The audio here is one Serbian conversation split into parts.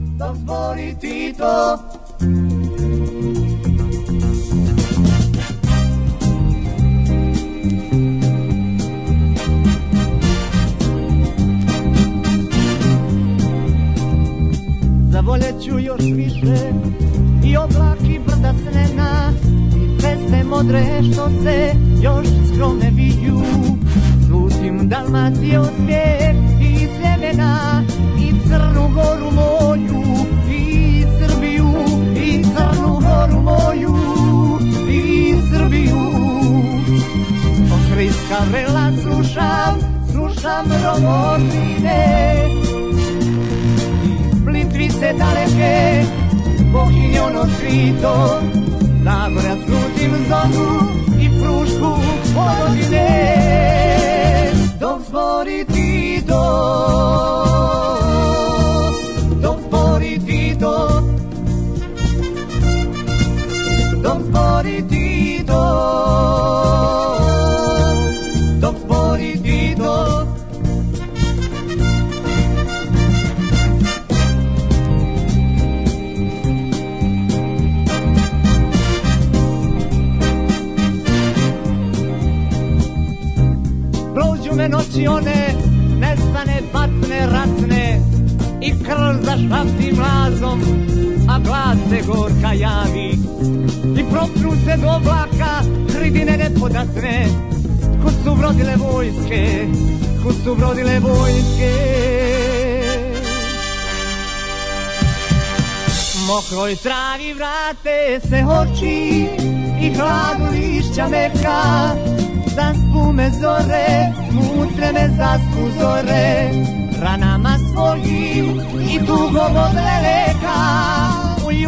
dok da zbori Tito. Zavoljeću još više i oblaki i brda snena i zvezde modre što se još skromne viju. Slutim Dalmacije osvijek šamrom odrine i Plitvice daleke, bohinjon odkrito Zagorja slutim zovu i prušku porodine Dok zbori ti dok gorka javi I propnu se do oblaka, hridine ne podasne Kud su brodile vojske, kud su brodile vojske Mokroj travi vrate se oči i hladu lišća meka Zaspu me zore, mutre me zaspu zore Ranama svojim i dugo od leleka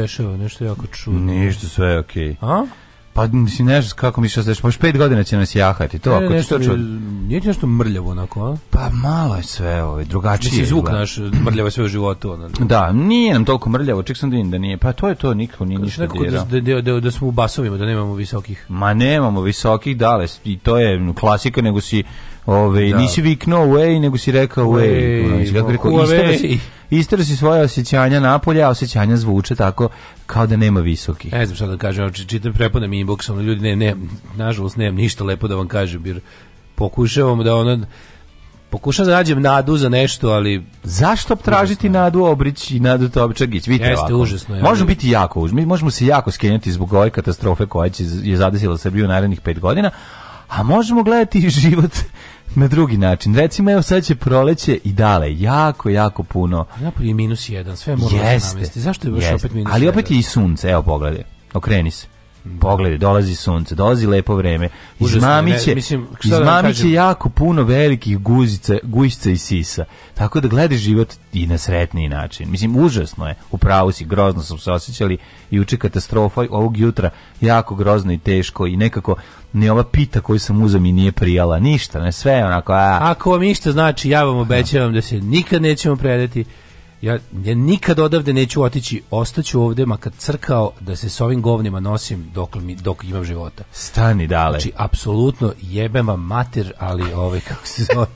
dešava? Nešto jako čudno. Ništa, sve je okej. Okay. A? Pa si ne znaš kako mi što možeš pet godina će nas jahati, to e, ako nešto, ti Nije ti nešto mrljavo onako, a? Pa malo je sve, ovaj, drugačije. Mislim, zvuk naš mrljavo sve u životu. Ono. Da, nije nam toliko mrljavo, ček sam da vidim da nije, pa to je to, nikako nije ništa da, da, da, da, smo u basovima, da nemamo visokih. Ma nemamo visokih, dale, i to je klasika, nego si Ove, da. Nisi viknuo way, nego si rekao way. way. Nisi, kako rekao, istero si svoje osjećanja napolje, a osjećanja zvuče tako kao da nema visokih. Ne znam šta da kažem, znači, čitam preponam inboxom, ljudi, ne, ne, nažalost, nemam ništa lepo da vam kažem, jer pokušavam da ono, pokušam da nađem nadu za nešto, ali... Zašto tražiti užasno. nadu Obrić i nadu Topčagić? Vidite Jeste, ovako. užasno. Ja. Može biti jako, mi možemo se jako skenjati zbog ove katastrofe koja će, je zadesila Srbiju narednih pet godina, a možemo gledati život na drugi način. Recimo, evo sad će proleće i dale, jako, jako puno. Napolje pa je minus jedan, sve mora da namesti. Zašto je baš opet minus Ali opet jedan? je i sunce, evo pogledaj, okreni se. Da. Pogledaj, dolazi sunce, dolazi lepo vreme. Izmamiće, mislim, izmamiće da jako puno velikih guzica, gujica i sisa. Tako da gledaš život i na sretniji način. Mislim, užasno je. Upravo si, grozno smo se osjećali juče katastrofa ovog jutra. Jako grozno i teško i nekako ni ova pita koju sam uzeo i nije prijala ništa, ne sve onako. A... Ako vam ništa znači, ja vam obećavam da se nikad nećemo predati. Ja, ja nikad odavde neću otići, ostaću ovde makar crkao da se s ovim govnima nosim dok, mi, dok imam života. Stani dale. Znači, apsolutno jebem vam mater, ali ovaj, kako se zove,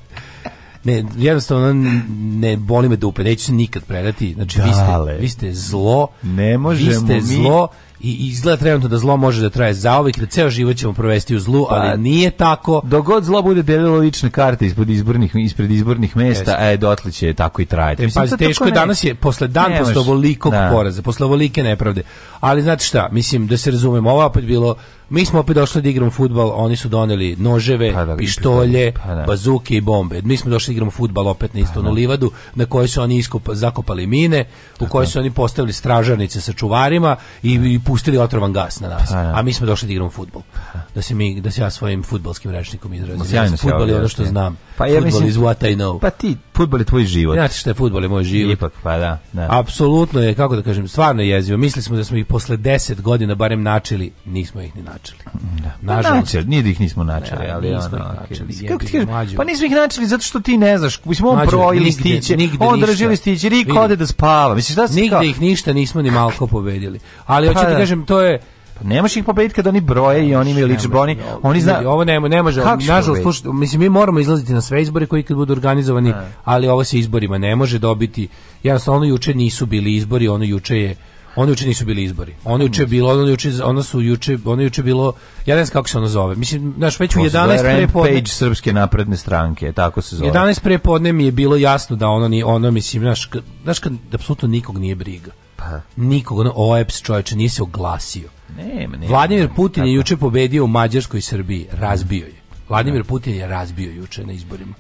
ne, jednostavno ne boli me dupe, neću se nikad predati. Znači, vi ste, vi ste zlo, ne možemo vi ste mi... zlo, i izgleda trenutno da zlo može da traje zaovek, da ceo život ćemo provesti u zlu, pa, ali nije tako. Dok god zlo bude delilo lične karte ispod izbornih, ispred izbornih mesta, e, dotle će tako i trajati. E, Mislim, pazi, teško je danas je, posle dan, posle ovolikog da. poraza, posle ovolike nepravde. Ali znate šta, mislim, da se razumemo, ovo opet bilo Mi smo opet došli da igramo futbal, oni su doneli noževe, pa da, pištolje, pa da. bazuke i bombe. Mi smo došli da igramo futbal opet na istu pa da. livadu, na kojoj su oni iskopa, zakopali mine, u kojoj su oni postavili stražarnice sa čuvarima i, i pustili otrovan gas na nas. Pa da. A mi smo došli da igramo futbol. Pa da. da se, mi, da se ja svojim futbalskim rečnikom izrazim. Futbol je ono što znam. Pa ja mislim, is what I know. Pa ti, futbol je tvoj život. Znači šta je futbol je moj život. Ipak, pa da. da. Apsolutno je, kako da kažem, stvarno je jezivo. Mislili smo da smo ih posle 10 godina barem načeli, nismo ih ni načeli načeli. Da, pa nažalost, načeli, da. nije da ih nismo načeli, ne, da, ali nismo ono, načeli, kako ti kažeš, pa nismo ih načeli zato što ti ne znaš, mislim on pro ili stiće, on drži listiće, Rik ode da spava. Misliš da nigde kao... ih ništa nismo ni malko pobedili. Ali hoćete pa, da kažem to je Pa nemaš ih pobediti kad oni broje i oni imaju ličboni. Oni zna... Ovo nema, ne može. Nažalost, slušaj, mislim, mi moramo izlaziti na sve izbore koji kad budu organizovani, da. ali ovo se izborima ne može dobiti. Jednostavno, ono juče nisu bili izbori, ono juče je Oni juče nisu bili izbori. Oni juče mm. bilo, ono juče, ono su juče, ono juče bilo, ja ne znam kako se ono zove. Mislim, naš već u 11 prepodne page srpske napredne stranke, tako se zove. 11 prepodne mi je bilo jasno da ono ni ono mislim, naš znaš kad apsolutno nikog nije briga. Pa. Nikog, ono OEPS čovječe nije se oglasio. Ne, ne, Vladimir Putin je juče pobedio u Mađarskoj i Srbiji, razbio je. Da. Vladimir Putin je razbio juče na izborima.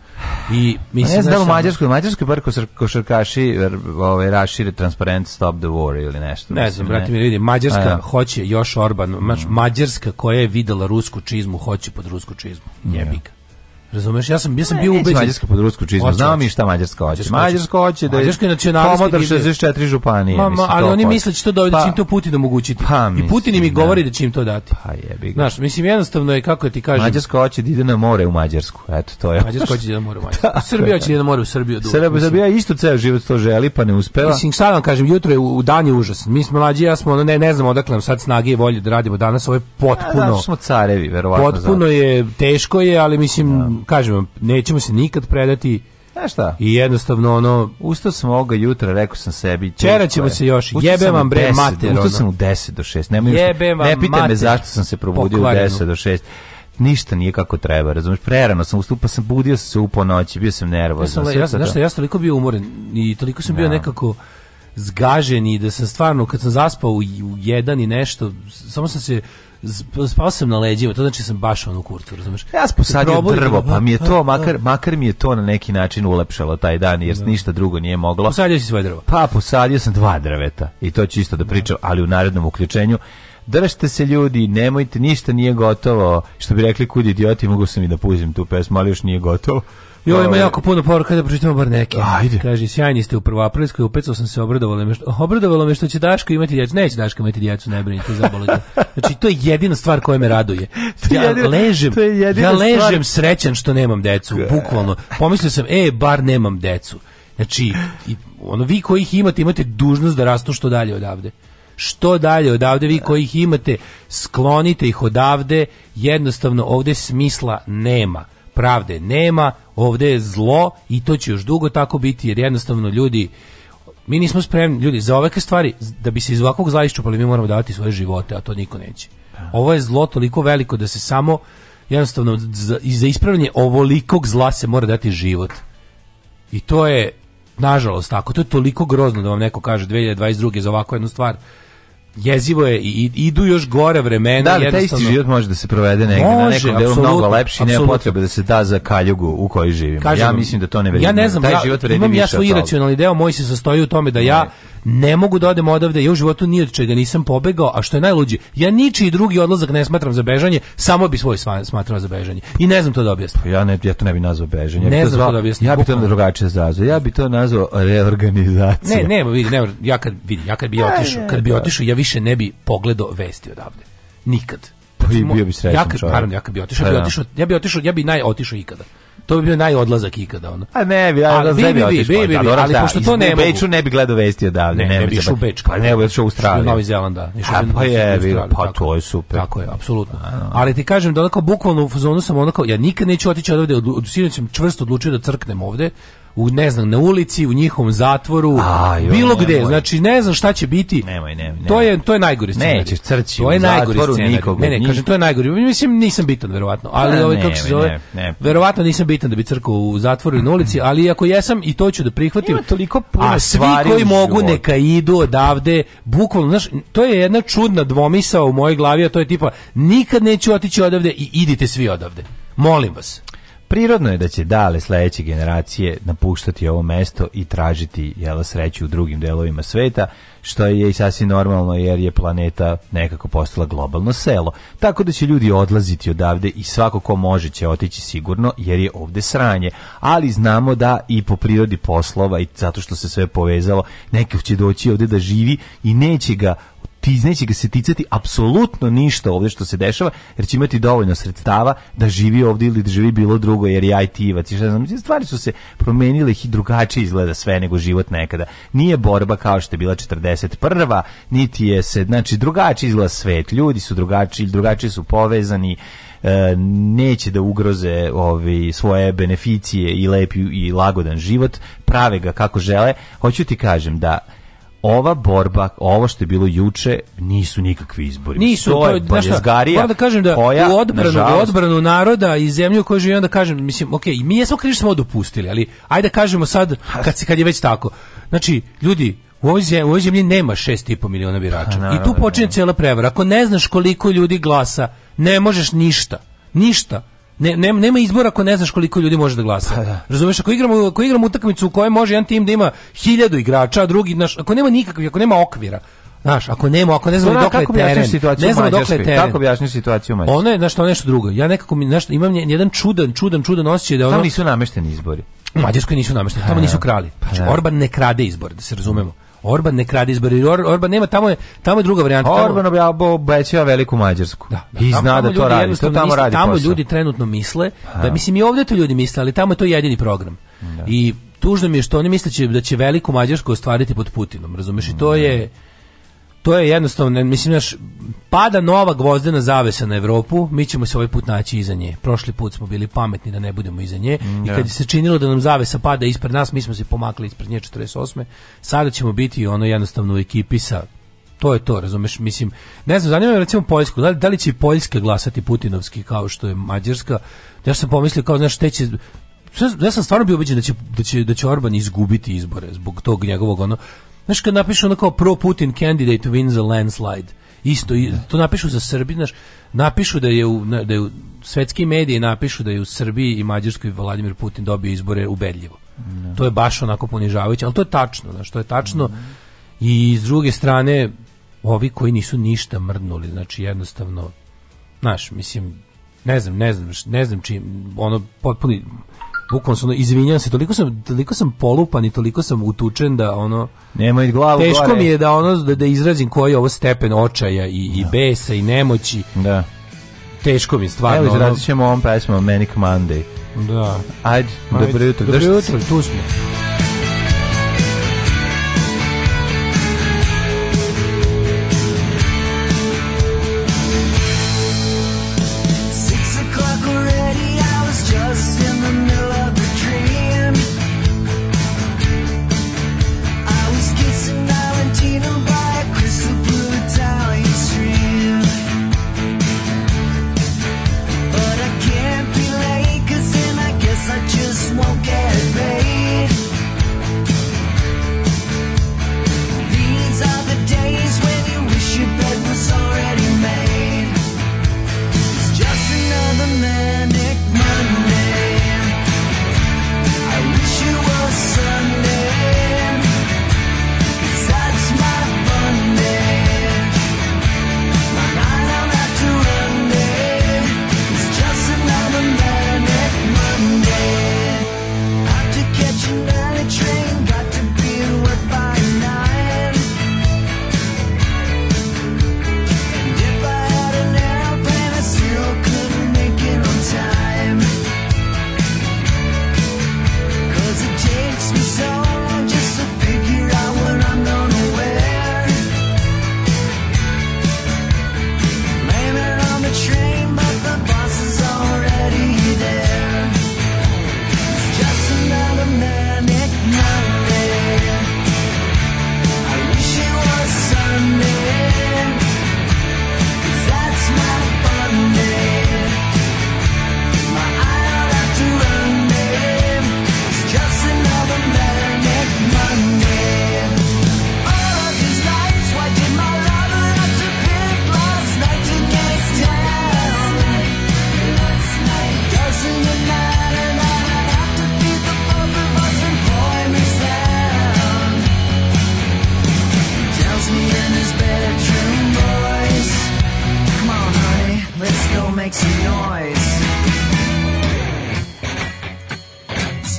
I pa mislim ne znam da u Mađarskoj, u Mađarskoj bar košarkaši ovaj rašire transparent stop the war ili nešto. Ne znam, brate, mi vidi, Mađarska A, hoće još Orban, mm. Mađarska koja je videla rusku čizmu hoće pod rusku čizmu. Jebika. Razumeš, ja sam, ja sam bio ubeđen. Mađarska pod rusku čizmu, znao mi šta Mađarska hoće. Mađarska hoće da je Mađarska 64 županije. Ma, ma, ali oni misle da će to pa- da pa, će im to Putin omogućiti. Pa, I Putin im i da. govori da će im to dati. Pa jebi ga. Znaš, mislim, jednostavno je, kako da ti kažem... Mađarska hoće da ide na more u Mađarsku, eto, to je. Mađarska hoće da ide na more u Mađarsku. Srbija hoće da ide na more u Srbiju. Srbija, Srbija isto ceo život to želi, pa ne uspeva. Mislim, šta vam kažem, jutro je u, u dan je užas. Mi smo mlađi, ja smo, ne, ne znam odakle nam sad snage i volje da radimo danas, ovo je potpuno... Ja, da, smo carevi, verovatno. Potpuno je, teško je, ali mislim, kažem vam, nećemo se nikad predati. Znaš šta? I jednostavno ono... Ustao sam ovoga jutra, rekao sam sebi... Čera ćemo se još, jebe vam bre mater. Ustao sam u 10 do 6. Nema jebe vam ne pitaj me zašto sam se probudio Pokvarenu. u 10 do 6 ništa nije kako treba, razumeš? prerano sam ustupao, pa sam budio sam se u po bio sam nervozan. Ja sam, ja, znaš ja sam toliko bio umoren i toliko sam ja. bio da. nekako zgaženi da sam stvarno, kad sam zaspao u, u jedan i nešto, samo sam se spao sam na leđima, to znači sam baš onu kurcu, razumeš? Ja sam posadio drvo, pa mi je to, pa, makar, da. makar mi je to na neki način ulepšalo taj dan, jer da. ništa drugo nije moglo. Posadio si svoje drvo? Pa, posadio sam dva drveta, i to ću isto da, da. pričam, ali u narednom uključenju. Držite se ljudi, nemojte, ništa nije gotovo. Što bi rekli kudi idioti, mogu sam i da puzim tu pesmu, ali još nije gotovo. Jo, ima ovaj- jako puno poruka da pročitamo bar neke. Ajde. Kaže, sjajni ste u prvoaprilskoj, upecao sam se obradovalo me što, obradovalo me što će Daško imati djecu. Neće Daško imati djecu, ne brinite, zabolo Znači, to je jedina stvar koja me raduje. Ja jedina, ležem, ja ležem stvar. srećan što nemam decu, bukvalno. Pomislio sam, e, bar nemam decu. Znači, ono, vi koji ih imate, imate dužnost da rastu što dalje odavde što dalje odavde vi koji ih imate sklonite ih odavde jednostavno ovde smisla nema pravde nema ovde je zlo i to će još dugo tako biti jer jednostavno ljudi mi nismo spremni, ljudi, za ovakve stvari, da bi se iz ovakvog zla iščupali, mi moramo davati svoje živote, a to niko neće. Da. Ovo je zlo toliko veliko da se samo, jednostavno, za, za ispravljanje ovolikog zla se mora dati život. I to je, nažalost, tako, to je toliko grozno da vam neko kaže 2022. za ovakvu jednu stvar, jezivo je i idu još gore vremena. Da, ali da, taj isti život može da se provede negde može, na nekom delu mnogo lepši, nema potrebe da se da za kaljugu u kojoj živim Kažem, ja mislim da to ne vredi. Ja ne znam, taj ja, da život vredi imam više ja svoj iracionalni deo, moj se sastoji u tome da ja ne mogu da odem odavde, ja u životu ni od čega nisam pobegao, a što je najluđi, ja ničiji drugi odlazak ne smatram za bežanje, samo bi svoj smatrao za bežanje. I ne znam to da objasnim. Pa ja ne, ja to ne bih nazvao bežanje. Ne ja znam to da objasnim. Ja bi to drugačije nazvao. Ja bih to nazvao reorganizacija. Ne, ne, vidi, ne, ja kad vidi, ja kad bi otišao, kad bi da. otišao, ja više ne bi pogledao vesti odavde. Nikad. Pa i bio bi srećan ja kad, naravno, ja kad bi otišao, bi pa da. otišao, ja bi otišao, ja bi naj otišao ikada. To bi bio najodlazak ikada ono. A ne, bi, ja da bi, bi, bi, bi, da, ali da, pošto to nema. mogu. Beču ne bi gledao vesti odavde, ne, ne, ne bi išao u Beč. Pa ne, bi u Australiju. Novi Zeland, da. A, pa, pa je, pa to je super. Tako je, apsolutno. Ali ti kažem da onako bukvalno u fazonu sam onako, ja nikad neću otići odavde, od, od, od, čvrsto odlučio da crknem ovde, u ne znam na ulici, u njihovom zatvoru, A, joj, bilo nemoj. gde. Znači ne znam šta će biti. Nemoj, nemoj, nemoj. To je to je najgori scenarij. Nećeš crći. To je najgori scenarij. Nikog, ne, ne, kažem to je najgori. Mislim nisam bitan verovatno, ali pa ovaj kako se zove? Verovatno nisam bitan da bi crkao u zatvoru i na ulici, ali ako jesam i to ću da prihvatim. Ima toliko puno A svi koji mogu neka idu odavde, bukvalno, znaš, to je jedna čudna dvomisao u mojoj glavi, a to je tipa nikad neću otići odavde i idite svi odavde. Molim vas. Prirodno je da će dale sledeće generacije napuštati ovo mesto i tražiti jela sreću u drugim delovima sveta, što je i sasvim normalno jer je planeta nekako postala globalno selo. Tako da će ljudi odlaziti odavde i svako ko može će otići sigurno jer je ovde sranje. Ali znamo da i po prirodi poslova i zato što se sve povezalo, neki će doći ovde da živi i neće ga ti neće ga se ticati apsolutno ništa ovdje što se dešava, jer će imati dovoljno sredstava da živi ovdje ili da živi bilo drugo, jer ja i tivac i šta znam, stvari su se promenile i drugačije izgleda sve nego život nekada. Nije borba kao što je bila 41. niti je se, znači drugačiji izgleda svet, ljudi su drugačiji, drugačiji su povezani, e, neće da ugroze ovi svoje beneficije i lepi i lagodan život, prave ga kako žele. Hoću ti kažem da ova borba, ovo što je bilo juče, nisu nikakvi izbori. Nisu, to je baljezgarija. da kažem da koja, u odbranu, nažalost, u odbranu naroda i zemlju koju živimo, onda kažem, mislim, ok, mi jesmo krivi smo dopustili, ali ajde da kažemo sad, kad, kad je već tako. Znači, ljudi, u ovoj, zemlji, u ovoj zemlji nema 6,5 miliona birača. Ha, pa, I tu počinje da. cijela prevara. Ako ne znaš koliko ljudi glasa, ne možeš ništa. Ništa ne, ne, nema izbora ako ne znaš koliko ljudi može da glasa. Pa, da. Razumeš, ako igramo, ako igramo utakmicu u kojoj može jedan tim da ima 1000 igrača, a drugi, naš, ako nema nikakvih, ako nema okvira, Znaš, ako nema, ako ne znamo no, pa da, dokle teren, ne znamo dokle teren. Kako objašnjiš situaciju u Ono je, znaš, ono nešto drugo. Ja nekako mi, znaš, imam jedan čudan, čudan, čudan osjećaj da ono... Tamo nisu namešteni izbori. U Mađarskoj nisu namešteni, tamo pa da. nisu krali. Pa znači, da. Orban ne krade izbor, da se razumemo. Orban ne krade izbori. Or, Orban nema tamo je tamo je druga varijanta. Orban obećava veliku Mađarsku. Da, da, I zna da to radi. To tamo radi. Tamo posao. ljudi trenutno misle da mislim i ovdje to ljudi misle, ali tamo je to jedini program. Da. I tužno mi je što oni misle da će da veliku Mađarsku ostvariti pod Putinom, razumeš? I to da. je to je jednostavno, mislim, naš, pada nova gvozdena zavesa na Evropu, mi ćemo se ovaj put naći iza nje. Prošli put smo bili pametni da ne budemo iza nje mm, i kad da. je se činilo da nam zavesa pada ispred nas, mi smo se pomakli ispred nje 48. Sada ćemo biti ono jednostavno u ekipi sa to je to, razumeš, mislim, ne znam, zanima me recimo Poljsku, da li, da li će Poljska glasati Putinovski kao što je Mađarska, ja sam pomislio kao, znaš, te će, ja sam stvarno bio ubeđen da će, da će, da će Orban izgubiti izbore zbog tog njegovog ono Znaš, kad napišu ono kao pro-Putin candidate wins a landslide, isto, to napišu za Srbi, znaš, napišu da je u, da je u svetski mediji napišu da je u Srbiji i Mađarskoj Vladimir Putin dobio izbore ubedljivo. Ne. Da. To je baš onako ponižavajuće, ali to je tačno, znaš, to je tačno. Ne. Da. I s druge strane, ovi koji nisu ništa mrdnuli, znači jednostavno, znaš, mislim, ne znam, ne znam, ne znam čim, ono, potpuno, bukvalno sam, ono, se, toliko sam, toliko sam polupan i toliko sam utučen da ono... Nemoj glavu Teško gore. mi je da ono, da, da izrazim koji je ovo stepen očaja i, i da. besa i nemoći. Da. Teško mi je, stvarno. Evo, izrazit ćemo ovom pesmom Manic Monday. Da. Ajde, Ajde dobro jutro. Dobro jutro, tu smo.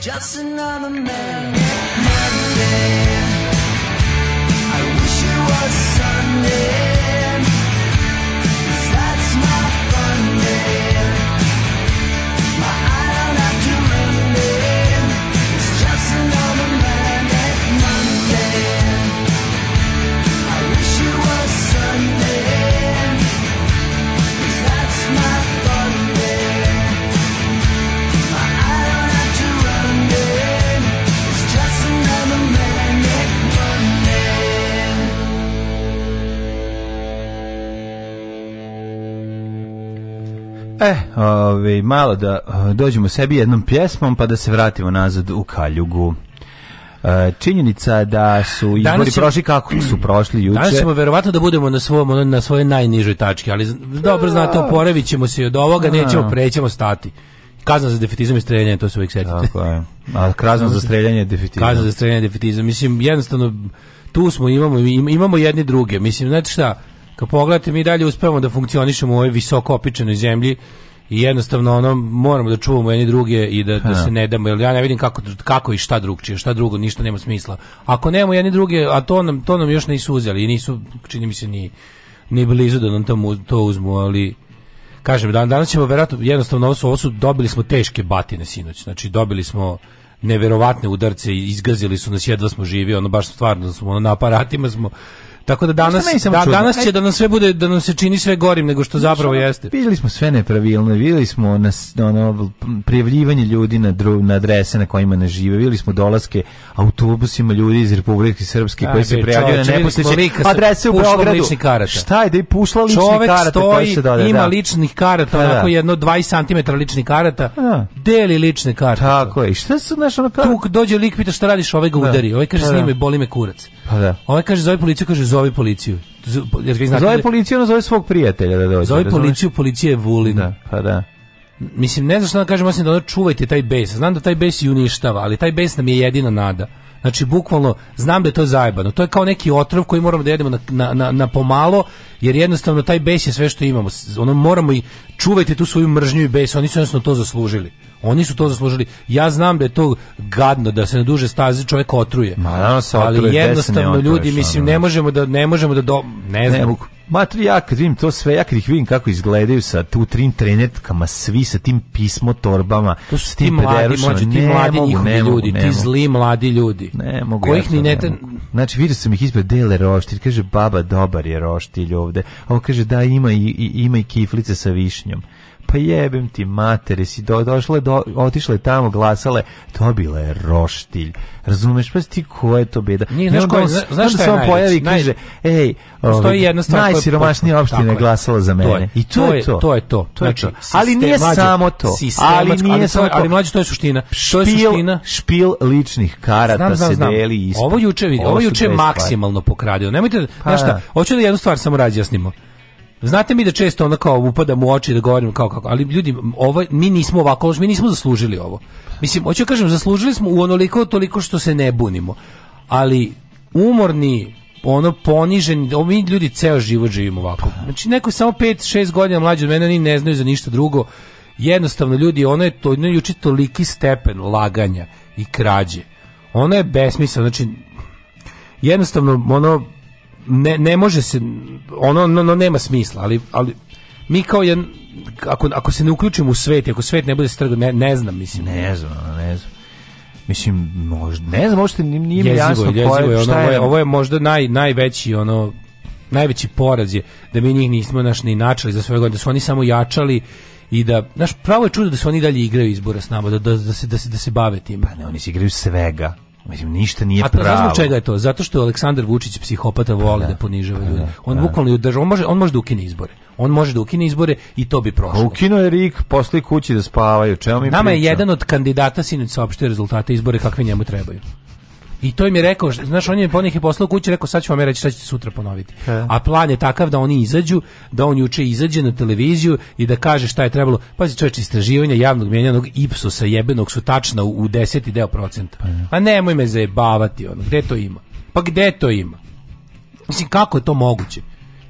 just another man. Monday. I wish it was Sunday. E, ovaj malo da eh, dođemo sebi jednom pjesmom pa da se vratimo nazad u Kaljugu. E, činjenica da su izbori ćemo, prošli kako su prošli juče. Danas ćemo verovatno da budemo na svom na svojoj najnižoj tački, ali dobro znate da. oporavićemo se od ovoga, da. nećemo prećemo stati. Kazna za defetizam i streljanje, to se uvijek setite. Tako je. A kazna za streljanje je defetizam. Kazna za streljanje je defetizam. Mislim, jednostavno, tu smo, imamo, imamo jedni druge. Mislim, znate šta, kad pogledate mi dalje uspevamo da funkcionišemo u ovoj visoko opičenoj zemlji i jednostavno ono moramo da čuvamo jedni druge i da, da se ne damo jer ja ne vidim kako, kako i šta drugčije, šta drugo, ništa nema smisla. Ako nemamo jedni druge, a to nam, to nam još nisu uzeli i nisu, čini mi se, ni, ni blizu da nam tamo, to uzmu, ali kažem, dan, danas ćemo verovatno jednostavno ovo su, ovo su, dobili smo teške batine sinoć, znači dobili smo neverovatne udarce, izgazili su nas, jedva smo živi, ono baš stvarno smo ono, na aparatima smo Tako da danas da, danas će da nam sve bude da nam se čini sve gorim nego što zapravo jeste. Vidjeli smo sve nepravilno, vidjeli smo nas ono prijavljivanje ljudi na dru, na adrese na kojima ne žive, vidjeli smo dolaske autobusima ljudi iz Republike Srpske koji se prijavljuju na nepostojeće adrese u Beogradu. Šta je da i pušla lični Čovek karata stoji, se dode, ima da. ličnih karata, pa da, onako jedno 20 cm ličnih karata. Da. Deli lične karte. Tako je. I šta su naša ono Tu dođe lik pita šta radiš, ove ovaj ga da. udari. Ove ovaj kaže pa da. snimaj, boli me kurac. Pa da. Ona kaže zove policiju, kaže zove policiju. Jer ga znate, zove da- policiju, ona zove svog prijatelja da dođe. Zove policiju, policija je Vulin. Da, pa da. Mislim, ne znam što da kažem, osim da ono čuvajte taj bes. Znam da taj bes i uništava, ali taj bes nam je jedina nada. Znači, bukvalno, znam da je to zajebano. To je kao neki otrov koji moramo da jedemo na, na, na, na pomalo, jer jednostavno taj bes je sve što imamo. Ono, moramo i čuvajte tu svoju mržnju i bes, oni su jednostavno to zaslužili. Oni su to zaslužili. Ja znam da je to gadno da se na duže staze čovjek otruje. Ma, se otruje, ali jednostavno otruješ, ljudi mislim ne možemo da ne možemo da do, ne znam. Ne, Matri, ja kad vidim to sve, ja kad ih vidim kako izgledaju sa tu trim trenetkama, svi sa tim pismo torbama, to su ti mladi, mlađi, ti mladi njihovi ljudi, ne ti zli mladi ljudi. Ne mogu. Kojih ni ne, ne Znači, vidio sam ih ispred dele roštilj, kaže baba dobar je roštilj ovde. A on kaže da ima i, i ima i kiflice sa višnjom pa jebem ti mater, si do, došle, do, otišle tamo, glasale, dobila je roštilj. Razumeš, pa ti koja je to beda? Nije, znaš, koji, znaš, znaš šta je Pojavi, naj... kaže, ej, ovaj, jedna stvar najsiromašnija je glasala za mene. To je, I to, to, je to. To je to. to, je znači, to. ali nije mlađe, samo to. Ali nije ali samo to. Ali mlađe, to je suština. Špil, to je suština. špil ličnih karata znam, znam, se deli isto. Ovo juče, vidi, ovo, juče maksimalno pokradio. Nemojte, pa znaš šta, da. hoću da jednu stvar samo da razjasnimo. Znate mi da često onda kao upadam u oči da govorim kao kako, ali ljudi, ovo, ovaj, mi nismo ovako, mi nismo zaslužili ovo. Mislim, hoću da kažem, zaslužili smo u onoliko toliko što se ne bunimo. Ali umorni, ono poniženi, ovo mi ljudi ceo život živimo ovako. Znači, neko samo 5-6 godina mlađi od mene, oni ne znaju za ništa drugo. Jednostavno, ljudi, ono je to, ono je juči toliki stepen laganja i krađe. Ono je besmisao, znači, jednostavno, ono, ne, ne može se ono, no, no, nema smisla, ali, ali mi kao jedan ako, ako se ne uključimo u svet, ako svet ne bude strgo, ne, ne znam, mislim. Ne znam, ne znam. Mislim, možda, ne znam, možda nije mi jezivo, jasno jezivo, koje, je, šta je. Ovo je možda naj, najveći, ono, najveći poraz je da mi njih nismo naš ni načali za svoje godine, da su oni samo jačali i da naš pravo je čudo da su oni dalje igraju izbora s nama, da, da, da se da se da se bave tim. Pa ne, oni se igraju svega. Mislim, ništa nije A to, pravo. A čega je to? Zato što je Aleksandar Vučić psihopata voli pa da, da ponižava pa da, ljude. Pa on da. bukvalno on može, on može da ukine izbore. On može da ukine izbore i to bi prošlo. Ukino je Rik, posle kući da spavaju. Čemu mi Nama priča? je jedan od kandidata sinoć saopštio rezultate izbore kakve njemu trebaju. I to im je rekao, znaš, on je po njih je poslao kući, rekao sad ću vam ja reći šta ćete sutra ponoviti. He. A plan je takav da oni izađu, da on juče izađe na televiziju i da kaže šta je trebalo. Pazi, čovječ, istraživanja javnog mijenjanog Ipsosa jebenog su tačna u, u deseti deo procenta. Pa A nemoj me zajebavati, ono, gde to ima? Pa gde to ima? Mislim, kako je to moguće?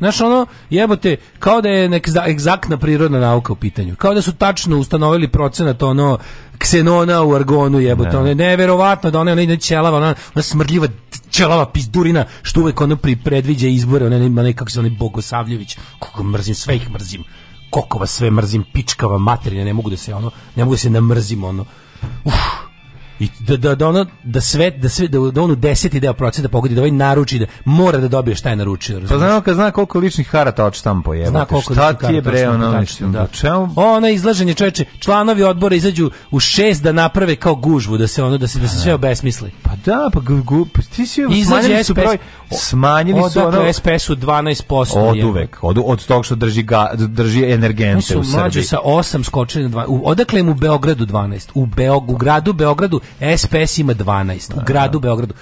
Znaš, ono, jebote, kao da je neka egzaktna prirodna nauka u pitanju. Kao da su tačno ustanovili procenat, ono, ksenona u argonu, jebote. Ne. Da. Ono je neverovatno da ona, ona, ona ćelava, ona, ona smrljiva ćelava pizdurina, što uvek ono pri predviđa izbore, ona ima nekako se onaj Bogosavljević, kako mrzim, sve ih mrzim koliko vas sve mrzim, pičkava materina, ne mogu da se ono, ne mogu da se namrzim ono. Uf. I da, da, da, ono, da sve, da sve, da, da ono deseti deo procenta pogodi, da ovaj naruči, da mora da dobije šta je naručio. Razumiješ? Pa znao kad zna koliko ličnih karata odštampo je. Zna koliko šta ti je bre, ono, tačno, da. da. čemu? Ona izlaženje čoveče, članovi odbora izađu u šest da naprave kao gužvu, da se ono, da se, da se sve obesmisli. Pa da, pa gu, gu, pa ti si smanjili su broj, smanjili su ono... SPS-u 12%. Od uvek, od, od tog što drži, ga, drži energente u Srbiji. sa 8 skočili na 12. Odakle mu Beogradu 12? U, Beogradu gradu Beogradu SPS ima 12 u gradu Beogradu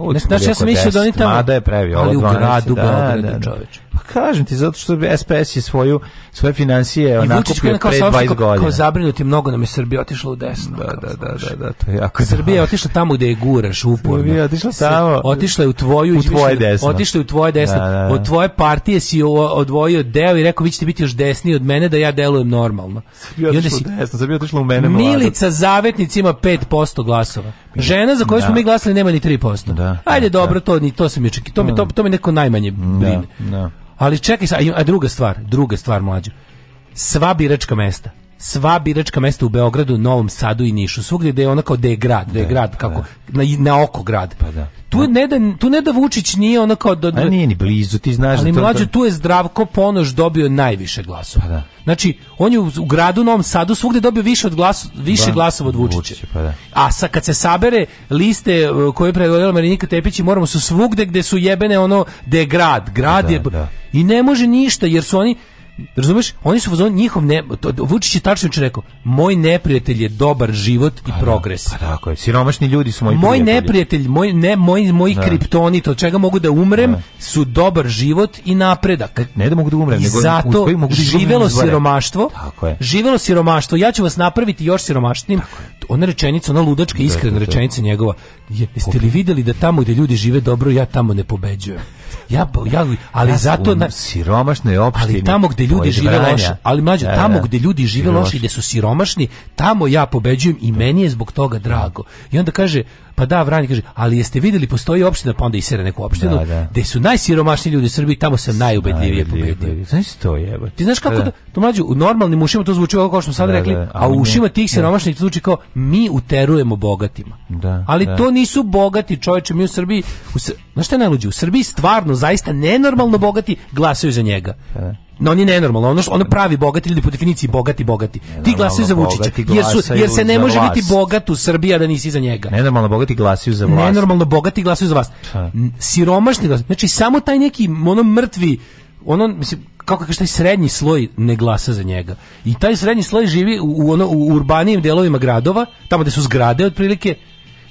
Uvijek znači, ja sam mislio da oni tamo... Mada je previo, ali u gradu, da, Beogradu, da, da, čoveče. Pa kažem ti, zato što SPS je svoju, svoje financije onako kupio pre 20 godina. Kao zabrinuti, mnogo nam je Srbija otišla u desno. Da, da, da, da, da, to je jako Srbija je otišla tamo gde je guraš, uporno. Srbija je otišla tamo. Otišla je u tvoju... U tvoje desno. Otišla je u tvoje desno. Da, da, da. Od tvoje partije si odvojio deo i rekao, vi ćete biti još desniji od mene da ja delujem normalno. Srbija je otišla u desno, Srbija je otišla u mene. Milica Zavetnic ima 5% glasova. Žena za koju smo da. mi glasali nema ni 3%. Da, da, Ajde, da, da, dobro, to ni to se mi čeki. To mi to, to mi neko najmanje da, brine. Da. Ali čekaj, a druga stvar, druga stvar mlađe. Sva biračka mesta sva biračka mesta u Beogradu, Novom Sadu i Nišu, svugde gde je ona kao da je grad, da je grad kako da. na, na oko grad. Pa da. Tu ne da tu ne da Vučić nije ona kao da, da nije ni blizu, ti znaš ali da. Ali mlađe tu je Zdravko Ponoš dobio najviše glasova. Pa da. Znači, on je u, u gradu Novom Sadu svugde dobio više od glasu, više da, glasova od Vučića. Vučića pa da. A sa, kad se sabere liste e, koje je predvodila Marinika Tepić, moramo su svugde gde su jebene ono da je grad, grad da, je da. i ne može ništa jer su oni Razumeš? Oni su fazon njihov ne Vučić je tačno juče rekao, moj neprijatelj je dobar život i pa da, progres. Da, pa tako je. Siromašni ljudi su moji Moj neprijatelj, moj ne moj moji da. kriptonit, od čega mogu da umrem, da. su dobar život i napredak. Ne da mogu da umrem, I nego zato mogu da živelo siromaštvo. Tako je. Živelo siromaštvo. Ja ću vas napraviti još siromašnim. Ona rečenica, ona ludačka da, iskrena da, rečenica njegova. jeste li videli da tamo gde ljudi žive dobro, ja tamo ne pobeđujem. Ja, ja, ali ja zato na siromašnoj opštini. Ali tamo gde ljudi žive loše, ali mlađe da, tamo da. gde ljudi žive loše i gde su siromašni, tamo ja pobeđujem i meni je zbog toga drago. I onda kaže pa da, Vranje kaže, ali jeste videli, postoji opština, pa onda isere neku opštinu, da, gde su najsiromašniji ljudi u Srbiji, tamo sam najubedljivije pobedio. Znaš to je? Ti znaš kako da, to mlađe, u normalnim ušima to zvuči kao što smo sad rekli, a u ušima tih siromašnih zvuči kao mi uterujemo bogatima. Da, Ali to nisu bogati čoveče, mi u Srbiji, u, znaš šta je najluđe, u Srbiji stvar stvarno, zaista nenormalno bogati glasaju za njega. Pa da. No oni nenormalno, ono što ono pravi bogati ljudi po definiciji bogati bogati. Ti glasaju za Vučića jer su jer se ne može biti bogat u Srbiji a da nisi za njega. Nenormalno bogati glasaju za vas. Nenormalno bogati glasaju za vas. Pa. Siromašni glasaju. Znači samo taj neki ono mrtvi ono mislim kako kaže taj srednji sloj ne glasa za njega. I taj srednji sloj živi u, u ono u urbanijim delovima gradova, tamo gde su zgrade otprilike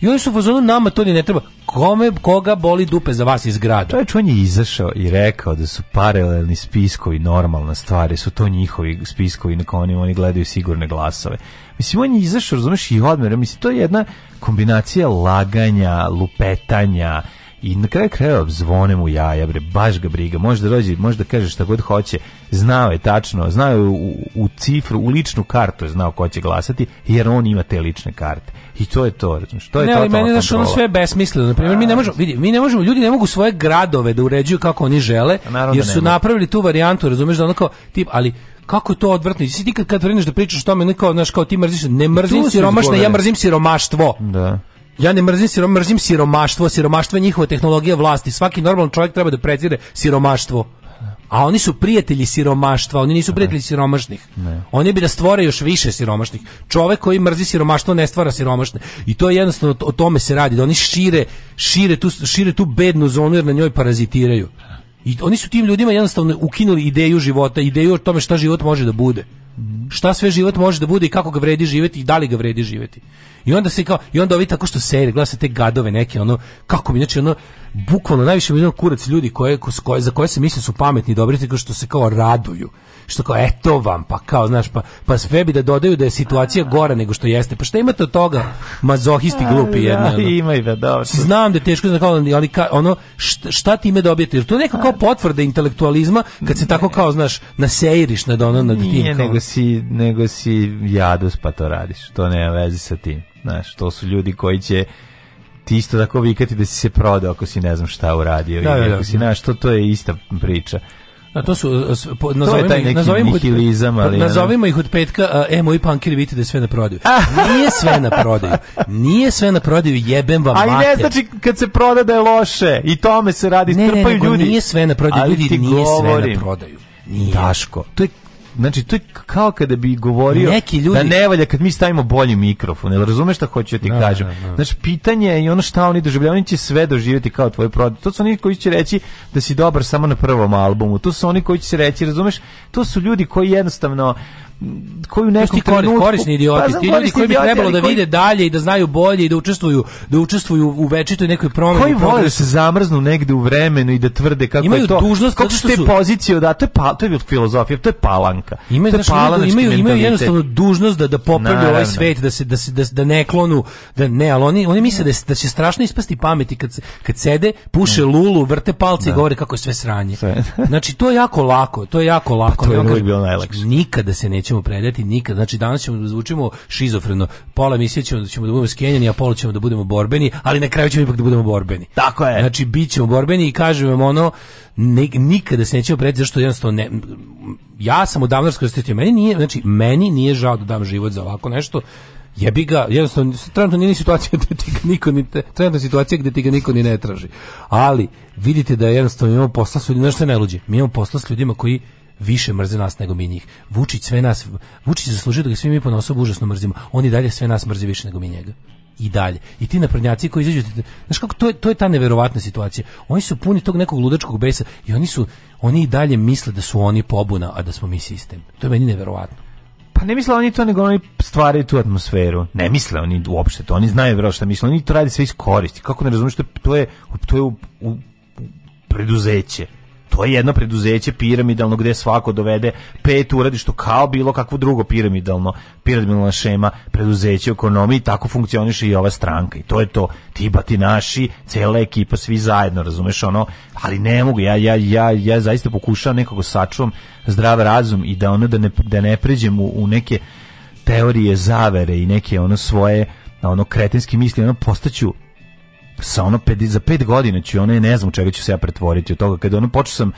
I oni su u nama to ni ne treba. Kome, koga boli dupe za vas iz grada? Čovječ, on je izašao i rekao da su paralelni spiskovi normalna stvar, su to njihovi spiskovi na koji oni, gledaju sigurne glasove. Mislim, on je izašao, razumeš, i odmjer. Mislim, to je jedna kombinacija laganja, lupetanja, i na kraju krajeva zvone mu jaja bre baš ga briga možda dođe možda kaže šta god hoće znao je tačno znao je u, u cifru u ličnu kartu je znao ko će glasati jer on ima te lične karte i to je to razumješ to je ne, ali meni znaš ono sve besmisleno na primjer mi ne možemo vidi mi ne možemo ljudi ne mogu svoje gradove da uređuju kako oni žele pa da jer su napravili tu varijantu razumeš da ono kao tip ali kako to odvrtno. Ti kad kad vreneš da pričaš o tome, ne kao, znaš, kao ti mrziš, ne mrzim siromaštvo, ja mrzim siromaštvo. Da. Ja ne mrzim siro, mrzim siromaštvo, siromaštvo je njihova tehnologija vlasti. Svaki normalan čovjek treba da prezire siromaštvo. A oni su prijatelji siromaštva, oni nisu prijatelji siromašnih. Ne. Oni bi da stvore još više siromašnih. Čovjek koji mrzi siromaštvo ne stvara siromašne. I to je jednostavno o tome se radi, da oni šire, šire tu, šire tu bednu zonu jer na njoj parazitiraju. I oni su tim ljudima jednostavno ukinuli ideju života, ideju o tome šta život može da bude. Šta sve život može da bude i kako ga vredi živeti i da li ga vredi živeti. I onda se kao i onda ovi tako što seri, glase te gadove neke, ono kako mi znači ono bukvalno najviše mi ono kurac ljudi koje, koje, za koje se misle su pametni i dobri, tako što se kao raduju što kao eto vam pa kao znaš pa pa sve bi da dodaju da je situacija gora nego što jeste pa šta imate od toga mazohisti glupi jedna da, ima i da dobro znam da je teško znači kao ali ka, ono šta, šta time dobijete jer to je neka kao potvrda intelektualizma kad se tako kao znaš naseiriš na ono na tim kao. nego si nego si jadus pa to radiš to nema veze sa tim znaš to su ljudi koji će ti isto tako vikati da si se prodao ako si ne znam šta uradio da, i da, ako da. si znaš to to je ista priča Da, to su po, nazovimo, to je taj nazovimo, nihilizam, ali, pa, nazovimo ih od petka, e, moji pankiri vidite da je sve na prodaju. Nije sve na prodaju. Nije sve na prodaju, jebem vam Ali mater. ne znači kad se proda da je loše. I tome se radi, strpaju ne, ne ljudi. Nije sve na prodaju, ljudi, nije govorim. sve na prodaju. Nije. Daško, to je Znači, to je kao kada bi govorio Neki ljudi... da ne valja kad mi stavimo bolji mikrofon, jel razumeš šta hoću da ti no, da, kažem? No, no. Znači, pitanje je i ono šta oni doživljaju, oni će sve doživjeti kao tvoj produkt. To su oni koji će reći da si dobar samo na prvom albumu, to su oni koji će reći, razumeš? To su ljudi koji jednostavno koju nekom ti korisni idioti, pa ti ljudi koji bi trebalo da koji... vide dalje i da znaju bolje i da učestvuju, da učestvuju u večitoj nekoj promeni, Koji vole da se zamrznu negde u vremenu i da tvrde kako imaju je to. Dužnost, kako što te pozicije da to je pa, to je filozofija, to je palanka. Imaju to je znači, imaju, imaju jednostavno dužnost da da popravljaju ovaj svet, da se da se da, da ne klonu, da ne, al oni oni misle da, da će strašno ispasti pameti kad kad sede, puše lulu, vrte palce i da. govore kako je sve sranje. Sve. znači to je jako lako, to je jako pa lako. Pa to je bilo znači, najlakše. Nikada se ne nećemo predati nikad. Znači danas ćemo da zvučimo šizofreno. Pola emisije ćemo, da ćemo da budemo skenjani, a pola ćemo da budemo borbeni, ali na kraju ćemo ipak da budemo borbeni. Tako je. Znači bićemo borbeni i kažem vam ono ne, nikada se nećemo predati zašto jednostavno ne, ja sam odavno raskrstio. Meni nije, znači meni nije žao da dam život za ovako nešto jebi ga, jednostavno, trenutno nije ni situacija gde ti ga niko ni, trenutno situacija gde ti ga niko ni ne traži. Ali, vidite da jednostavno imamo posla s ljudima, nešto je najluđe, mi imamo posla s ljudima koji više mrze nas nego mi njih. Vučić sve nas, Vučić zaslužio da ga svi mi po nosu užasno mrzimo. On dalje sve nas mrzi više nego mi njega i dalje. I ti naprednjaci koji izađu, znaš kako, to je, to je ta neverovatna situacija. Oni su puni tog nekog ludačkog besa i oni su, oni i dalje misle da su oni pobuna, a da smo mi sistem. To je meni neverovatno. Pa ne misle oni to, nego oni stvaraju tu atmosferu. Ne misle oni uopšte to. Oni znaju vrlo šta misle. Oni to radi sve iz koristi. Kako ne razumiješ, to je, to je, to u, u preduzeće to je jedno preduzeće piramidalno gde svako dovede pet uradi što kao bilo kakvo drugo piramidalno piramidalna šema preduzeće u ekonomiji tako funkcioniše i ova stranka i to je to ti bati naši cela ekipa svi zajedno razumeš ono ali ne mogu ja ja ja ja zaista pokušavam nekako da sačuvam zdrav razum i da ono da ne da ne pređem u, u neke teorije zavere i neke ono svoje ono kretenski misli ono postaću sa ono pet, za pet godina ću ono, ne znam u čega ću se ja pretvoriti od toga, kada ono počeo sam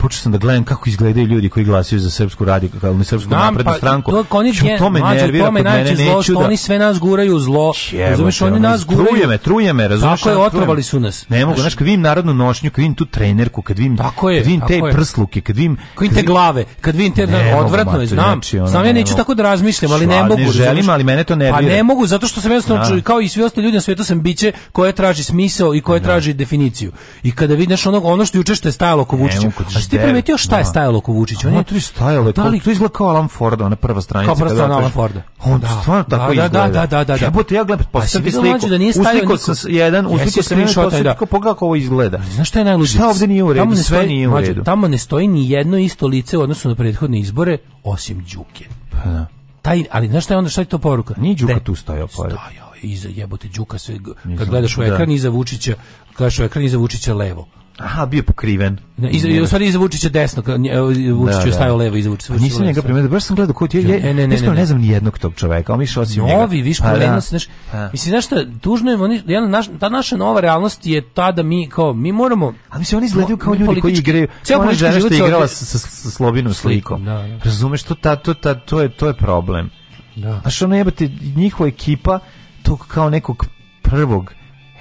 počeo sam da gledam kako izgledaju ljudi koji glasaju za srpsku radikalnu srpsku Znam, naprednu pa, stranku. To, oni je, to me mađo, nervira, to me najveće zlo, što da... oni sve nas guraju zlo. Razumeš, oni nas guraju. Truje me, truje me, razumeš. Tako je, otrovali su nas. Ne mogu, znaš, kad vidim narodnu nošnju, kad vidim tu trenerku, kad vidim, tako je, kad vidim te prsluke, kad vidim... Kad vidim te glave, kad vidim te... odvratno znači, mogu, je, znam. Sam ja neću tako da razmišljam, ali ne mogu. Ne želim, ali mene to pa nervira. Pa ne mogu, zato što sam jednostavno, kao i svi ostali ljudi na svijetu, sam biće koje traži smisao i koje da. traži definiciju. I kada vidiš ono, ono što juče što je stajalo oko Vučića, ti primetio šta je da. stajalo oko Vučića? On je tri stajalo, da li... to izgleda kao Alan Forda, ona prva stranica. Kao prva stranica Alan Ford. On da, stvarno da, tako da, da izgleda. Da, da, da, da. Jebote, ja gledam, postavim sliku. Da nije uslikao sam jedan, uslikao sam jedan, pa sam tako pogledao kako ovo izgleda. Znaš šta je najluđe? Šta ovde nije u redu, sve nije u redu. Tamo ne stoji ni jedno isto lice u odnosu na prethodne izbore, osim Đuke. Pa da. Taj, ali znaš šta je onda, šta je to poruka? Nije Đuka tu stajao, pa Stajao iza jebote Đuka sve, kad gledaš u ekran iza Vučića, gledaš u ekran iza Vučića levo Aha, bio pokriven. Ne, iz, ne. U stvari iza Vučića desno, Vučić je da, da. stajao levo iza Vučića. Pa nisam njega primetio, baš sam gledao ti je, ne, ne, ne, ne, ne, znam ni jednog tog čoveka, on mi osim njega. Novi, viš pa da. pogledno se, pa. mislim, znaš što, tužno je, oni, naš, ta naša nova realnost je ta da mi, kao, mi moramo... A mislim, oni izgledaju kao ljudi koji igraju, cijela ona žena što je igrala sa, sa, slobinom slikom. Da, da. Razumeš, to, ta, to, ta, to, je, to je problem. Da. Znaš, ono jebate, njihova ekipa, to kao nekog prvog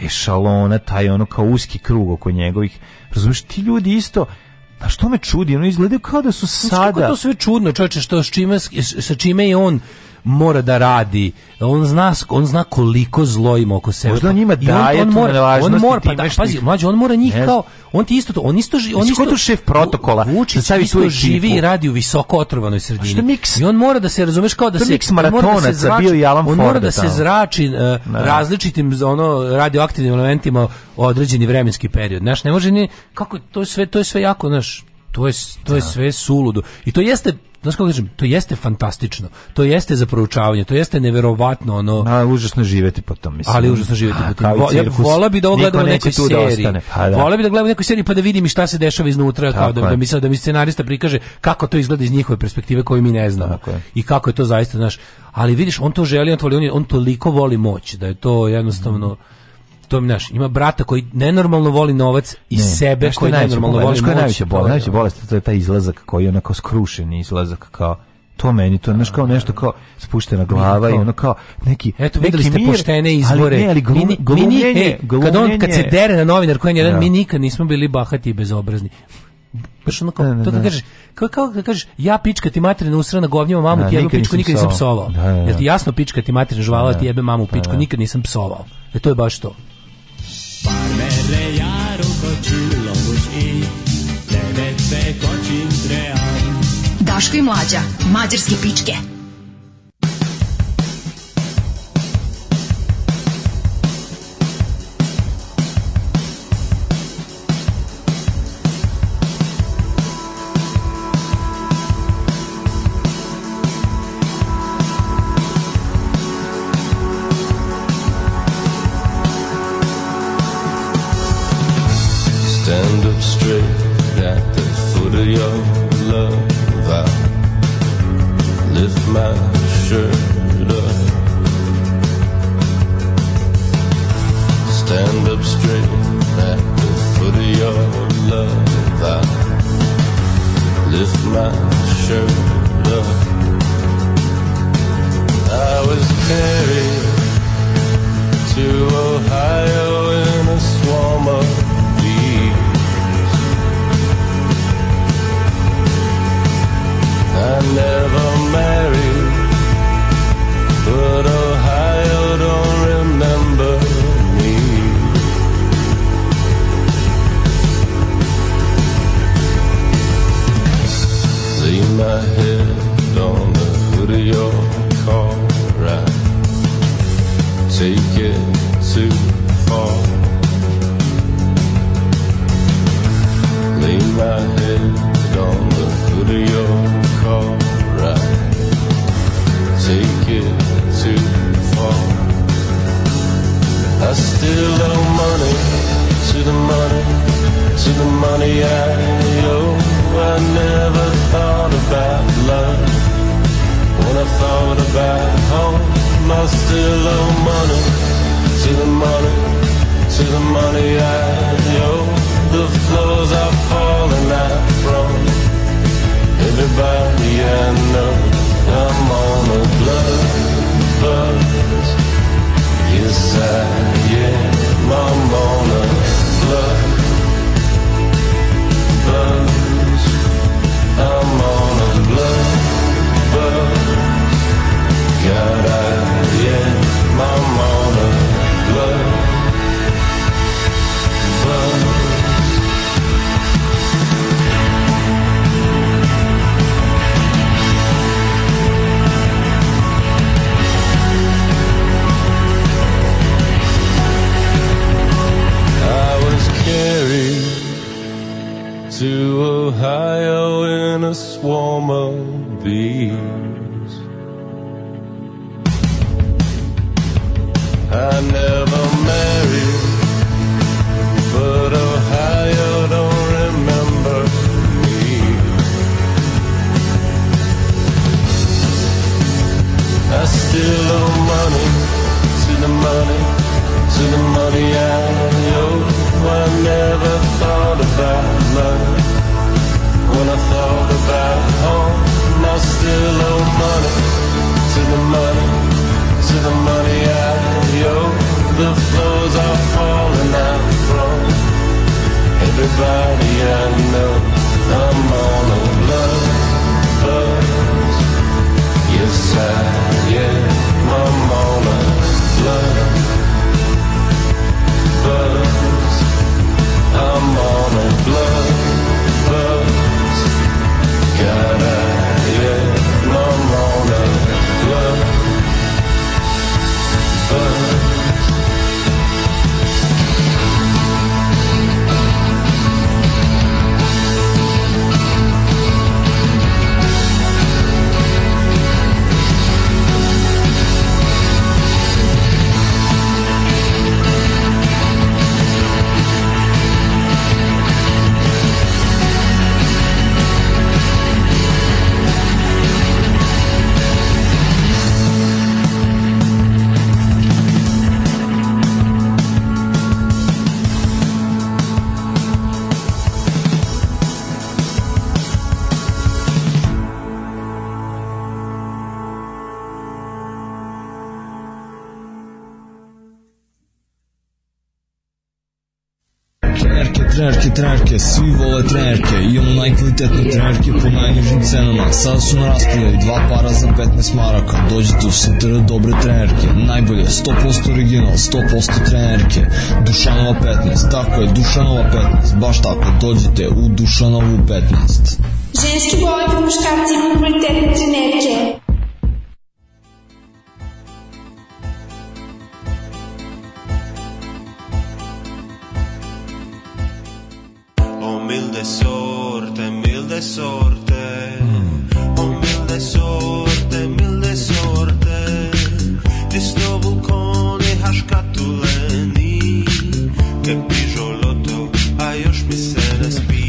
ešalona, taj ono kao uski krug oko njegovih. Razumeš, ti ljudi isto, a što me čudi, ono izgledaju kao da su sada. Kako to sve čudno, čoveče, što s čime, sa čime je on mora da radi. On zna, on zna koliko zlo ima oko sebe. Možda njima daje on, on mora, on mora, pa da, pazi, mlađe, on mora njih kao, on ti isto to, on isto, on isto, isto šef protokola, da Vučić da isto živi i radi u visoko otrovanoj sredini. Miks, I on mora da se, razumeš, kao da se, miks maratonaca da bio i Alan Ford. On mora da se zrači uh, različitim ono, radioaktivnim elementima određeni vremenski period. Znaš, ne može ni, kako, to sve, to je sve jako, znaš, to je, to je sve suludo. I to jeste znaš kako kažem, to jeste fantastično, to jeste za proučavanje, to jeste neverovatno ono. A užasno živeti po tom, mislim. Ali užasno živeti po tom. Ja vola bi da ogledam nekoj da seriji. Da pa, da. Vola bi da gledam nekoj seriji pa da vidim šta se dešava iznutra, Tako kao da, da mislim da mi scenarista prikaže kako to izgleda iz njihove perspektive koju mi ne znamo. I kako je to zaista, znaš. Ali vidiš, on to želi, on, to, voli, on toliko voli moć da je to jednostavno mm to naš, ima brata koji nenormalno voli novac i ne, sebe ne, koji nenormalno voli moć. Najveća bolest, da, najveća da, da. bolest, to je taj izlazak koji je onako skrušen izlazak kao to meni to znači kao nešto kao spuštena glava i ono kao neki eto videli ste poštene izbore ali ne, ali glum, mi, mi, glumljenje, glumljenje. kad on kad se dere na novinar koji jedan ja. mi nikad nismo bili bahati i bezobrazni baš ono kao, ne, ne, to kad kažeš, kao, kao kad kažeš, ja pička ti materina usrana govnjima mamu ti jednu pičku, nikad nisam psovao. Jel ti jasno pička ti materina žvala ti jebe mamu pičku, nikad nisam psovao. E to je baš to. Farmerre járok a csillagos éj, de vettek a csintre Daško i mlađa, mađarske pičke. 15 maraka, dođete u center dobre trenerke, najbolje, 100% original, 100% trenerke, Dušanova 15, tako je, Dušanova 15, baš tako, dođite u Dušanovu 15. Ženski boli po muškarci imaju kvalitetne trenerke. Eu wish me set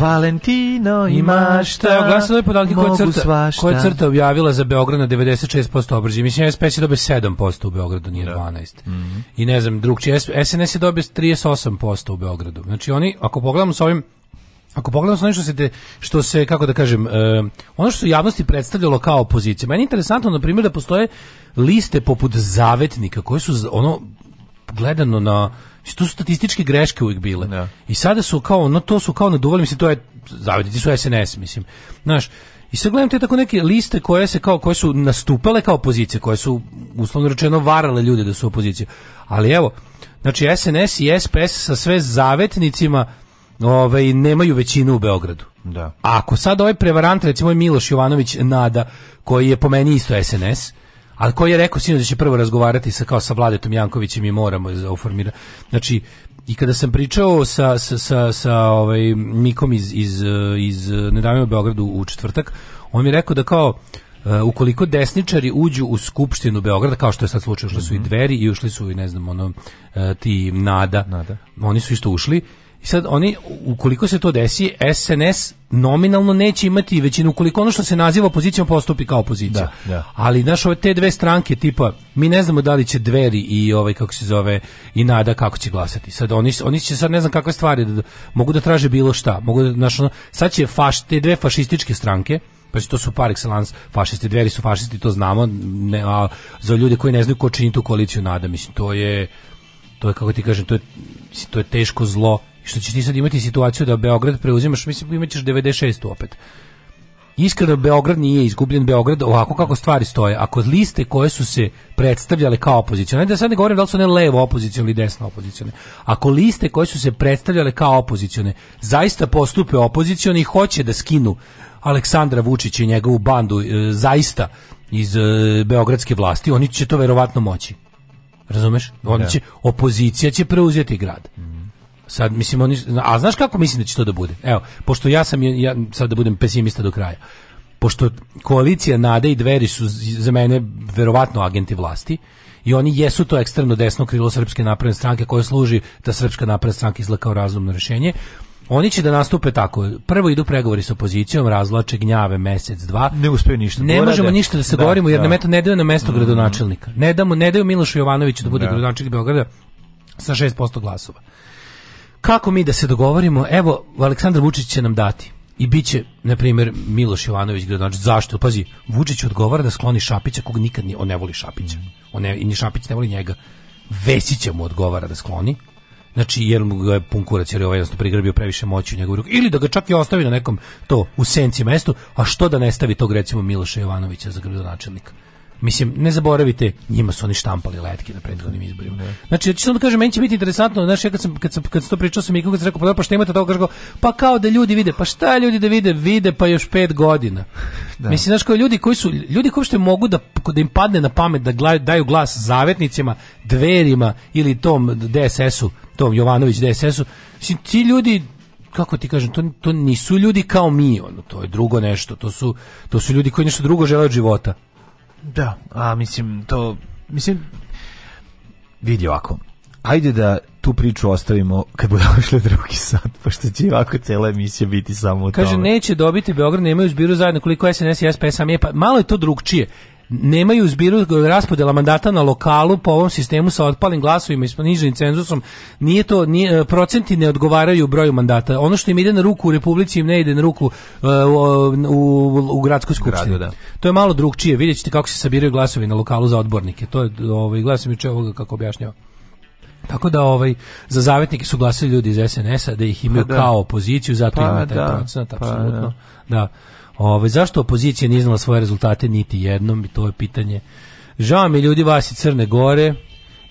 Valentino ima šta. Evo glasa ove podatke koje crta, koje crta objavila za Beograd na 96% obrđe. Mislim SPS je dobio 7% u Beogradu, nije da. 12. Mm -hmm. I ne znam, drugčije SNS je dobio 38% u Beogradu. Znači oni ako pogledamo sa ovim Ako pogledamo sa nešto se što se kako da kažem, uh, ono što su javnosti predstavljalo kao opozicija. Meni je interesantno na primjer da postoje liste poput zavetnika koje su ono gledano na tu su statističke greške uvijek bile. Da. I sada su kao, no to su kao naduvali, mislim, to je, zavediti su SNS, mislim. Znaš, i sad gledam te tako neke liste koje se kao koje su nastupale kao opozicije, koje su uslovno rečeno varale ljude da su opozicija. Ali evo, znači SNS i SPS sa sve zavetnicima ovaj, nemaju većinu u Beogradu. Da. A ako sad ovaj prevarant, recimo Miloš Jovanović Nada, koji je po meni isto SNS, ali koji je rekao sinoć da će prvo razgovarati sa kao sa Vladetom Jankovićem i moramo oformirati. Znači i kada sam pričao sa sa sa, sa ovaj Mikom iz iz eh, iz eh, Nedavimo Beogradu u četvrtak, on mi je rekao da kao Uh, ukoliko desničari uđu u skupštinu Beograda kao što je sad slučaj što su i mhm. dveri i ušli su i ne znam ono uh, ti nada, nada, oni su isto ušli I sad oni, ukoliko se to desi, SNS nominalno neće imati većinu, ukoliko ono što se naziva opozicijom postupi kao opozicija. Da, da. Ali, znaš, ove te dve stranke, tipa, mi ne znamo da li će dveri i ovaj, kako se zove, i nada kako će glasati. Sad, oni, oni će sad ne znam kakve stvari, da, da mogu da traže bilo šta. Mogu da, znaš, ono, sad će faš, te dve fašističke stranke, pa to su par excellence fašisti, dveri su fašisti, to znamo, ne, a za ljude koji ne znaju ko čini tu koaliciju nada, mislim, to je, to je, kako ti kažem, to je, to je teško zlo što ćeš ti sad imati situaciju da Beograd preuzimaš, mislim imaćeš 96 opet. Iskreno Beograd nije izgubljen Beograd ovako kako stvari stoje. Ako liste koje su se predstavljale kao opozicione, da sad ne govorim da li su one levo opozicione ili desno opozicione. Ako liste koje su se predstavljale kao opozicione zaista postupe opozicione i hoće da skinu Aleksandra Vučića i njegovu bandu e, zaista iz e, beogradske vlasti, oni će to verovatno moći. Razumeš? Oni da. će, opozicija će preuzeti grad. Mm. Sad mislim oni a znaš kako mislim da će to da bude? Evo, pošto ja sam ja sad da budem pesimista do kraja. Pošto koalicija Nade i Dveri su za mene verovatno agenti vlasti i oni jesu to ekstremno desno krilo Srpske napredne stranke koje služi da Srpska napredna stranka izgleda kao razumno rešenje Oni će da nastupe tako. Prvo idu pregovori sa opozicijom, razvlače gnjave mesec dva. Ne uspeju ništa. Ne možemo da. ništa da se da, govorimo jer da. nam eto ne daju na mesto mm gradonačelnika. Ne damo, ne daju Milošu Jovanoviću da bude da. gradonačelnik Beograda sa 6% glasova kako mi da se dogovorimo, evo, Aleksandar Vučić će nam dati i bit će, na primjer, Miloš Jovanović gradonačelnik. Zašto? Pazi, Vučić odgovara da skloni Šapića, kog nikad ni, on ne voli Šapića. On ne, ni Šapić ne voli njega. Vesića mu odgovara da skloni. Znači, jer mu ga je pun kurac, jer je ovaj jednostavno prigrbio previše moći u njegovu ruku. Ili da ga čak i ostavi na nekom to u senci mestu, a što da ne stavi tog, recimo, Miloša Jovanovića za gradonačelnika. Mislim, ne zaboravite, njima su oni štampali letke na prethodnim izborima. Ne. Da. Znači, ja ću samo da kažem, meni će biti interesantno, znači ja kad sam, kad sam, kad sam to pričao sam i kako sam rekao, pa da, pa šta imate toga, pa kao da ljudi vide, pa šta ljudi da vide, vide pa još pet godina. Da. Mislim, znači, kao ljudi koji su, ljudi koji uopšte mogu da, da im padne na pamet da daju glas zavetnicima, dverima ili tom DSS-u, tom Jovanović DSS-u, mislim, ti ljudi kako ti kažem, to, to nisu ljudi kao mi, ono, to je drugo nešto, to su, to su ljudi koji nešto drugo žele od života. Da, a mislim to mislim vidi ovako. Ajde da tu priču ostavimo kad bude došlo drugi sat, pošto će ovako cela emisija biti samo o Kaže, tome. neće dobiti Beograd, nemaju zbiru zajedno koliko SNS i SPS sam je, pa malo je to drugčije nemaju zbiru raspodela mandata na lokalu po ovom sistemu sa otpalim glasovima i s nižim cenzusom, nije to, nije, e, procenti ne odgovaraju broju mandata. Ono što im ide na ruku u Republici im ne ide na ruku uh, u, u, u gradskoj skupštini. da. To je malo drugčije, vidjet ćete kako se sabiraju glasovi na lokalu za odbornike. To je, ovaj, gledam juče ovoga kako objašnjava. Tako da ovaj za zavetnike su glasali ljudi iz SNS-a da ih imaju pa da. kao opoziciju, zato pa ima taj da. procenat apsolutno. Pa da. da. Ove, zašto opozicija nije znala svoje rezultate niti jednom i to je pitanje. Žao mi ljudi vas i Crne Gore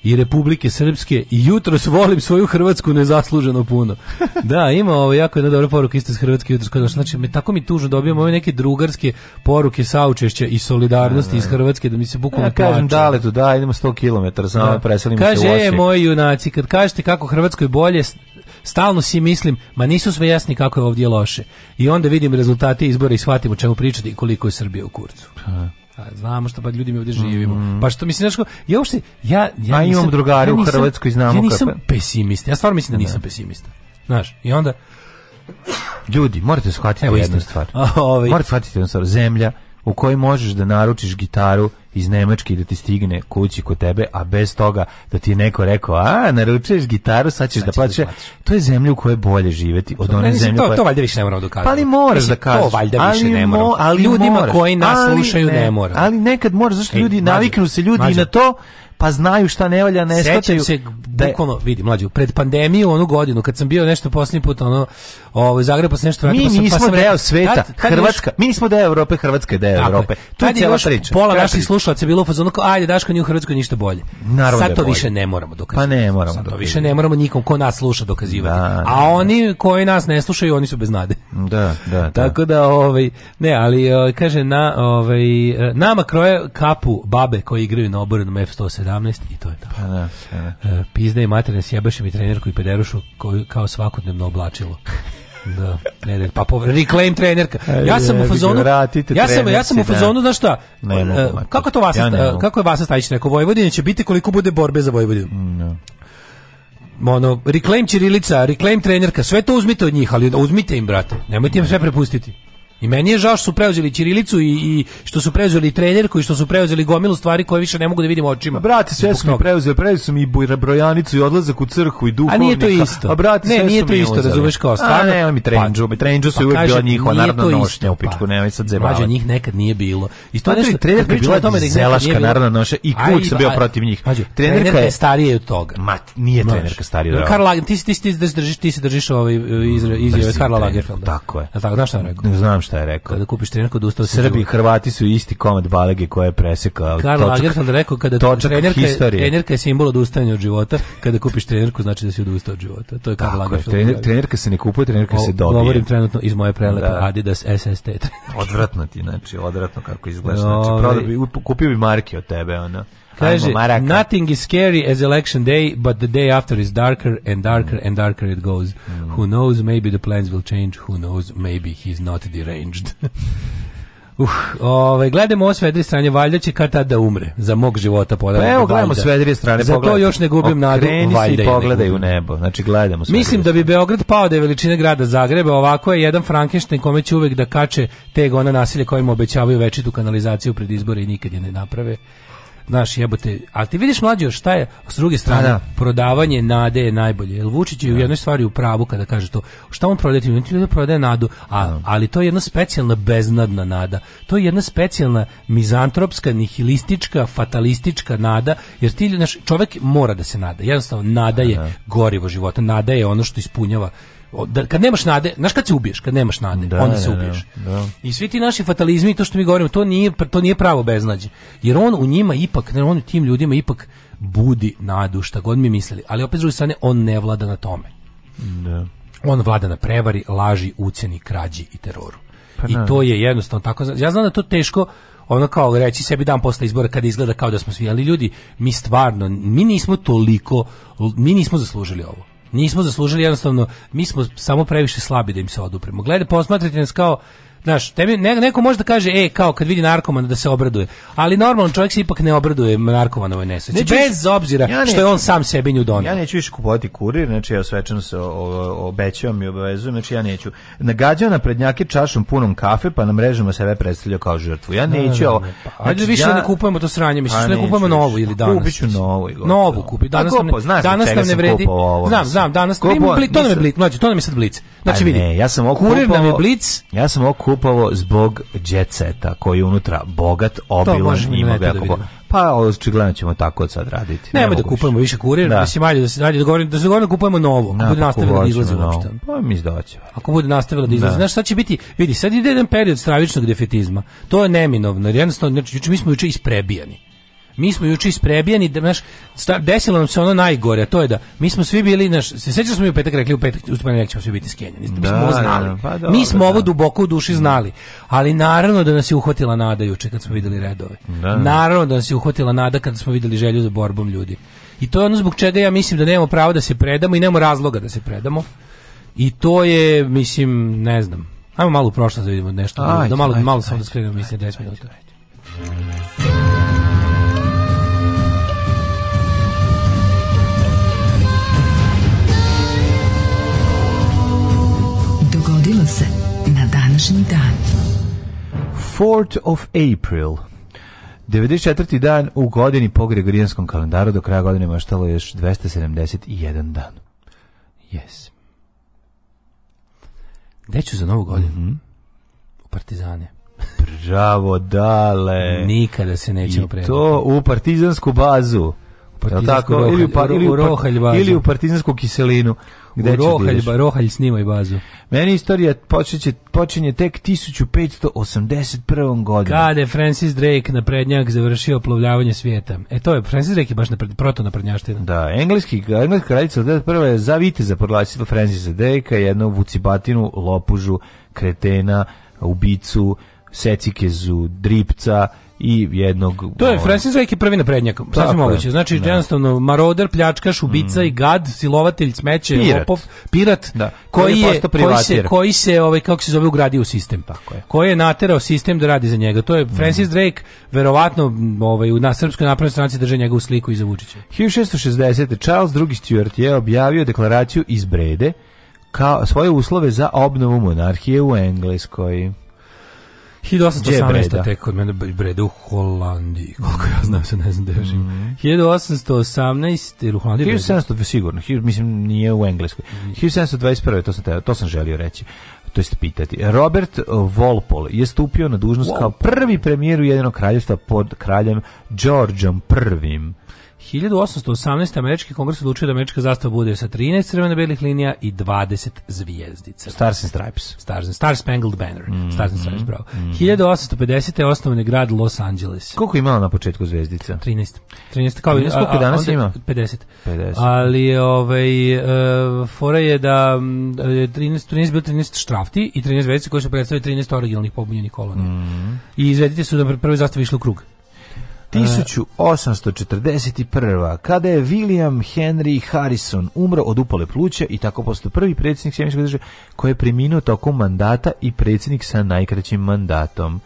i Republike Srpske i jutros volim svoju Hrvatsku nezasluženo puno. da, ima ovo jako jedna dobra poruka isto iz Hrvatske jutros. znači, me, tako mi tužno dobijamo ove neke drugarske poruke saučešća i solidarnosti iz da, da, da. Hrvatske da mi se bukvalno ja, kažem daletu, da, idemo 100 km, samo preselimo se u e, Osijek. Kaže, moji junaci, kad kažete kako Hrvatskoj bolje, Stalno si mislim, ma nisu sve jasni kako je ovdje loše. I onda vidim rezultate izbora i shvatim o čemu pričati i koliko je Srbija u kurcu. A, Znamo što pa ljudi mi ovdje živimo. Mm. Pa što mislim znači ja uopšte ja ja A pa imam drugare ja u Hrvatskoj znamo kako. Ja nisam kako... pesimista. Ja stvarno mislim da nisam ne. pesimista. Znaš, i onda ljudi, morate shvatiti Evo jednu stvar. Ovaj- morate shvatiti jednu stvar. Zemlja u kojoj možeš da naručiš gitaru iz Nemačke da ti stigne kući kod tebe, a bez toga da ti je neko rekao, a, naručuješ gitaru, sad ćeš znači da, da plaćaš. To je zemlja u kojoj je bolje živeti od one zemlje. To, koja... to valjda više ne moramo dokazati. Pa ali moraš da kažeš. To valjda više ne moramo. Ljudima moraš, koji nas slušaju ne, ne mora. Ali nekad moraš, zašto ljudi, naviknu se ljudi i na to pa znaju šta ne valja, ne shvataju. se, da bukvalno, vidi, mlađu, pred pandemiju, onu godinu, kad sam bio nešto posljednji put, ono, ovo, ovaj, Zagreba se nešto vratio, mi pa sam, pa nismo pa deo sveta, tad, tad Hrvatska, još, mi nismo deo Evrope, Hrvatska je deo dakle, Evrope. Tu je cijela priča. Pola naših slušalaca bilo u fazonu, kao, ajde, Daško, nije u Hrvatskoj ništa bolje. Naravno Sad da to bolje. više ne moramo dokazivati. Pa ne moramo Sad to dokazivati. više ne moramo nikom ko nas sluša dokazivati. Da, A da, oni koji nas ne slušaju, oni su bez nade. Da, da. Tako da, ovaj, ne, ali, ovaj, kaže, na, ovaj, e, nama kroje kapu babe koji igraju na oborenom F-117 17 i to je tako. Pa, da, da. E, Pizda i materne sjebaše mi trenerku i pederušu koju kao svakodnevno oblačilo. da, ne, ne, pa povr... reclaim trenerka. Ja sam u fazonu. Ja sam ja sam u da. fazonu, znaš šta? Ne, ne, kako to vas ja kako je vas Stajić rekao Vojvodina će biti koliko bude borbe za Vojvodinu. No mm, da. ono, reclaim Čirilica, reclaim trenerka, sve to uzmite od njih, ali uzmite im, brate, nemojte im sve prepustiti. I meni je žao što su preuzeli ćirilicu i, i što su preuzeli trenerku i što su preuzeli gomilu stvari koje više ne mogu da vidim očima. brate, sve su mi preuzeli, preuzeli su mi i brojanicu i odlazak u crhu i duhovnika. A nije to isto. A brate, ne, sve nije to isto, razumeš kao stvarno. A ne, mi pa, trenđu, mi pa trenđu su uvek bila njihova narodna nošnja pa. u pičku, nemoj sad zebavati. Mađo, njih nekad nije bilo. I to nešto, trenerka je bila da zelaška narodna nošnja i uvek sam bio protiv njih. Trenerka je starije od toga. Ma, nije trenerka starija. Karl Lagerfeld, ti ti, držiš, ti se držiš ovaj izjave Karla Lagerfelda. Tako je. Tako, znaš šta rekao? Znam šta je rekao. Kada kupiš trenerku kod ustao Srbi, Hrvati su isti komad balege koje je presekao. Karl Lagerfeld rekao kada trenerka, historije. trenerka je simbol odustajanja od života, kada kupiš trenerku znači da si odustao od života. To je Karl Tako Lagerfeld. trener, trenerka se ne kupuje, trenerka o, se dobije. Govorim trenutno iz moje prelepe da. Adidas SST. odvratno ti, znači, odvratno kako izgleda. Znači, no, ovaj. prodao kupio bi marke od tebe, ona. Kaže, nothing is scary as election day, but the day after is darker and darker mm. and darker it goes. Mm. Who knows, maybe the plans will change, who knows, maybe he's not deranged. Uh, ovaj gledamo ovo sve strane, valjda će kad tada da umre za mog života podala. Pa evo gledamo sve dvije strane, pogledaj. Zato pogledaj. još ne gubim nadu, si valjda. i pogledaj u nebo. Znači gledamo sve. Mislim da bi Beograd pao da je veličine grada Zagreba, ovako je jedan Frankenstein kome će uvek da kače teg ona nasilje kojim obećavaju večitu kanalizaciju pred izbore i nikad je ne naprave znaš, jebote, ali ti vidiš mlađe šta je s druge strane pa da. prodavanje nade je najbolje. Jel Vučić je u da. jednoj stvari u pravu kada kaže to. Šta on prodaje tim ljudi prodaje nadu, a, da. ali to je jedna specijalna beznadna nada. To je jedna specijalna mizantropska, nihilistička, fatalistička nada, jer ti znaš, čovjek mora da se nada. Jednostavno nada da, je gorivo života, nada je ono što ispunjava da, kad nemaš nade, znaš kad se ubiješ, kad nemaš nade, da, onda da, se da, ubiješ. Da, I svi ti naši fatalizmi, to što mi govorimo, to nije, to nije pravo beznađe. Jer on u njima ipak, ne, on u tim ljudima ipak budi nadu, šta god mi mislili. Ali opet s druge strane, on ne vlada na tome. Da. On vlada na prevari, laži, uceni, krađi i teroru. Pa I da. to je jednostavno tako. Ja znam da to teško ono kao reći sebi dan posle izbora kada izgleda kao da smo svi, ali ljudi, mi stvarno, mi nismo toliko, mi nismo zaslužili ovo. Nismo zaslužili jednostavno, mi smo samo previše slabi da im se odupremo. Gledajte, posmatrajte nas kao Znaš, tebi, ne, neko može da kaže, e, kao kad vidi narkomana da se obraduje, ali normalan čovjek se ipak ne obraduje narkomanovoj nesreći, bez obzira ja što je on sam sebi nju donio. Ja neću više kupovati kurir, znači ja svečano se obećavam i obavezujem, znači ja neću. Nagađao na prednjake čašom punom kafe, pa na mrežama sebe predstavljao kao žrtvu. Ja da, da, neću da, ovo. Pa, znači, ajde više ja, ne kupujemo to sranje, misliš, pa ne kupujemo novu ili danas. Kupiću novu. Novu kupi, danas nam ne, danas nam ne vredi. Znam, znam, danas to nam je blic, mlađe, to nam je sad blic. Znači pa vidi. ja sam kurir nam je blic. Ja sam kupovo zbog džetseta koji je unutra bogat, obilan i ima da veliko pa očigledno ćemo tako od sad raditi. Nemoj da kupujemo više kurir, da. mislim ajde da se dalje dogovorimo, da, da se dogovorimo da kupujemo novo, ako ja, bude nastavila da izlazi no. uopšte. Pa mi izdaće. Ako bude nastavila da izlazi, da. znaš šta će biti? Vidi, sad ide jedan period stravičnog defetizma. To je neminovno, jer jednostavno, znači, mi smo juče isprebijani mi smo juče isprebijeni, da, znaš, desilo nam se ono najgore, a to je da mi smo svi bili, znaš, se sjećaš da smo mi u petak rekli, u petak, u ponedeljak ćemo svi biti skenjeni. Da, mi smo ovo znali. Da, pa dobro, mi smo ovo duboko u duši znali. Ali naravno da nas je uhvatila nada juče kad smo videli redove. Da. Naravno da nas je uhvatila nada kad smo videli želju za borbom ljudi. I to je ono zbog čega ja mislim da nemamo pravo da se predamo i nemamo razloga da se predamo. I to je, mislim, ne znam. Ajmo malo u prošlost da vidimo nešto. Ajde, da malo, ajde, malo samo da skrenem, mislim, 10 minuta. današnji dan. 4th of April. 94. dan u godini po Gregorijanskom kalendaru do kraja godine maštalo je još 271 dan. Yes. Gde ću za novu godinu? Mm -hmm. U Partizane. Bravo, dale. Nikada se nećemo predati. I to u partizansku bazu. Partizansko tako? Pa- ili, u, pa, ili, u, rohalj bazu. ili u partizansku kiselinu. Gde u da rohalj, ba, rohalj snimaj bazu. Meni istorija počinje, počinje tek 1581. godine. Kada je Francis Drake na prednjak završio plovljavanje svijeta. E to je, Francis Drake je baš napred, proto na prednjaštinu. Da, engleski, engleska kraljica prva je za viteza proglasila Francisa Drakea a jednu vucibatinu, lopužu, kretena, ubicu, secikezu, dripca, i jednog... To je, Francis Drake je prvi naprednjak, šta se moguće. Znači, da. jednostavno, maroder, pljačkaš, ubica mm. i gad, silovatelj, smeće, pirat. lopov, pirat, da. koji, je, koji se, koji se ovaj, kako se zove, ugradi u sistem. Tako je. Koji je naterao sistem da radi za njega. To je mm. Francis mm. Drake, verovatno, ovaj, na Srpskoj napravnoj stranci drže njegovu sliku iza Vučića. 1660. Charles II. Stuart je objavio deklaraciju iz Brede, kao svoje uslove za obnovu monarhije u Engleskoj. 1818. tek kod mene Breda u Holandiji. Koliko ja znam se ne znam da živim. Mm. 1818 jer u Holandiji. 1700 sigurno. Mislim nije u Engleskoj. 1721. Mhm. to sam te, to sam želio reći to jest pitati. Robert Walpole je stupio na dužnost wow. kao prvi premijer Ujedinog kraljevstva pod kraljem Georgeom I. 1818. američki kongres odlučio da američka zastava bude sa 13 crveno-belih linija i 20 zvijezdica. Stars and Stripes. Stars and, Star Spangled Banner. Mm -hmm. Stars and Stripes, bravo. Mm -hmm. 1850. je osnovan grad Los Angeles. Koliko je imala na početku zvijezdica? 13. 13 kao, 13 koliko danas onda, ima? 50. 50. Ali ovaj, uh, fora je da mm, je 13, 13 bilo 13 štrafti i 13 zvijezdica koje su predstavili 13 originalnih pobunjenih kolona. Mm -hmm. I zvijezdice su da prve zastave išle u krug. 1841. kada je William Henry Harrison umro od upale pluća i tako postao prvi predsjednik Sjemičke države koji je preminuo tokom mandata i predsjednik sa najkraćim mandatom.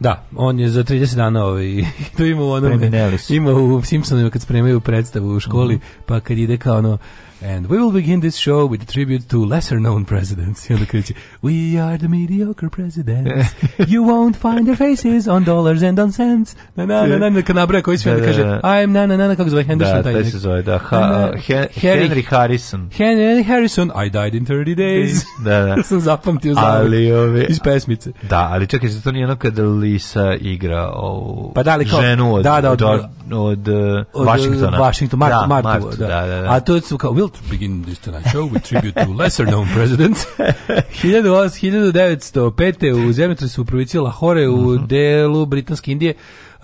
Da, on je za 30 dana ovaj, to ima u onom, ima u Simpsonovima kad spremaju predstavu u školi, mm -hmm. pa kad ide kao ono, And we will begin this show with a tribute to lesser known presidents. I onda kreće, we are the mediocre presidents. You won't find their faces on dollars and on cents. Na na na na, na kanabra koji sve da, da, kaže, da. I'm na na na na, kako zove Henderson. Da, taj se zove, da, ha, uh, Hen Harry, Henry Harrison. Henry Harrison, I died in 30 days. da, da. Sam zapamtio za ali, ovi, iz pesmice. Da, ali čekaj, to nije ono kada Lisa igra ovu pa da, ali kao, ženu od, da, da, od, od, od, od Washingtona. Washington, Martu, da, Martu, Martu, da. da, da, da. A to su kao, Will to begin this tonight show with tribute to lesser known presidents. 1905. u zemljotresu u provinciji Lahore u mhm. delu Britanske Indije Uh,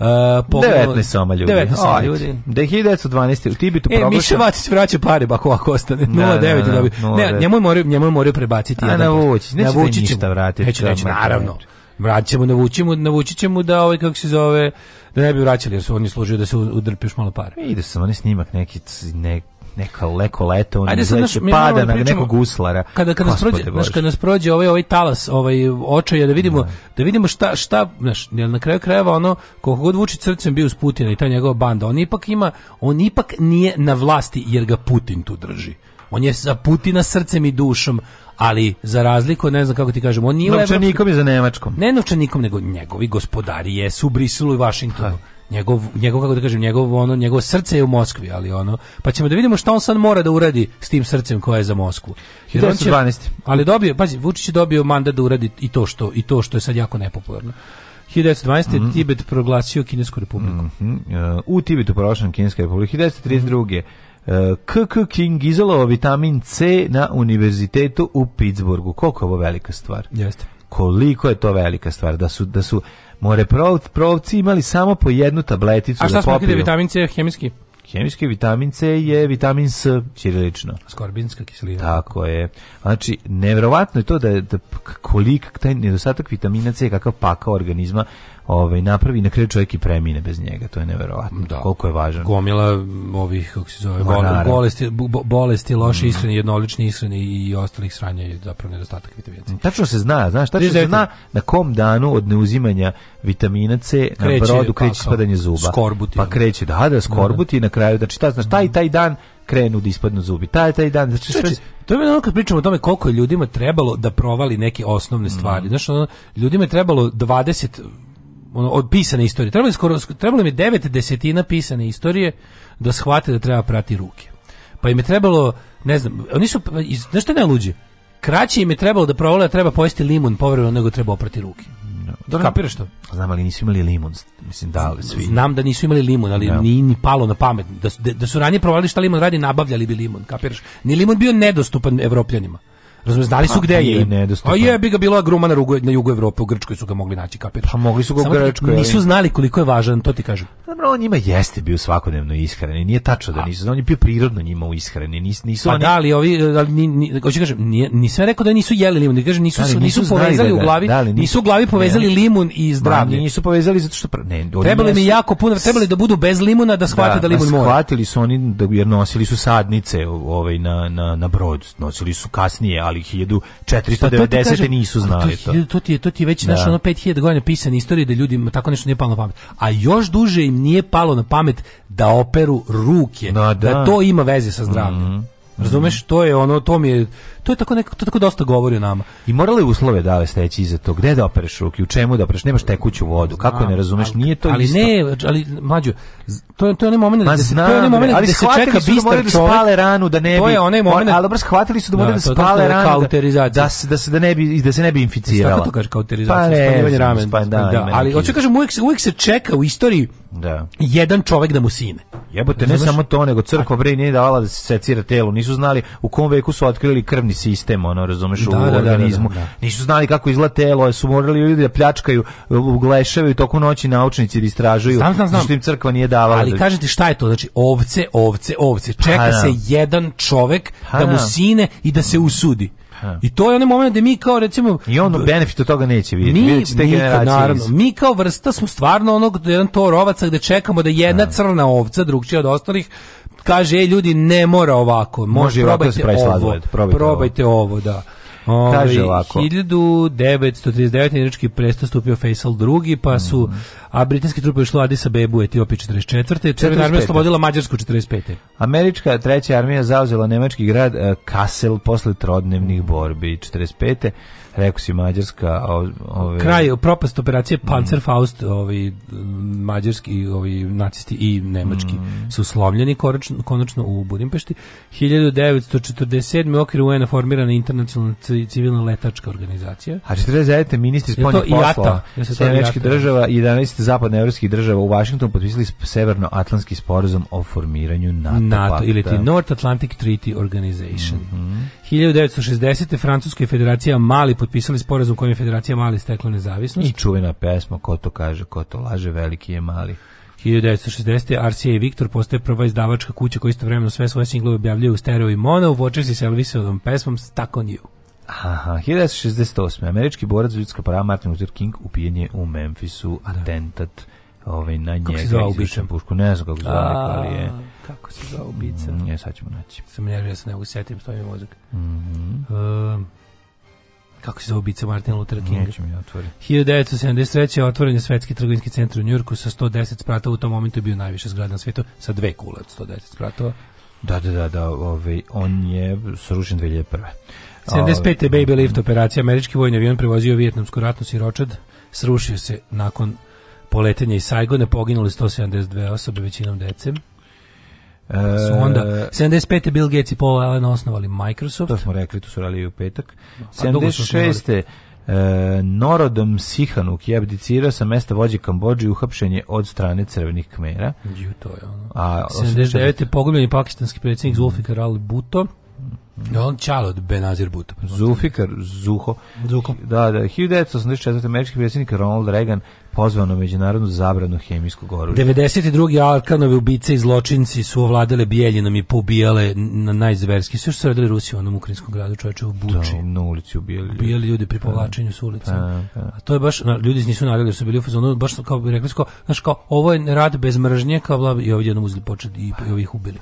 pogledalo... 19 soma ljudi. 19 soma ljudi. 1912. u Tibitu e, proglašen... Miša Vacić vraća pare, bako ovako ostane. 09 da, da dobi. Da, ne, njemu je morao, njemu je morao prebaciti. A Vučić, neće da ništa vratiti. Neće, neće, naravno. Vraćamo, navućemo, navućićemo da ovaj, kako se zove, da ne bi vraćali, jer su oni služio da se udrpi još malo pare. Ide sam, on snimak neki, nek, neka leko leto, on Ajde, naš, pada da na nekog uslara. Kada, kada, nas prođe, naš, kada nas prođe ovaj, ovaj talas, ovaj očaja, da vidimo, da. da vidimo šta, šta naš, na kraju krajeva ono, koliko god Vučić srcem bio uz Putina i ta njegova banda, on ipak ima, on ipak nije na vlasti jer ga Putin tu drži. On je za Putina srcem i dušom, ali za razliku, ne znam kako ti kažem, on nije... Novčanikom je za Nemačkom. Ne novčanikom, nego njegovi gospodari jesu u Briselu i Vašingtonu. Ha njegov, njegov kako da kažem, njegov ono, njegovo srce je u Moskvi, ali ono, pa ćemo da vidimo šta on sad mora da uradi s tim srcem koje je za Moskvu. Jer 1912. ali dobio, pazi, Vučić je dobio mandat da uradi i to što i to što je sad jako nepopularno. 1912. Mm -hmm. Tibet proglasio Kinesku republiku. Mm -hmm. uh, u Tibetu proglašena Kineska republika. 1932. Mm -hmm. uh, KK King izolao vitamin C na univerzitetu u Pittsburghu. Koliko je ovo velika stvar? Jeste. Koliko je to velika stvar da su da su more provci imali samo po jednu tableticu. A da šta da smo popiju. vitamin C hemijski? Hemijski vitamin C je vitamin S, ćirilično. Skorbinska kiselina. Tako je. Znači, nevjerovatno je to da, da kolik taj nedostatak vitamina C, kakav pakao organizma ovaj napravi na kraju čovjek i premine bez njega to je neverovatno da. koliko je važno gomila ovih kako se zove bolesti bolesti loše mm. ishrane jednolične ishrane i ostalih sranja je zapravo nedostatak vitamina C tačno se zna znaš tačno se zna na kom danu od neuzimanja vitamina C kreće, na brodu pa kreće spadanje zuba skorbuti pa kreće da da skorbuti da, da. na kraju znači ta znaš taj mm. taj dan krenu da ispadnu zubi. Taj taj dan, znači sve to je ono kad pričamo o tome koliko je ljudima trebalo da provali neke osnovne stvari. Mm. Znači ono, ljudima je trebalo 20 ono, od pisane istorije. Trebalo je, skoro, trebalo mi devet desetina pisane istorije da shvate da treba prati ruke. Pa im je trebalo, ne znam, oni su, znaš što je najluđe? Kraće im je trebalo da provole, da treba pojesti limun povremeno nego treba oprati ruke. Da, da kapiraš to? Znam, ali nisu imali limun, mislim, da li svi. Znam da nisu imali limun, ali no. Da. ni, ni palo na pamet. Da da su ranije provali šta limun radi, nabavljali bi limun, kapiraš? Ni limun bio nedostupan evropljanima. Razumeš, znali su gde je nedostupan. A je bi ga bilo agruma na, rugu, na jugu Evrope, u Grčkoj su ga mogli naći kapir. Pa mogli su ga u da Grčkoj. Nisu znali koliko je važan, to ti kažem. Dobro, on njima jeste bio svakodnevno iskren i nije tačno da nisu, on je bio prirodno njima u ishrani, nisu nisu pa oni. da li ovi ali ni, ni hoće kažem, nije, rekao da nisu jeli limun, kaže da, nisu nisu, nisu povezali da, u glavi, da li, nisu, nisu u glavi povezali ne, limun i zdravlje. nisu povezali zato što ne, trebali mi jako puno, trebali da budu bez limuna da shvate da, da limun pa mora. Shvatili su oni da jer nosili su sadnice ovaj na na na brod, nosili su kasnije, ali 1490 pa nisu znali to. To, to ti je to ti je već da. Naš, ono 5000 godina pisane istorije da ljudima tako nešto nije palo na pamet. A još duže im nije palo na pamet da operu ruke, no, da. da to ima veze sa zdravljem. Mm -hmm. Razumeš, to je ono, to mi je, to je tako nekako, to tako dosta govori o nama. I morale uslove dale steći iza to, gde da opereš ruke, u čemu da opereš, nemaš tekuću vodu, kako ne razumeš, ali, nije to ali isto. Ali ne, ali mlađo, to je, to je onaj moment da se, to je onaj moment ali da se čeka bistar da moraju spale ranu, da ne bi, to je onaj moment, ali dobro, shvatili su da moraju da, da spale ranu, da, da, se, da, se, da, ne bi, da se ne bi inficirala. Tako to kaže, kauterizacija, pa spaljivanje ramen. da, da, ali, hoću da kažem, uvijek se, uvijek se čeka u istoriji, Da. Jedan čovjek da mu sine. Jebote, ne samo to, nego crkva bre nije dala da se secira telo. Nisu znali u kom veku su otkrili krvni sistem, ono, razumeš, da, u da, da, da, da organizmu. Da, Nisu znali kako izgleda telo, su morali ljudi da pljačkaju, uglešavaju toku noći naučnici da istražuju. Znam, znam, znam. Što im crkva nije davala. Ali kažete šta je to? Znači, ovce, ovce, ovce. Pa Čeka ha, se jedan čovjek ha, pa da mu sine i da se usudi. I to je onaj moment da mi kao recimo i ono benefit od toga neće vidjeti. Mi, Vidjet mi pa naravno, mi kao vrsta smo stvarno onog jedan to rovaca gde čekamo da jedna ha. Da. crna ovca drugčija od ostalih kaže ej ljudi ne mora ovako, može, može da probajte ovako ovo, probajte, probajte ovo. ovo da. Ove, ovaj, Kaže ovako. 1939. Irački presto stupio Faisal II, pa su mm. a britanske trupe išlo Addis Abebu u Etiopiji 44. Crvena armija oslobodila Mađarsku 45. Američka treća armija zauzela nemački grad eh, Kassel posle trodnevnih borbi 45 rekao si Mađarska ove... kraj propast operacije Panzerfaust mm. ovi mađarski ovi nacisti i nemački mm. su slomljeni konačno, konačno u Budimpešti 1947 u okviru UN formirana internacionalna civilna letačka organizacija a 49 ministri spoljnih poslova Sjedinjenih država i 11 zapadnoevropskih država u Vašington potpisali severnoatlantski sporazum o formiranju NATO, NATO ili ti North Atlantic Treaty Organization mm -hmm. 1960 Francuska federacija Mali potpisali sporazum kojim je Federacija Mali stekla nezavisnost. I čuvena pesma, ko to kaže, ko to laže, veliki je mali. 1960. RCA i Viktor postaje prva izdavačka kuća koja istovremeno sve svoje singlove objavljuje u stereo i mono, uvoče se s Elvisovom pesmom Stuck on You. Aha, 1968. Američki borac za ljudska prava Martin Luther King upijen je u Memphisu da. atentat ovaj, na njega. Kako se zove ubica? Pušku, ne znam kako zove, ali je... Kako se zove ubica? Mm, ja e, sad ćemo naći. Sam nervio, ja se ne usetim, da stojim mozak. Mm -hmm. uh, kako se zove ubica Martin Luther King. Neću mi otvori. 1973. otvoren svetski trgovinski centar u Njurku sa 110 spratova, u tom momentu je bio najviše zgrada na svijetu, sa dve kule od 110 spratova. Da, da, da, da ovaj, on je srušen 2001. 75. Ovaj, baby Lift mm. operacija, američki vojni avion prevozio vijetnamsku ratnu siročad, srušio se nakon poletenja iz Sajgone, poginuli 172 osobe, većinom decem su e, onda 75. Bill Gates i Paul Allen osnovali Microsoft. To smo rekli, to su radili u petak. A 76. E, Norodom Sihanuk je abdicirao sa mesta vođe Kambođe i uhapšen je od strane crvenih kmera. Ju, to je ono. A, 79. pogubljen je pakistanski predsjednik mm. Zulfikar Ali Buto. Da on Čalod Benazir Bhutto. Pa Zulfikar Zuho. Zuko. Da, da, 1984. američki predsjednik Ronald Reagan pozvao na međunarodnu zabranu hemijskog oružja. 92. Alkanove ubice i zločinci su ovladale Bijeljinom i pobijale na najzverski. Sve što su radili Rusi u onom ukrajinskom gradu, čovječe u Buči. Da, na ulici ubijali. Ubijali ljudi pri da. povlačenju s ulica. Da, a, da. a. a to je baš, na, ljudi nisu navjeli jer su bili u fazonu, baš kao bi rekli, kao, znaš kao, ovo je rad bez mržnje, kao bla, i ovdje jednom uzeli početi i, i ovih ubili.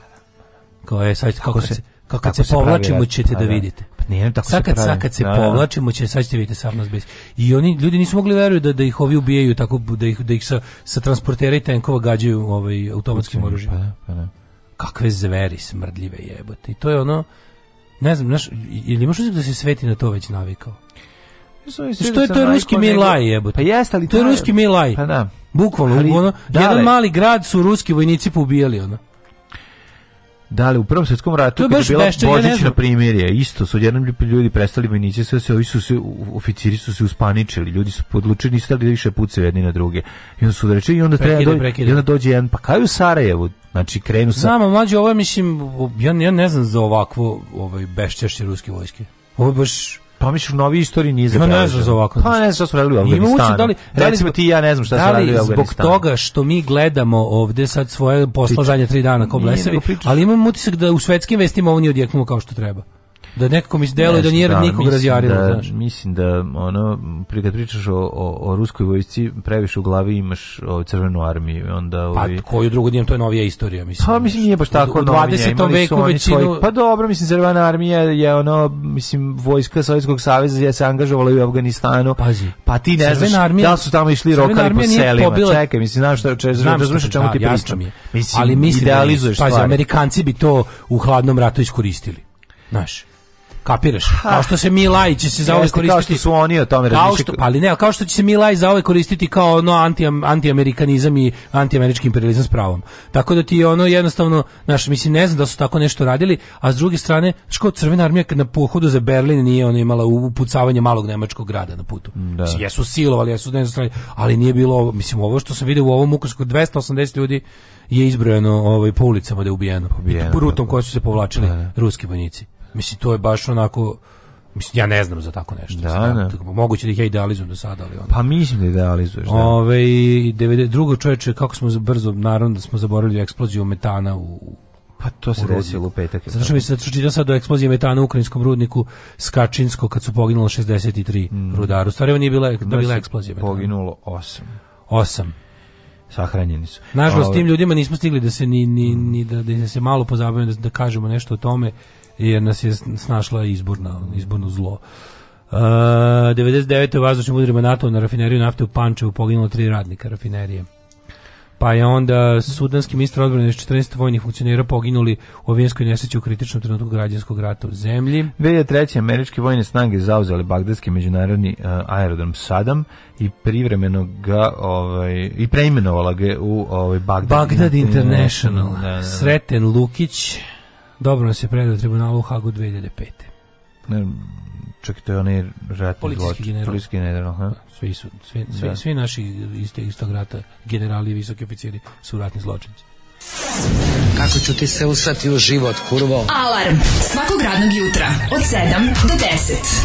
Kao je, sajt, kako, kako se, se Kako, kad se povlačimo ćete da, da vidite. Pa nije tako sad kad, se sad kad se da, da. povlačimo ćete, sad ćete vidite sa nas bez. I oni ljudi nisu mogli veruju da da ih ovi ubijaju tako da ih da ih sa sa transportera i tenkova gađaju ovaj automatskim oružjem. Pa, da, pa, da. Kakve zveri smrdljive jebote. I to je ono ne znam, znaš, ili imaš da se sveti na to već navikao? Što da je to ruski Milaj jebote? Pa jeste, ali to je ruski Milaj. Pa da. Bukvalno, ono, jedan mali grad su ruski vojnici pobijali, ono. Da li u Prvom svjetskom ratu kada je bilo božićno primirje, isto su jednom ljudi prestali vojnici, sve se ovi su se oficiri su se uspaničili, ljudi su odlučili nisu da više pucaju jedni na druge. I onda su odrečeni i onda prekide, treba dođe, i onda dođe jedan pa kao u Sarajevu, znači krenu sa Znamo, mlađe, ovo je, mislim ja, ja ne znam za ovakvo ovaj bešćešće ruske vojske. Ovo je baš Pa misliš u novi istoriji nije zabranjeno. Ja ne znam za ovako. Pa ne znam šta su radili u Afganistanu. Da li, da li Recimo ti ja ne znam šta da su radili u Afganistanu. zbog toga što mi gledamo ovde sad svoje posla zadnje tri dana ko blesavi, ali imam utisak da u svetskim vestima ovo nije odjeknulo kao što treba da netko mi deluje da nije da, nikog razjarilo, da, znaš. Mislim da ono pri kad pričaš o, o, o ruskoj vojsci previše u glavi imaš o crvenu armiju onda pa ovi... Pa koju drugu dijem to je novija istorija mislim. Pa mislim nije baš tako u, u 20. veku većinu svoj... Pa dobro mislim crvena armija je ono mislim vojska Sovjetskog saveza je se angažovala u Afganistanu. Pazi. Pa ti ne znaš armija, da su tamo išli rokali po selima. Pobila... Čekaj, mislim znaš šta razumeš o čemu ti pričam. Mislim, ali mislim da idealizuješ. Pazi, Amerikanci bi to u hladnom ratu iskoristili. Znaš, Kapiraš? Ha. Kao što se mi lajči se za ove koristiti. Kao što su oni o tome kao što, pa ali ne, kao što će se mi laj za ove koristiti kao ono anti antiamerikanizam i antiamerički imperializam s pravom. Tako da ti ono jednostavno, naš mislim ne znam da su tako nešto radili, a s druge strane, što crvena armija kad na pohodu za Berlin nije ona imala upucavanje malog nemačkog grada na putu. Da. Mislim, jesu silovali, jesu ne znam, ali nije bilo, mislim ovo što se vidi u ovom Ukršku 280 ljudi je izbrojeno ovaj po ulicama da je ubijeno, ubijeno rutom da. koja su se povlačili da, da. ruski vojnici. Mislim, to je baš onako... Mislim, ja ne znam za tako nešto. Da, da. ne. Tako, moguće da ih ja idealizujem do sada, ali ono. Pa mislim da idealizuješ, da. Ove, i drugo čoveče, kako smo brzo, naravno da smo zaboravili eksploziju metana u, pa to se desilo u petak. Zato što mi se čitao da sad do eksplozije metana u ukrajinskom rudniku Skačinsko kad su poginulo 63 mm. rudara. U stvari ovo nije bila, da bila eksplozija metana. Poginulo 8. 8 sahranjeni su. Nažalost, tim ljudima nismo stigli da se ni, ni, mm. ni da, da se malo pozabavimo, da, da kažemo nešto o tome jer nas je snašla izborna, izborno zlo. Uh, 99. u vazdušnim udarima NATO na rafineriju nafte u Pančevu poginulo tri radnika rafinerije. Pa je onda sudanski ministar odbrane 14 vojnih funkcionera poginuli u avijanskoj nesreći u kritičnom trenutku građanskog rata u zemlji. 2003. američke vojne snage zauzeli bagdadski međunarodni uh, aerodrom Sadam i privremeno ga ovaj, i preimenovala ga u ovaj, Bagdad, Bagdad International. Da, da, da. Sreten Lukić Dobro nas je predao tribunalu u Hagu 2005. Čekajte, oni to je ratni policijski general. Policijski general ha? Da, svi su, svi, svi, da. svi naši iz istog rata, generali i visoki oficiri su ratni zločinci. Kako ću ti se usrati u život, kurvo? Alarm svakog radnog jutra od 7 do 10.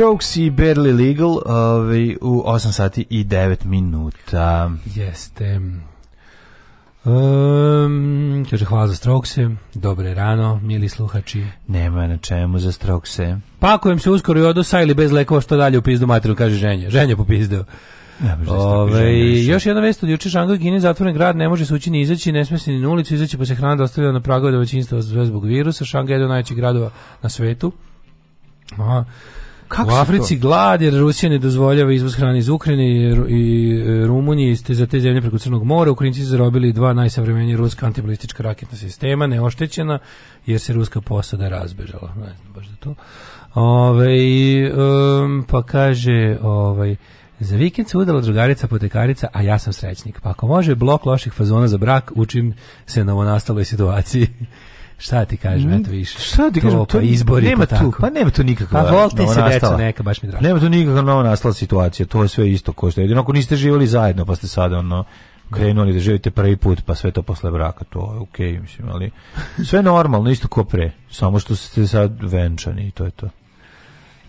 Strokes i Barely Legal ovaj, u 8 sati i 9 minuta. Jeste. Um, kaže, hvala za strokse, dobre rano, mili sluhači. Nema na čemu za strokse. Pakujem se uskoro i odosa ili bez lekova što dalje u pizdu materiju, kaže ženje. Ženje popizdeo. Ja, Ove, još jedna vest od juče Šangaj Kini zatvoren grad ne može se ući ni izaći, ne sme se ni na ulicu izaći pa se hrana dostavlja na da domaćinstva zbog virusa. Šangaj je jedan od najvećih gradova na svetu. Aha. Kako u Africi to? glad jer Rusija ne dozvoljava izvoz hrane iz Ukrajine i, i e, Rumunije ste za te zemlje preko Crnog mora. Ukrajinci su zarobili dva najsavremenije ruska antibalistička raketna sistema, neoštećena jer se ruska posada razbežala. Ne znam baš da to. Ove, um, pa kaže... Ovaj, za vikend se udala drugarica potekarica, a ja sam srećnik. Pa ako može blok loših fazona za brak, učim se na ovonastaloj situaciji šta ti kažem, eto više. Šta ti to, kažem, to, pa izbori nema pa tu, pa nema tu nikakva. Pa volte se deca neka baš mi drago. Nema tu nikakva nova nastala situacija, to je sve isto kao što je. Jedino ako niste živeli zajedno, pa ste sada ono da. krenuli da živite prvi put, pa sve to posle braka, to je okej, okay, mislim, ali sve normalno, isto ko pre, samo što ste sad venčani i to je to.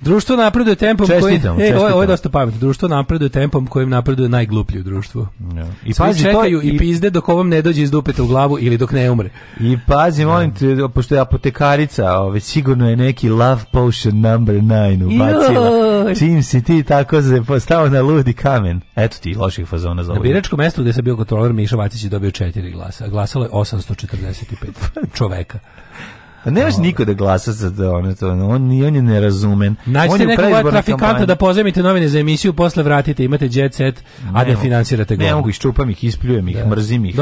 Društvo napreduje tempom koji e, ovo je dosta pametno. Društvo napreduje tempom kojim napreduje najgluplji u društvu. Ja. I Svi pazi čekaju to, i, i pizde dok ovom ne dođe iz dupeta u glavu ili dok ne umre. I pazi, molim da. te, pošto je apotekarica, ove, sigurno je neki love potion number 9 ubacila. Čim si ti tako se postao na ludi kamen. Eto ti loših fazona za ovo. Na biračkom mestu gde se bio kontroler Miša Vacić je dobio 4 glasa. Glasalo je 845 čoveka. Pa ne može niko da glasa za da to, on, to, on, on je nerazumen. Nađite nekog trafikanta da pozemite novine za emisiju, posle vratite, imate jet set, a da ne finansirate Ne mogu, iščupam ih, ispljujem ih, da. mrzim ih,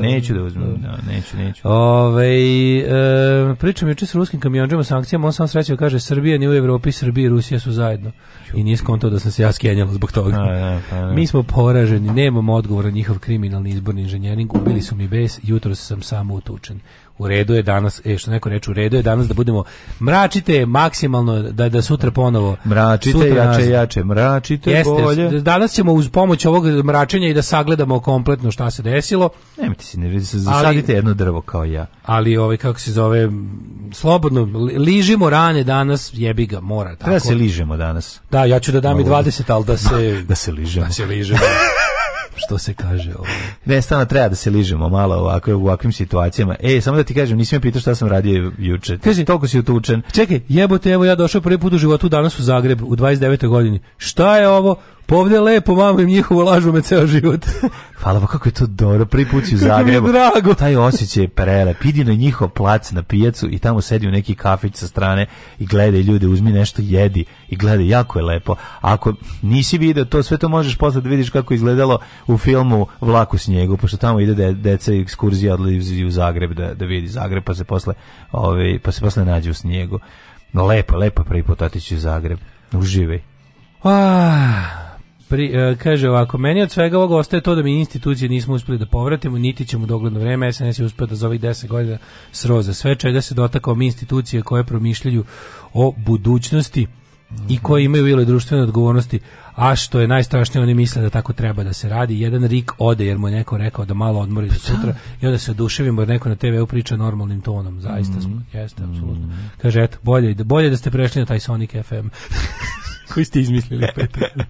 neću da uzmem, neću, neću. Ove, e, pričam juče s ruskim kamionđama sankcijama, on sam srećao, kaže, Srbija nije u Evropi, Srbija i Rusija su zajedno. I nije skontao da sam se ja skenjala zbog toga. A, a, a, pa mi smo poraženi, nemamo odgovora njihov kriminalni izborni inženjering, ubili su mi bes, jutro sam samo utučen u redu je danas, e, što neko reče, u redu je danas da budemo mračite maksimalno da da sutra ponovo mračite sutra jače nas, jače mračite jeste, bolje. Danas ćemo uz pomoć ovog mračenja i da sagledamo kompletno šta se desilo. Nemite se ne zasadite ali, jedno drvo kao ja. Ali ovaj kako se zove slobodno ližimo rane danas, jebi ga, mora da tako. Da se ližemo danas. Da, ja ću da dam i 20, da- ali da se da se ližemo. Da se ližemo. što se kaže ovo. Ovaj. Ne, stano treba da se ližemo malo ovako u ovakvim situacijama. E, samo da ti kažem, nisi me pitao šta sam radio juče. Kaži, toliko si utučen. Čekaj, jebote, evo ja došao prvi put u životu danas u Zagreb u 29. godini. Šta je ovo? Pa lepo, mamo im njihovu lažu me ceo život. Hvala vam, pa kako je to dobro, prvi put u Zagrebu. drago. Taj osjećaj je prelep. Idi na njihov plac na pijacu i tamo sedi u neki kafić sa strane i gledaj ljude, uzmi nešto, jedi i gledaj, jako je lepo. Ako nisi video to, sve to možeš posle da vidiš kako izgledalo u filmu Vlak Vlaku snijegu, pošto tamo ide de, deca ekskurzija odlazi u Zagreb da, da vidi Zagreb, pa se posle, ovaj, pa se posle nađe u snijegu. Lepo, lepo prvi put otići u Zagreb. Uživaj. Ah. Pri, e, kaže ovako, meni od svega ovoga ostaje to da mi institucije nismo uspeli da povratimo, niti ćemo dogledno vreme, SNS je uspio da za ovih 10 godina sroza sve čega se dotakao mi institucije koje promišljaju o budućnosti i koje mhm. imaju ili društvene odgovornosti, a što je najstrašnije, oni misle da tako treba da se radi. Jedan rik ode jer mu neko rekao da malo odmori pa do da. sutra i onda se oduševimo jer neko na TV-u priča normalnim tonom. Zaista, mm -hmm. jeste, apsolutno. Mhm. Kaže, eto, bolje, bolje da ste prešli na taj Sonic FM. Koji ste izmislili Petar?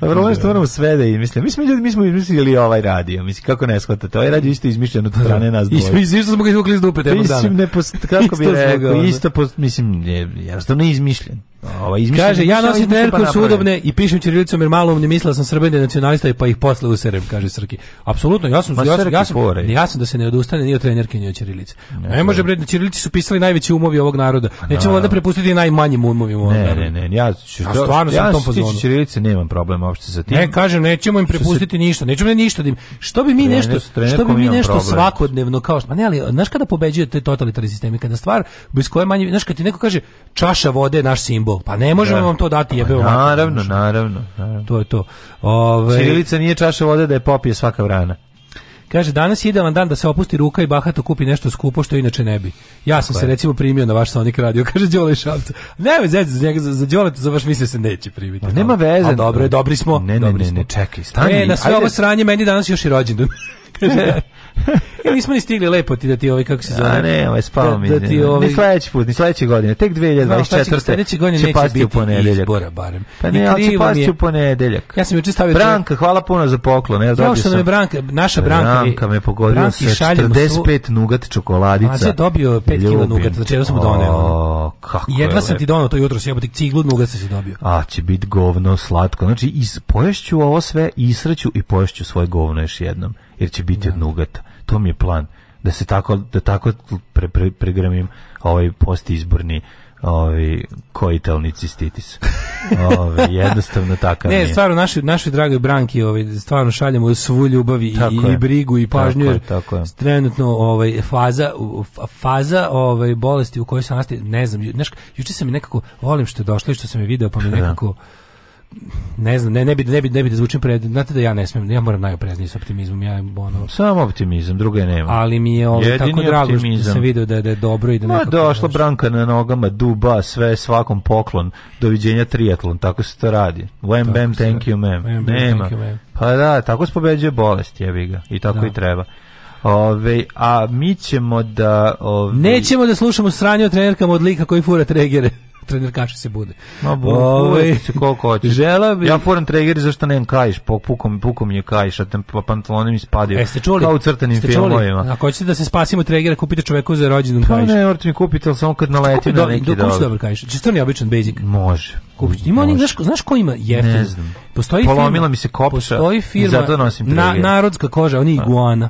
Dobro, ono što moramo sve da izmislimo. Mi smo ljudi, mi smo izmislili ovaj radio. Mislim, kako ne shvatate? Ovaj radio isto izmišljen od da. strane nas dvoje. Isto, isto smo ga izvukli iz dupe. Mislim, ne da post, kako bi rekao, isto, post, mislim, je, jednostavno izmišljen. Ova, kaže, ja nosim trenerku pa su sudobne i pišem ćirilicom jer malo ne mislila sam srbende da nacionalista pa ih posle userem, kaže Srki. Apsolutno, ja sam, Ma, ja, sam, ja, sam, ja sam da se ne odustane ni od trenerke ni od ćirilice. Ne, ne može, bre, ćirilici su pisali najveći umovi ovog naroda. Pa nećemo valjda prepustiti najmanjim umovima ovog ne, naroda. Ne, ne, ne, ja, ću, ja stvarno ja sam tom pozvao. Ja ćirilice nemam problema uopšte sa tim. Ne, kažem, nećemo im prepustiti se... ništa, nećemo ne ništa da im, što bi mi Trener, nešto, što bi mi nešto problem. svakodnevno kao što, ma ne, ali, znaš kada pobeđuje te totalitarni sistemi, kada stvar bez koje manje, znaš kad ti neko kaže čaša vode naš simbol, simbol. Pa ne možemo da. vam to dati, jebe vam. Naravno, naravno, naravno. To je to. Ove... Čirilica nije čaša vode da je popije svaka vrana. Kaže, danas je idealan dan da se opusti ruka i bahato kupi nešto skupo što inače ne bi. Ja sam Tako se recimo primio na vaš Sonic radio, kaže Đole Šapca. Ne, veze za za, za Đole za vaš misle se neće primiti. nema veze. A dobro, dobri smo. Ne, ne, dobri ne, ne, čekaj, stani. E, na sve ovo sranje meni danas još i rođendan. Mi e, smo ni stigli lepo ti da ti ovaj kako se zove. A ne, ovaj spao da, mi. Da ti ovaj... sledeći put, ni sledeće godine, tek 2024. Sledeće godine neće pasti u ponedeljak. Izbora barem. Pa ne, ali će pasti u ponedeljak. Ja sam juče stavio Branka, hvala puno za poklon. Ja dobio sam. Ja Branka, naša Branka, Branka me pogodila sa 45 nugat čokoladica. A je dobio 5 kg nugata, znači ja sam doneo. Jao, kako Jedva je, sam ti donao to jutro, sam jebote ciglu nuga sam si dobio. A, će biti govno, slatko. Znači, is, poješću ovo sve, isreću i poješću svoje govno još jednom, jer će biti da. od nugata. To mi je plan, da se tako, da tako pre, pre, pregremim ovaj post izborni ovi koitalni cistitis. Ovi jednostavno takav Ne, stvarno, naši, naši dragi branki ovaj, stvarno šaljemo svu ljubav i, i, brigu i pažnju, tako jer je, tako je. trenutno ovaj, faza, faza ovaj, bolesti u kojoj se nastaje, ne znam, znači juče se mi nekako, volim što je došlo i što sam je video, pa mi da. nekako... Da ne znam, ne, ne bi ne bi ne bi da zvučim pred, znate da ja ne smem, ja moram najoprezniji sa optimizmom, ja ono samo optimizam, druge nema. Ali mi je ovo tako drago optimizam. što sam video da, da je dobro i da Ma došla Branka na nogama, duba, sve svakom poklon, doviđenja triatlon, tako se to radi. Wham bam, thank you ma'am. Nema. You, Pa da, tako se pobeđuje bolest, jebi ga. I tako da. i treba. Ove, a mi ćemo da... Ove... Nećemo da slušamo sranje o trenerkama od lika koji fura tregere trener kače se bude. Ma bude ovaj, se koliko hoće. Žela bi... Ja foram treger zašto nemam kajš, po pukom, pukom je kajš, a tem pa pantalonem ispadio. E, ste čuli? Kao u crtenim filmovima. Ako hoćete da se spasimo tregera, kupite čoveku za rođendan kajš. Pa ne, morate mi kupiti, samo kad naleti na neki dobro. Kupi dobar kajš. Čisto crni običan basic. Može. Kupić. Ima oni, znaš, znaš ko ima jeftin? Ne znam. Postoji Polomila firma, mi se kopša. Postoji firma. Zato nosim treger. Na, narodska koža, oni pa. iguana.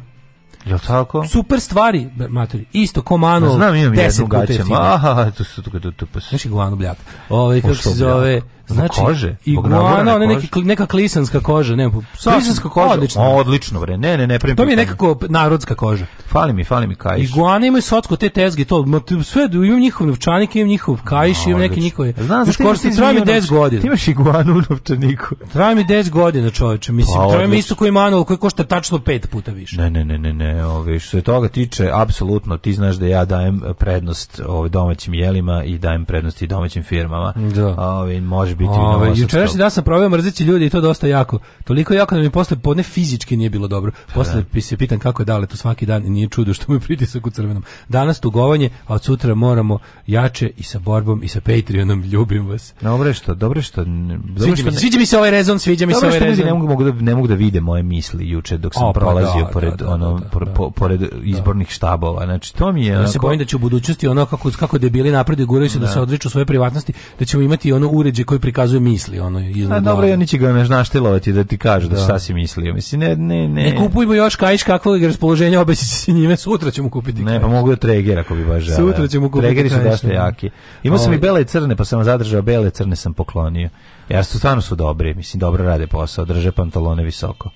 Jel tako? Super stvari, matori. Isto ko ja, znam, imam 10 puta. Aha, to su to tu. to. Naši glavno bljak. Ovaj kako se zove? Bljaka. Znači, kože? Iguana, ona neki, neka klisanska koža. Ne, klisanska koža? Odlično. O, odlično, bre. Ne, ne, ne. To mi je nekako narodska koža. Fali mi, fali mi kajš. Iguana imaju socko, te tezge, to. Ma, sve, imam njihov novčanik, imam njihov kajš, imam neke njihove. Znam, znaš, košta, traja mi 10 godina. Ti imaš iguanu u novčaniku. Traja mi 10 godina, čoveče. Mislim, pa, traja mi isto koji manual, koji košta tačno 5 puta više. Ne, ne, ne, ne, ne. Ovi, što se toga tiče, apsolutno, ti znaš da ja dajem prednost ovim domaćim jelima i dajem prednost i domaćim firmama. Da. Ovi, može biti Ove, Jučerašnji dan sam proveo mrzeći ljudi i to dosta jako. Toliko jako da mi posle podne fizički nije bilo dobro. Da. Posle da. se pitan kako je dale to svaki dan i nije čudo što mi pritisak u crvenom. Danas tugovanje, a od sutra moramo jače i sa borbom i sa Patreonom. Ljubim vas. dobro što, dobre što... Dobro što mi, ne... sviđa mi se ovaj rezon, sviđa mi se ovaj rezon. Ne mogu, da, ne mogu da vide moje misli juče dok sam o, pa, da, prolazio da, pored, da, da ono, po, pored izbornih štabova. Znači, to mi je... Ja onako... se bojim da će u budućnosti ono kako, kako debili napredi guraju se da, se odriču svoje privatnosti, da ćemo imati ono uređe koji prikazuje misli ono iznad. A dobro, ja neće ga ne znaš naštilovati da ti kaže da. da šta si mislio. Mislim ne ne ne. Ne kupujmo još kajš kakvog raspoloženja obeći se njime sutra ćemo kupiti. Kajš. Ne, pa mogu da treger ako bi baš želeo. Sutra ćemo kupiti. Tregeri su dosta jaki. Imao se mi bele i crne, pa sam zadržao bele, crne sam poklonio. Ja su stvarno su dobri, mislim dobro rade posao, drže pantalone visoko.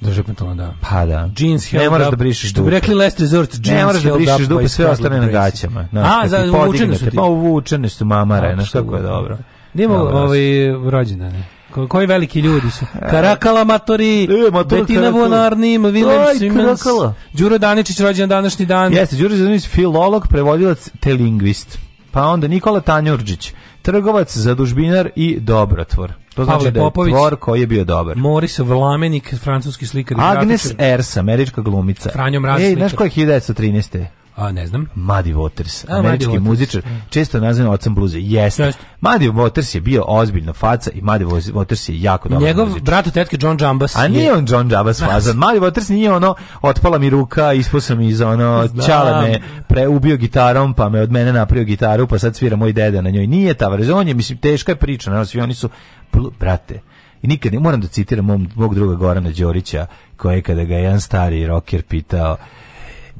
Drže pantalone, da. Pa da. Jeans Ne moraš da brišeš dupe. Što bi rekli Last Resort, jeans Ne moraš da brišeš dupe, sve ostane na gaćama. No, A, da za uvučene su ti. Pa uvučene su mamare, znaš kako je dobro. Nemo ovaj rođendan. Ko, Koji veliki ljudi su. E. Karakala matori, e, Betina Vonarni, Vilem Simens, Đuro Daničić rođen današnji dan. Jeste, Đuro Daničić filolog, prevodilac te lingvist. Pa onda Nikola Tanjurđić, trgovac, zadužbinar i dobrotvor. To znači Pavle znači da je Popović, tvor koji je bio dobar. Moris Vlamenik, francuski slikar. Agnes Ersa, američka glumica. Franjo Mraz, Ej, znaš koji je 1913. A, ne znam. Muddy Waters, A, američki Muddy muzičar, da. često nazvan ocem bluze. Jeste. Yes. Muddy Waters je bio ozbiljno faca i Muddy Waters je jako dobar Njegov muzičar. brat u tetke John Jambas. A je... nije on John Jambas fazan. Muddy Waters nije ono, otpala mi ruka, ispao sam iz ono, čala me, preubio gitarom, pa me od mene napravio gitaru, pa sad svira moj deda na njoj. Nije ta on mislim, teška je priča, naravno, svi oni su, brate, i nikad ne moram da citiram mom, mog druga Gorana Đorića, koji kada ga jedan stari rocker pitao,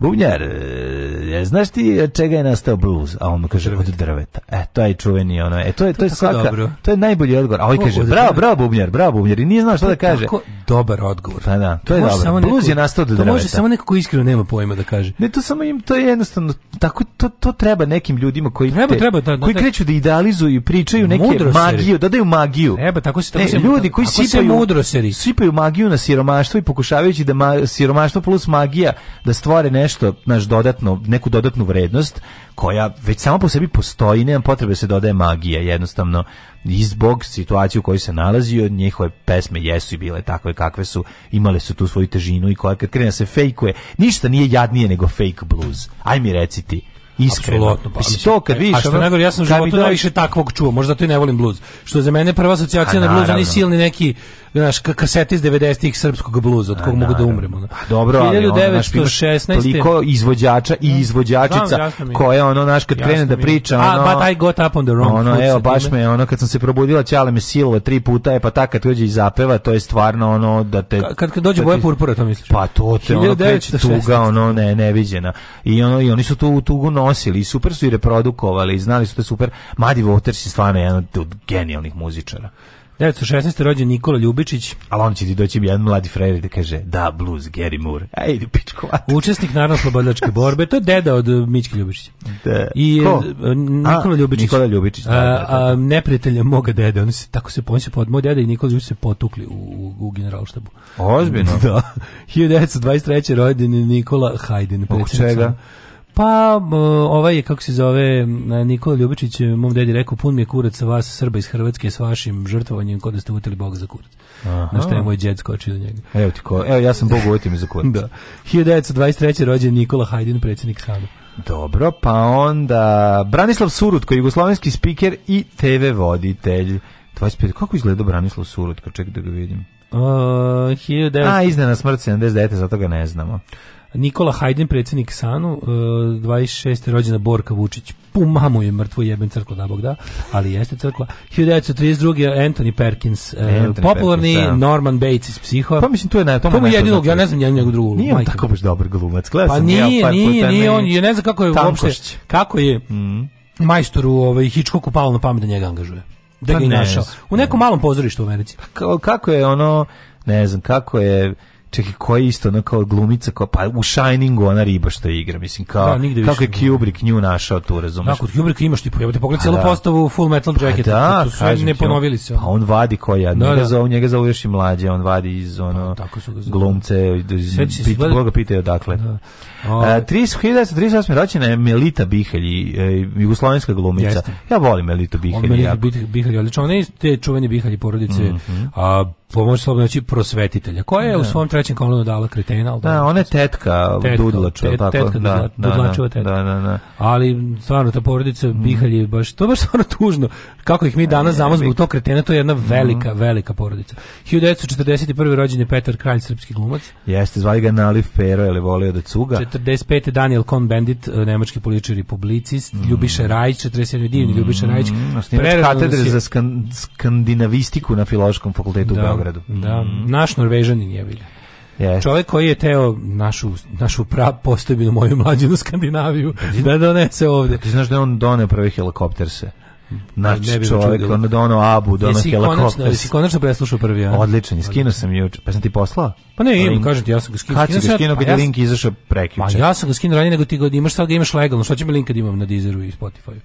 bubnjar, e, e, znaš ti čega je nastao blues? A on mu kaže, drveta. od drveta. E, to je čuveni ono, e, to je, to je svaka, to je najbolji odgovor. A on kaže, bravo, bravo bubnjar, bravo bubnjar, i nije znao šta da kaže. To je dobar odgovor. Pa da, to, je dobro. Blues je nastao od drveta. To može samo nekako iskreno nema pojma da kaže. Ne, to samo im, to je jednostavno, tako, to, to treba nekim ljudima koji, treba, te, treba, da, da, koji da. kreću da idealizuju i pričaju neke magiju, dodaju da magiju. Eba, tako se, tako ne, se ljudi koji sipaju, mudro sipaju magiju na siromaštvo i pokušavajući da siromaštvo plus magija da stvore nešto nešto, naš dodatno, neku dodatnu vrednost koja već sama po sebi postoji, nema potrebe da se dodaje magija, jednostavno i zbog situacije u kojoj se nalazio, njihove pesme jesu i bile takve kakve su, imale su tu svoju težinu i koja kad krene da se fejkuje, ništa nije jadnije nego fake blues. Aj mi reci ti iskreno. Pa mislim, to kad e, vidiš, a što najgore, ja sam u životu najviše takvog čuo, možda to i ne volim blues, Što za mene prva asocijacija na blues, oni silni neki znaš, kasete iz 90-ih srpskog bluza, od kog mogu da, da, da. umremo. Ono. Pa dobro, ali 1916. Ono, toliko izvođača i mm, izvođačica koje, ono, naš, kad krene da priča, ono... A, but I got up on the wrong ono, foot. Evo, baš me, ono, kad sam se probudila, ćale me silova tri puta, je pa tako kad dođe i zapeva, to je stvarno, ono, da te... Kad, kad dođe da boja purpura, to misliš? Pa to te, ono, kreće tuga, ono, ne, neviđena. I, ono, i oni su tu tugu nosili i super su i reprodukovali i znali su te super. Madi Waters je stvarno jedan od genijalnih muzičara. 916. rođen Nikola Ljubičić. Ali on će ti doći jedan mladi frajer da kaže, da, blues, Gary Moore. Ajde, idi pičku Učesnik narodno-slobodačke borbe, to je deda od uh, Mičke Ljubičića. Da. I, uh, Ko? Nikola Ljubičić. Nikola Ljubičić, da, da, da, da. A, neprijatelja moga dede, oni se, tako se, on pod, moj deda i Nikola Ljubičić se potukli u, u, generalštabu. Ozbiljno? Da. 1923. rođen Nikola Hajdin. Uk čega? Pa, ovaj, kako se zove, Nikola Ljubičić, mom dedi rekao, pun mi je kurac sa vas, Srba iz Hrvatske, s vašim žrtvovanjem, kod da ste utili Boga za kurac. Aha. Na što je moj džed skočio do njega. Evo ti ko, evo ja sam Bogu utim za kurac. da. 1923. rođen Nikola Hajdin, predsjednik Sanu. Dobro, pa onda Branislav Surutko, jugoslovenski speaker i TV voditelj. 25. Kako izgleda Branislav Surutko? Čekaj da ga vidim. Uh, 19... A, iznena smrt 79, zato ga ne znamo. Nikola Hajden, predsjednik Sanu, 26. E, rođena Borka Vučić. Pu mamu je mrtvu, jebem crkla, da bog da, ali jeste crkva. 1932. Anthony Perkins, e, Anthony popularni Perkins, da. Norman Bates iz Psiho. Pa mislim, tu je na tomu je jedinog, ja ne znam jednog njegovog drugog. Nije on majka. tako baš dobar glumac. Gledam pa nije, pa nije, nije, on, ja ne znam kako je tankošć. uopšte, kako je mm. majstoru ovaj, Hitchcocku palo na pamet da njega angažuje. Da pa ga ne, našao. U nekom ne. malom pozorištu u Americi. Pa kako je ono, ne znam, kako je čekaj, koja je isto ona kao glumica, kao, pa u Shiningu ona riba što igra, mislim, kao, da, kako je Kubrick nju našao tu, razumeš? Da, kod Kubrick imaš ti pojavati, pogledaj celu da. postavu Full Metal pa Jacket, pa da, to su kažem, ne ponovili se. Ono. Pa on vadi koja, da, njega da. njega zove još i mlađe, on vadi iz, pa, ono, pa, tako su ga glumce, pit, koga pitaju odakle. Da. O, A, 30, 1938. rođena je Melita Bihalji, e, jugoslovenska glumica. Jeste. Ja volim Melitu Bihalji. On Melita Bihalji, odlično, ona je iz te čuvene Bihalji porodice, mm -hmm. A, pomoć slobodno prosvetitelja, koja je da. u svom trećem kolonu dala kretena. Ali da, da, ona je tetka, tetka Dudlačeva. Tet, tako, tetka da, da, da Dudlačeva da, tetka. Da, da, da. Ali stvarno, ta porodica mm. Bihalj je baš, to je baš stvarno tužno. Kako ih mi e, danas znamo zbog tog kretena, to je jedna velika, mm. velika porodica. 1941. rođen je Petar Kralj, srpski glumac. Jeste, zvali ga Nalif Pero, je volio da cuga. 45. Daniel Kohn Bendit, e, nemački političar i publicist, mm. Ljubiša Rajić, 47. divni mm. Ljubiša Rajić. Mhm, osnivač katedre za skan, skandinavistiku na Filološkom fakultetu da, Beogradu. Da, naš Norvežanin je vidio. Yes. Čovek koji je teo našu, našu pra postojbinu, moju mlađenu Skandinaviju, pa da donese ovde. Pa ti znaš da on doneo prvi helikopter se? Znači ne bi čovjek, čudilo. ono dono abu, dono jesi helikopter. Konačno, jesi konačno preslušao prvi, ja? Odličan, skinuo sam juče. Pa sam ti poslao? Pa ne, imam, kažem ti, ja sam ga skinuo. Kad si ga skinuo, kada pa link izašao prekjuče? Pa ja sam ga skinuo ranije nego ti ga imaš, sad ga imaš legalno. Što će mi link kad da imam na Deezeru i Spotify-u?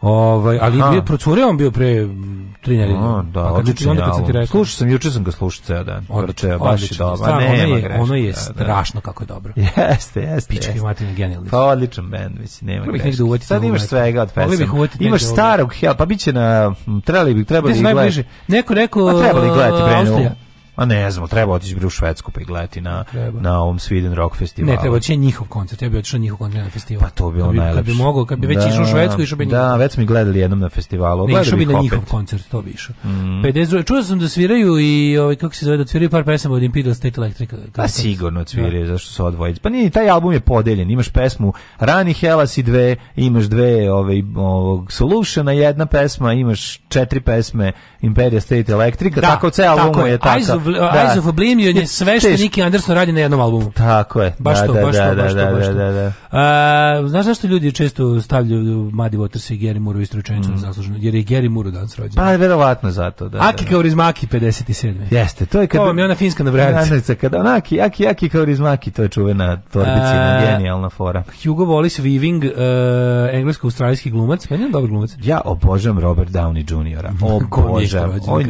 Ovaj, ali Aha. je procurio on bio pre mm, tri nedelje. No, da, pa odlično. Onda kad sam ti rekao, slušao sam juče sam ga slušao ceo dan. Odlično, je baš odlično. dobro. Stvarno, nema ono je, ono je da, da. strašno kako je dobro. Jeste, jeste. Pički jeste. Martin je genijalni. Pa odličan bend, mislim, nema greške. Negde uvati Sad imaš svega od pesama. Imaš starog, hel, pa biće na trebali bi trebali gledati. Neko neko pa trebali gledati bre. A ne znam, treba otići bre u Švedsku pa i gledati na, treba. na ovom Sweden Rock festivalu. Ne, treba otići njihov koncert, ja bih otišao njihov koncert na festival. Pa to bi da bilo najlepše. Kad bi mogao, kad bi već da, išao u Švedsku, išao bi da, njihov. Da, već smo gledali jednom na festivalu. Ne, išao bi na njihov koncert, to bi išao. Mm. 50, čuo sam da sviraju i, ovaj, kako se zove, da sviraju par pesama od Imperial State Electric. Pa sigurno da. sviraju, da. zašto su odvojici. Pa nije, taj album je podeljen, imaš pesmu Rani Hellas i dve, imaš dve ove, ovaj, ovog Solutiona, jedna pesma, imaš četiri pesme Imperial State Electric, da, tako ceo album je tako da. Eyes of Oblivion je sve što Nicky Anderson radi na jednom albumu. Tako je. Baš da, to, da, baš da, to, da, baš to, da, baš da, to. Uh, znaš zašto ljudi često stavljaju Muddy Waters i Gary Moore u istručenicu mm. zasluženo? Jer je Gary Moore danas rođen. Pa, je verovatno zato, da. Aki Kaurismaki 57. Jeste, to je kad... To je ona finska nabrajanica. Kada ona Aki, Aki, Aki Kaurismaki, to je čuvena torbicina, uh, genijalna fora. Hugo Wallis Weaving, uh, englesko-australijski glumac, meni je dobar glumac. Ja obožavam Robert Downey Jr. Obožavam, on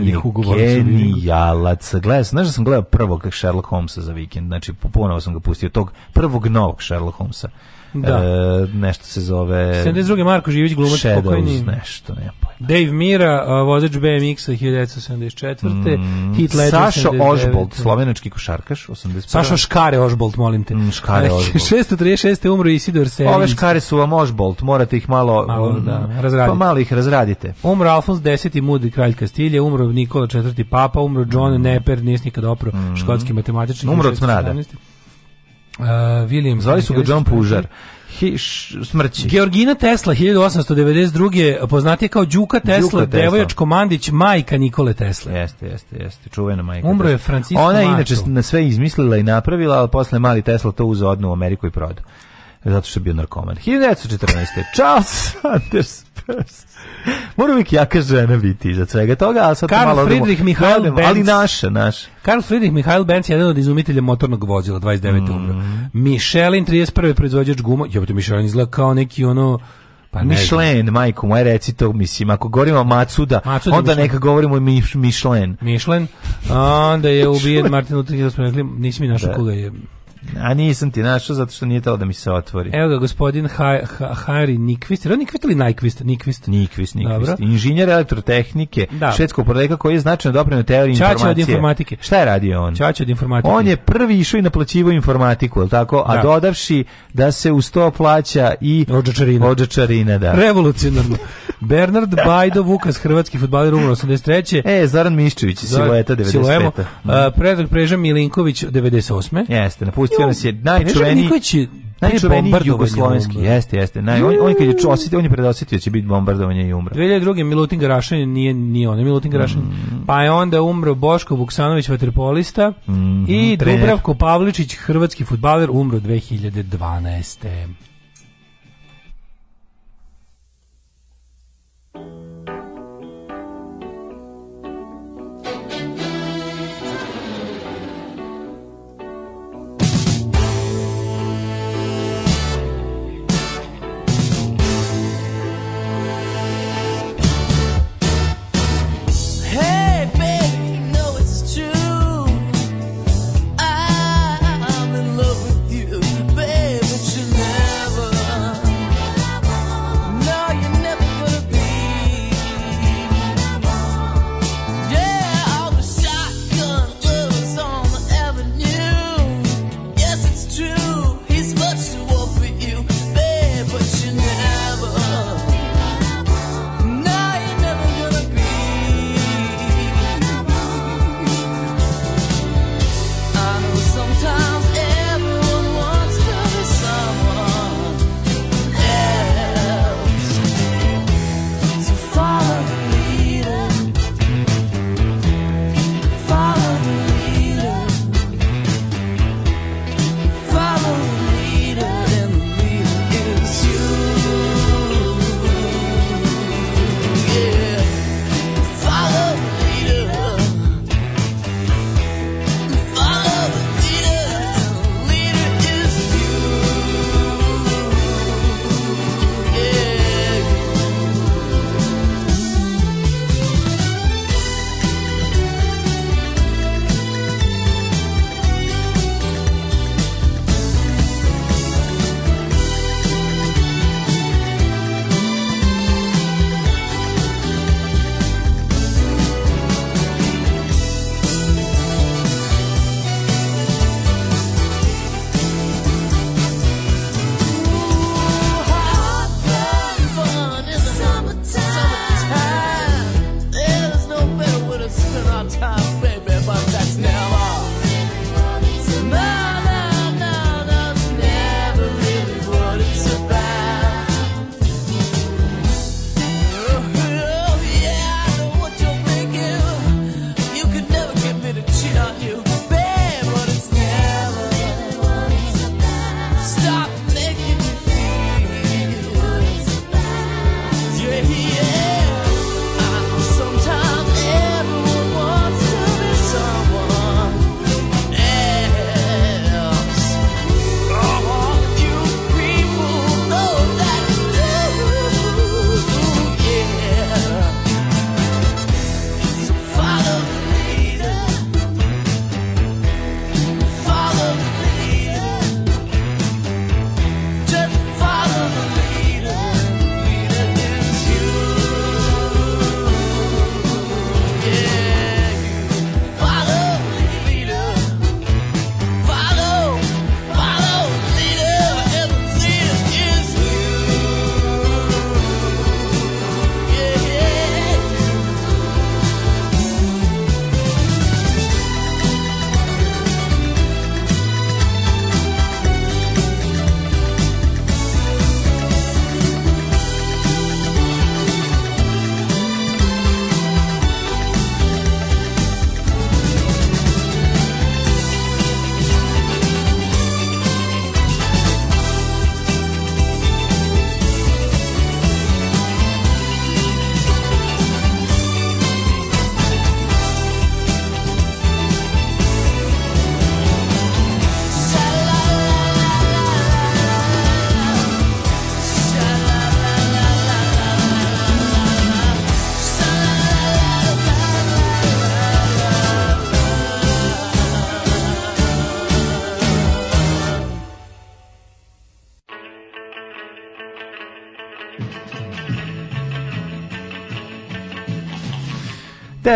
je genijalac, gledao, znaš da sam gledao prvog Sherlock Holmesa za vikend, znači ponovo sam ga pustio, tog prvog novog Sherlock Holmesa da. E, nešto se zove 72. Marko Živić glumac Shadows, pokojni nešto ne pojma. Dave Mira vozač BMX-a 1974. Mm, Hit Sašo Ožbolt slovenački košarkaš 85. Saša Škare Ožbolt molim te. Mm, škare Ožbolt. 636. umro Isidor Serin. Ove Škare su vam Ožbolt morate ih malo, malo mm, da, razradite. Pa malo ih razradite. Umro Alfons 10. mudri kralj Kastilje, umro Nikola IV. papa, umro John mm. Neper, nije nikada opro, mm. škotski matematičar. Umro od smrada. 17. Uh, William Zvali su ga John Pužar. Hiš, smrći. Georgina Tesla 1892. poznatija kao Đuka Tesla, Devojačko Mandić, majka Nikole Tesla. Jeste, jeste, jeste, čuvena majka. Umro je Francisco Ona je inače na sve izmislila i napravila, ali posle mali Tesla to uzeo odnu u Ameriku i prodao. Zato što je bio narkoman. 1914. Charles Sanders Mora uvijek jaka žena biti za svega toga, a sad Karl malo da Friedrich Mihail Benz, ali naša, naš. Karl Friedrich Mihail Benz je jedan od izumitelja motornog vozila 29. Mm. umro. Michelin 31. proizvođač guma, jebote Michelin izgleda kao neki ono pa Michelin, majko moj, reci to, mislim, ako govorimo Matsuda, Macuda onda Michelin. neka govorimo i Michelin. Michelin, onda je ubijen Martin Luther King, da rekli, nisi mi našao da. koga je A nisam ti našao zato što nije telo da mi se otvori. Evo ga, gospodin ha, ha, Nikvist. Je li Nikvist ili Nikvist. Nikvist, Nikvist. Inženjer elektrotehnike, da. švedskog porodeka koji je značajno doprinio teoriji Čače informacije. od informatike. Šta je radio on? Čače od informatike. On je prvi išao i naplaćivao informatiku, je tako? A da. dodavši da se u to plaća i... Ođačarina. Ođačarina, da. Revolucionarno. Bernard Bajdo, Vukas, hrvatski futbaler, umro 83. E, Zoran Miščević, Zoran, silueta 95. Silujemo. Uh, Predrag Preža Milinković, 98. Jeste, napustio napustio nas je e, najčuveniji... Najčuveniji jugoslovenski, jeste, jeste. Naj, on, on, kad je ču, osjetio, on je predosetio da će biti bombardovanje i umro. 2002. Milutin Garašan nije, nije on, Milutin Garašan. Mm. Pa je onda umro Boško Vuksanović, vaterpolista mm -hmm, i trener. Dubravko Pavličić, hrvatski fudbaler umro 2012.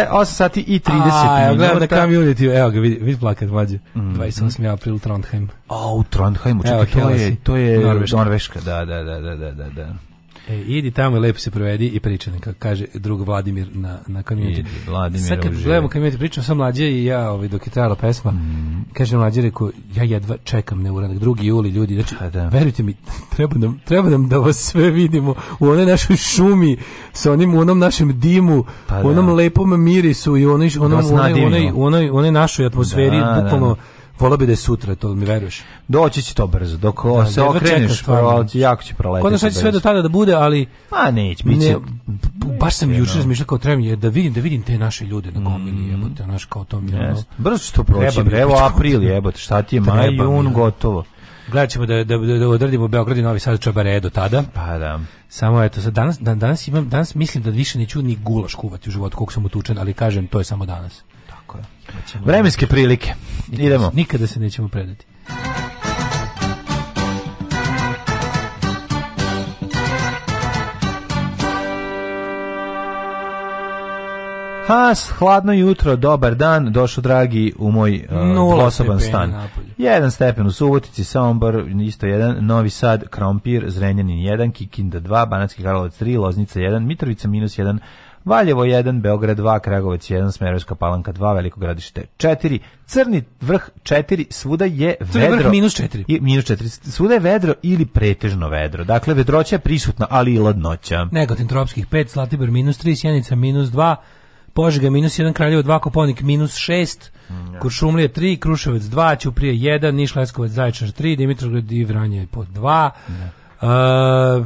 je 8 sati i 30 minuta. Evo, gledam na community, evo ga, vidi, vidi plakat mlađe. Mm. 28. april, Trondheim. A, u Trondheimu, čekaj, to je, to je Norveška. Norveška, da, da, da, da, da, da, da. E, idi tamo i lepo se provedi i priča, neka kaže drug Vladimir na, na community. Vladimir Sad kad gledamo community, pričam sa mlađe i ja ovaj, dok je trajala pesma, mm. kaže mlađe, rekao, ja jedva čekam ne neuranak, 2. juli ljudi, znači, pa da. verujte mi, treba nam, treba nam da vas sve vidimo u onoj našoj šumi, sa onim, u onom našem dimu, pa u onom da. lepom mirisu i onoj, onom, onoj, onoj, onoj, onoj našoj atmosferi, da, da. bukvalno Vola bi da je sutra, to mi veruješ. Doći će to brzo, dok da, se okreneš, će, jako će proleti Kodno da sad sve do tada da bude, ali... Pa neć, biće... baš sam juče razmišljao kao trebam je da vidim da vidim te naše ljude na gomili, mm. jebote, naš kao to mi yes. ono. Brzo će to proći, evo april, jebote, šta ti je maj, jun gotovo. Gledat da, da, da, da odradimo Beograd i Novi Sad čabare do tada. Pa da. Samo eto, sad danas, dan, danas, imam, danas mislim da više neću ni gulaš kuvati u životu koliko sam utučen, ali kažem, to je samo danas. Tako je. Vremenske prilike. Idemo. Nikada se nećemo predati. Haas, hladno jutro, dobar dan, došao dragi u moj uh, osoban stan. Napolje. Jedan stepen u Subotici, Sombor, isto jedan, Novi Sad, Krompir, Zrenjanin 1, Kikinda 2, Banatski Karlovac 3, Loznica 1, Mitrovica minus 1, Valjevo 1, Beograd 2, Kragovac 1, Smerovska palanka 2, Veliko gradište 4, Crni vrh 4, svuda je Crni vedro. Crni vrh minus 4. I, minus 4. Svuda je vedro ili pretežno vedro. Dakle, vedroća je prisutna, ali i ladnoća. Negotin tropskih 5, Slatibor minus 3, Sjenica minus 2, Požega minus 1, Kraljevo 2, Koponik minus 6, mm, ja. 3, Kruševac 2, Ćuprije 1, Niš Leskovac Zaječar 3, Dimitrovgrad i Vranje po 2. Ja. Uh,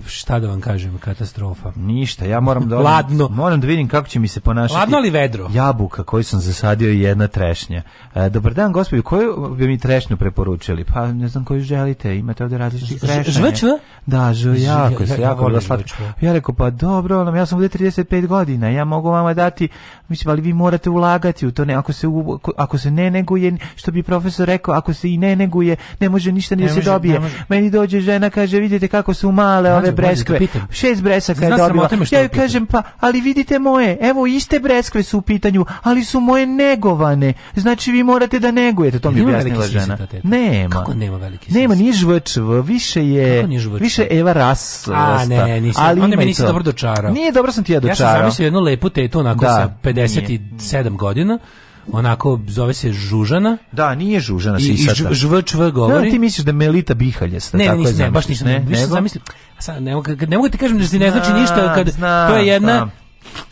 šta da vam kažem, katastrofa. Ništa, ja moram da Ladno. moram da vidim kako će mi se ponašati. Ladno li vedro? Jabuka koju sam zasadio i jedna trešnja. E, dobar dan, gospodin, koju bi mi trešnju preporučili? Pa ne znam koju želite, imate ovde različite trešnje. Žvrčva? Da, žu, jako, ja, jako da slatko. Ja rekao, pa dobro, nam, ja sam ovde 35 godina, ja mogu vama dati, mislim, ali vi morate ulagati u to, ne, ako se, u, ako, se ne neguje, što bi profesor rekao, ako se i ne neguje, ne može ništa ni da se dobije. Meni dođe žena, kaže, vidite kako kako su male ove da breskve. Šest bresaka je dobila. Ja joj kažem, pa, ali vidite moje, evo iste breskve su u pitanju, ali su moje negovane. Znači vi morate da negujete, to mi je objasnila žena. Nema. Kako nema veliki Nema, nije žvčv, više je, više Eva Ras. A, ne, nisam, ali onda me nisi dobro dočarao. Nije dobro sam ti ja dočarao. Ja sam zamislio jednu lepu tetu onako da. sa 57 godina onako zove se Žužana. Da, nije Žužana Sisata. I žvčv govori. Da, ti misliš da Melita Bihaljasta, ne, tako nisam, je zamisliš. Ne, baš nisam, ne, više zamislim. Sad, ne, mogu, ne mogu ti kažem da ti ne znači ništa, kad, znam, to je jedna... Znam.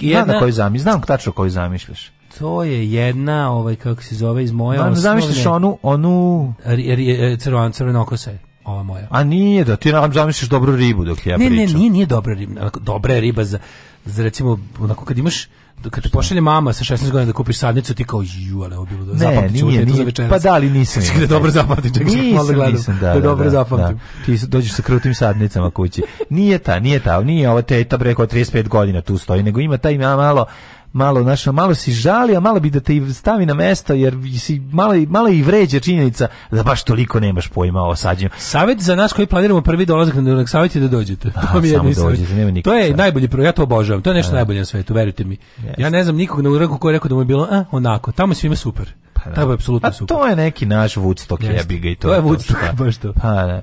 Jedna, znam koju zamislim, znam tačno koju zamišljaš. To je jedna, ovaj, kako se zove, iz moje da, osnovne... Zamišljaš onu... onu... E, Crvan, crvenokose ova moja. A nije da ti nam zamisliš dobru ribu dok ja ne, pričam. Ne, ne, nije, nije dobra riba, dobra je riba za, za recimo onako kad imaš Da, kad te pošalje mama sa 16 godina da kupiš sadnicu, ti kao ju, ali ovo bilo da zapamtit ću nije, nije, za Pa da ali nisam. Čekaj, da dobro zapamtim, čekaj, nisam, malo da gledam, nisam, da, da, da, dobro da, zapamtim. Da. Ti dođeš sa krutim sadnicama kući. Nije ta, nije ta, nije ova teta preko 35 godina tu stoji, nego ima taj malo malo naša malo si žali a malo bi da te stavi na mesto jer si malo malo i vređa činjenica da baš toliko nemaš pojma o sađenju. Savet za nas koji planiramo prvi dolazak na Dunav savjet je da dođete. Aha, to mi je dođete, To je sad. najbolji projekt, ja to obožavam. To je nešto a, da. najbolje na svetu, verujte mi. Jest. Ja ne znam nikog na Uraku ko je rekao da mu je bilo a, onako. Tamo je svima super. Pa, da. Tamo je apsolutno super. A to je neki naš Woodstock, jebi ga i to. To je Woodstock, pa, baš to. Pa, ne. Da.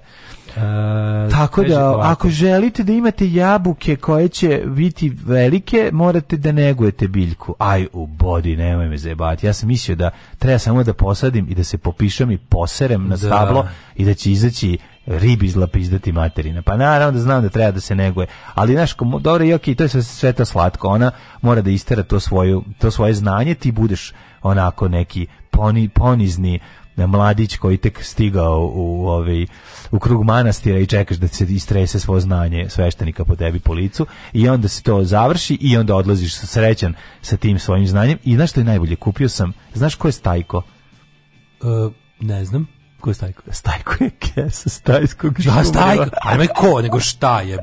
Uh, Tako da, ovako. ako želite da imate jabuke koje će biti velike, morate da negujete biljku. Aj, u bodi, nemoj me zajebati. Ja sam mislio da treba samo da posadim i da se popišem i poserem na da. stablo da. i da će izaći ribi izlapa izdati materina. Pa naravno da znam da treba da se neguje. Ali, znaš, dobro, i okej, okay, to je sve, sve to slatko. Ona mora da istera to, svoju, to svoje znanje, ti budeš onako neki poni, ponizni mladić koji tek stigao u ovaj u krug manastira i čekaš da se istrese svo znanje sveštenika po tebi po licu i onda se to završi i onda odlaziš srećan sa tim svojim znanjem i znaš što je najbolje kupio sam znaš ko je Stajko E, ne znam Ko je Stajko? Stajko je kesa stajskog šumljeva. Da, Stajko. A ne ko, nego šta je.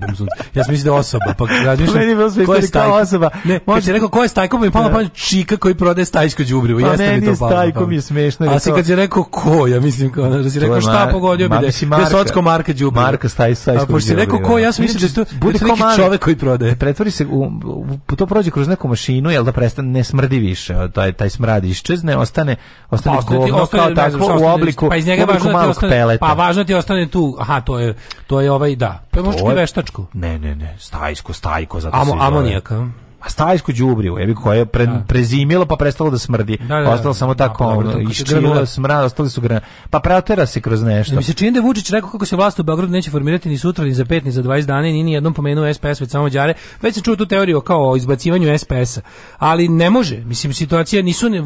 Ja sam mislio da osoba. Pa ja mislim, pa je ko je da Stajko? osoba. Ne, Možda... kad si rekao ko je Stajko, pa mi palo da. pamet čika koji prodaje stajsko đubrivo. Pa Jeste mi to palo. Stajko mi je smešno. A si kad si rekao ko, ja mislim ko, da si rekao šta pogodio bi da je socko marka đubrivo. Marka staj, stajsko A Pa si rekao ko, ja sam mislio da, da to bude neki čovek koji prodaje. E, pretvori se u, to prođe kroz neku mašinu, jel da prestane ne smrdi više. Taj taj smrad iščezne, ostane ostane pa, govno kao tako u obliku pa fabriku malog ostane, peleta. Pa važno ti ostane tu, aha, to je, to je ovaj, da. To je možda veštačku. Ne, ne, ne, stajsko, stajko, zato Amo, se Amonijaka a stajsko đubrivo, jebi koje je pre, da. prezimilo pa prestalo da smrdi. Da, da, da. ostalo samo da, tako pa, ono, iščilo da smrad, ostali su grana. Pa preotera se kroz nešto. Da mi se čini da Vučić rekao kako se vlast u Beogradu neće formirati ni sutra, ni za pet, ni za 20 dana, ni ni jednom pomenuo SPS već samo đare. Već se čuo tu teoriju kao o izbacivanju SPS-a. Ali ne može. Mislim situacija nisu e,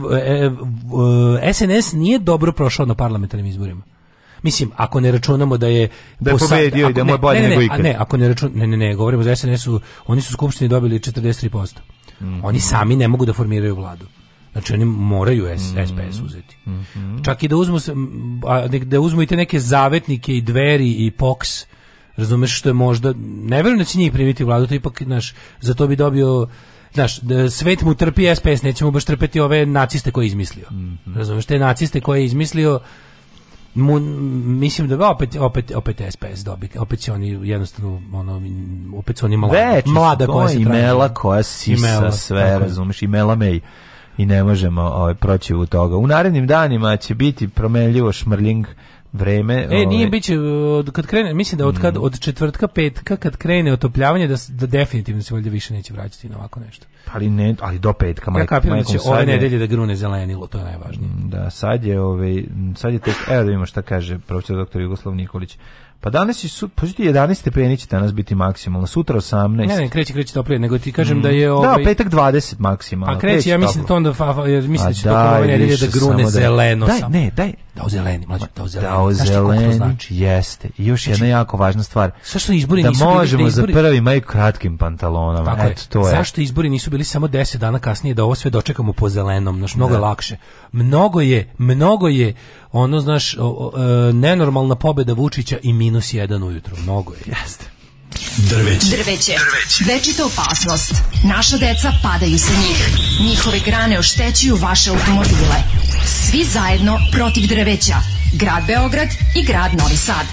e, SNS e, nije dobro prošao na parlamentarnim izborima. Mislim, ako ne računamo da je da je pobedio i da moj je nego ikad. Ne, ako ne računamo, ne, ne, ne, govorimo za SNS-u, oni su skupštini dobili 43%. Mm -hmm. Oni sami ne mogu da formiraju vladu. Znači oni moraju S, mm -hmm. SPS uzeti. Mm -hmm. Čak i da uzmu a, da uzmu i te neke zavetnike i dveri i POX razumeš što je možda ne verujem da će njih primiti vladu to ipak naš za to bi dobio znaš, da svet mu trpi SPS, nećemo baš trpeti ove naciste koje je izmislio. Mm -hmm. Razumeš, te naciste koje je izmislio mu, mislim da opet opet opet SPS dobiti opet će oni jednostavno ono opet su oni mlada Već, mlada koja se imela koja si imela, sve tako. razumeš imela me i ne možemo ovaj proći u toga u narednim danima će biti promenljivo šmrljing vreme. E, nije ovaj- biće e, kad krene, mislim da od kad mm. od četvrtka, petka kad krene otopljavanje da da definitivno se valjda više neće vraćati na ovako nešto. Pa ali ne, ali do petka, ja kapiram da će ove nedelje da grune zelenilo, to je najvažnije. Mm, da, sad je, ovaj, sad je tek, evo da vidimo šta kaže profesor doktor Jugoslav Nikolić. Pa danas je su, pa 11 stepeni će danas biti maksimalno, sutra 18. Ne, ne, kreće, kreće toplije, nego ti kažem da mm. da je ovaj Da, petak 20 maksimalno. Pa kreće, ja mislim to onda fa, fa, jer mislim da će tokom ove nedelje da grune da, zeleno daj, sam. Ne, daj. Da ozeleni, mlađe, da ozeleni. Da ozeleni, znači? jeste. I još znači, jedna jako važna stvar. Sašto izbori da nisu bili, da možemo za prvi maj kratkim pantalonama. Tako Eto, to je. Zašto izbori nisu bili samo 10 dana kasnije da ovo sve dočekamo po zelenom, znači mnogo je da. lakše. Mnogo je, mnogo je ono znaš o, o, e, nenormalna pobeda Vučića i minus jedan ujutro, mnogo je. Jeste. Drveće. Drveće. Drveće. Večita opasnost. Naša deca padaju sa njih. Njihove grane oštećuju vaše automobile. Svi zajedno protiv drveća. Grad Beograd i grad Novi Sad.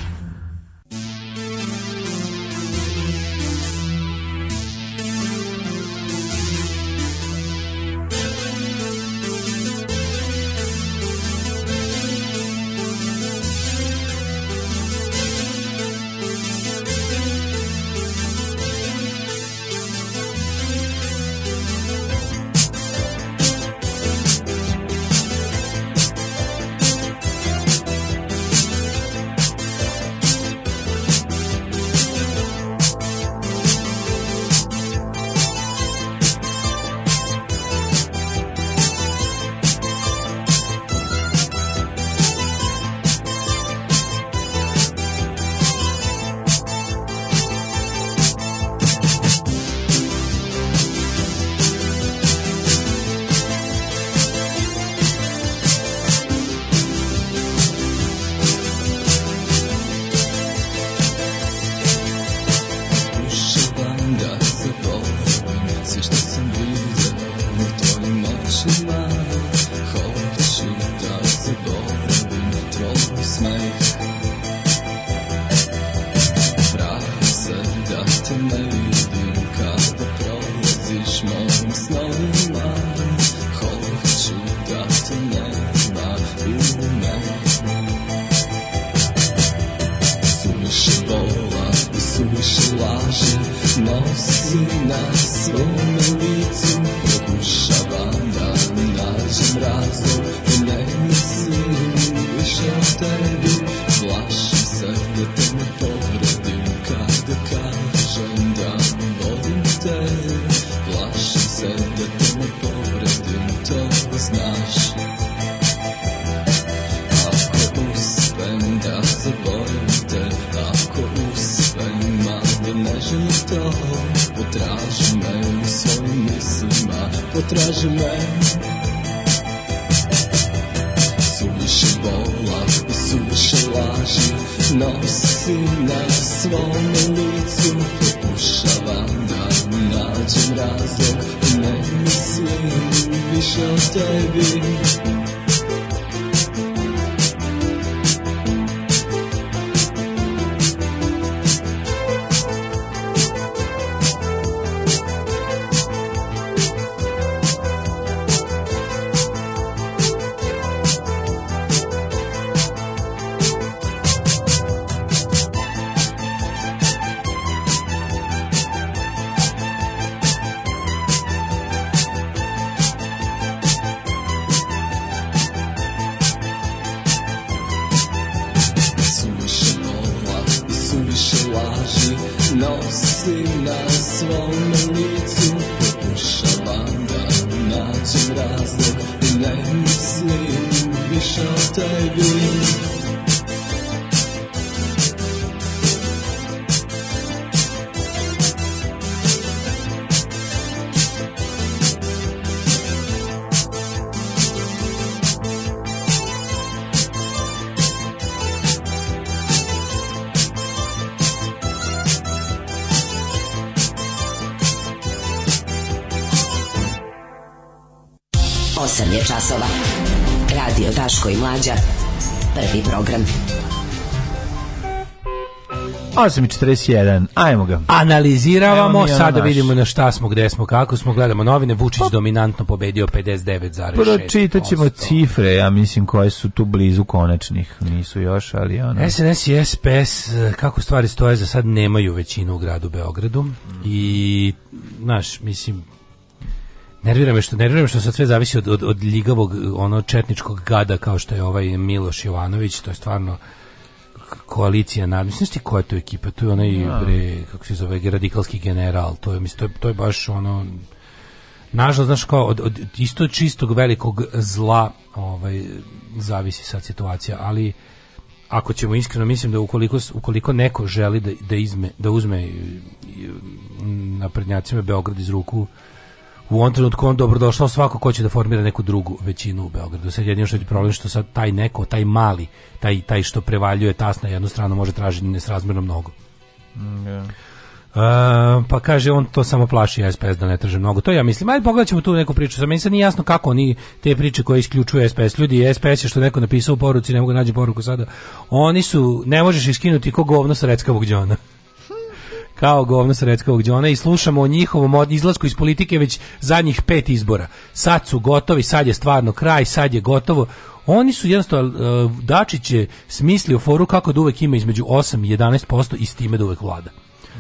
8 i 41, ajmo ga. Analiziravamo, sad da vidimo na šta smo, gde smo, kako smo, gledamo novine, Vučić pa, dominantno pobedio 59,6%. Pročitat ćemo cifre, ja mislim, koje su tu blizu konačnih, nisu još, ali ono... SNS i SPS, kako stvari stoje za sad, nemaju većinu u gradu Beogradu mm. i, znaš, mislim, Nerviram me što nerviram što sad sve zavisi od, od, od ljigavog ono četničkog gada kao što je ovaj Miloš Jovanović, to je stvarno koalicija nad mislim ti koja je to ekipa to je onaj ja. Da. bre kako se zove radikalski general to je mislim to je, to je baš ono nažalost znaš kao od, od isto čistog velikog zla ovaj zavisi sad situacija ali ako ćemo iskreno mislim da ukoliko ukoliko neko želi da da izme da uzme naprednjacima Beograd iz ruku u ovom trenutku on dobrodošao svako ko će da formira neku drugu većinu u Beogradu. Sad jedino što je problem što sad taj neko, taj mali, taj, taj što prevaljuje tas na jednu stranu može tražiti nesrazmjerno mnogo. Mm, yeah. Uh, e, pa kaže on to samo plaši SPS da ne traže mnogo. To ja mislim. Ajde pogledat tu neku priču. Sa meni sad nije jasno kako oni te priče koje isključuje SPS. Ljudi, SPS je što neko napisao u poruci, ne mogu da naći poruku sada. Oni su, ne možeš iskinuti ko govno sa Reckavog džona kao govno sredskog đona i slušamo o njihovom izlasku iz politike već zadnjih pet izbora. Sad su gotovi, sad je stvarno kraj, sad je gotovo. Oni su jednostavno, e, Dačić je smislio foru kako da uvek ima između 8 i 11% i s time da uvek vlada.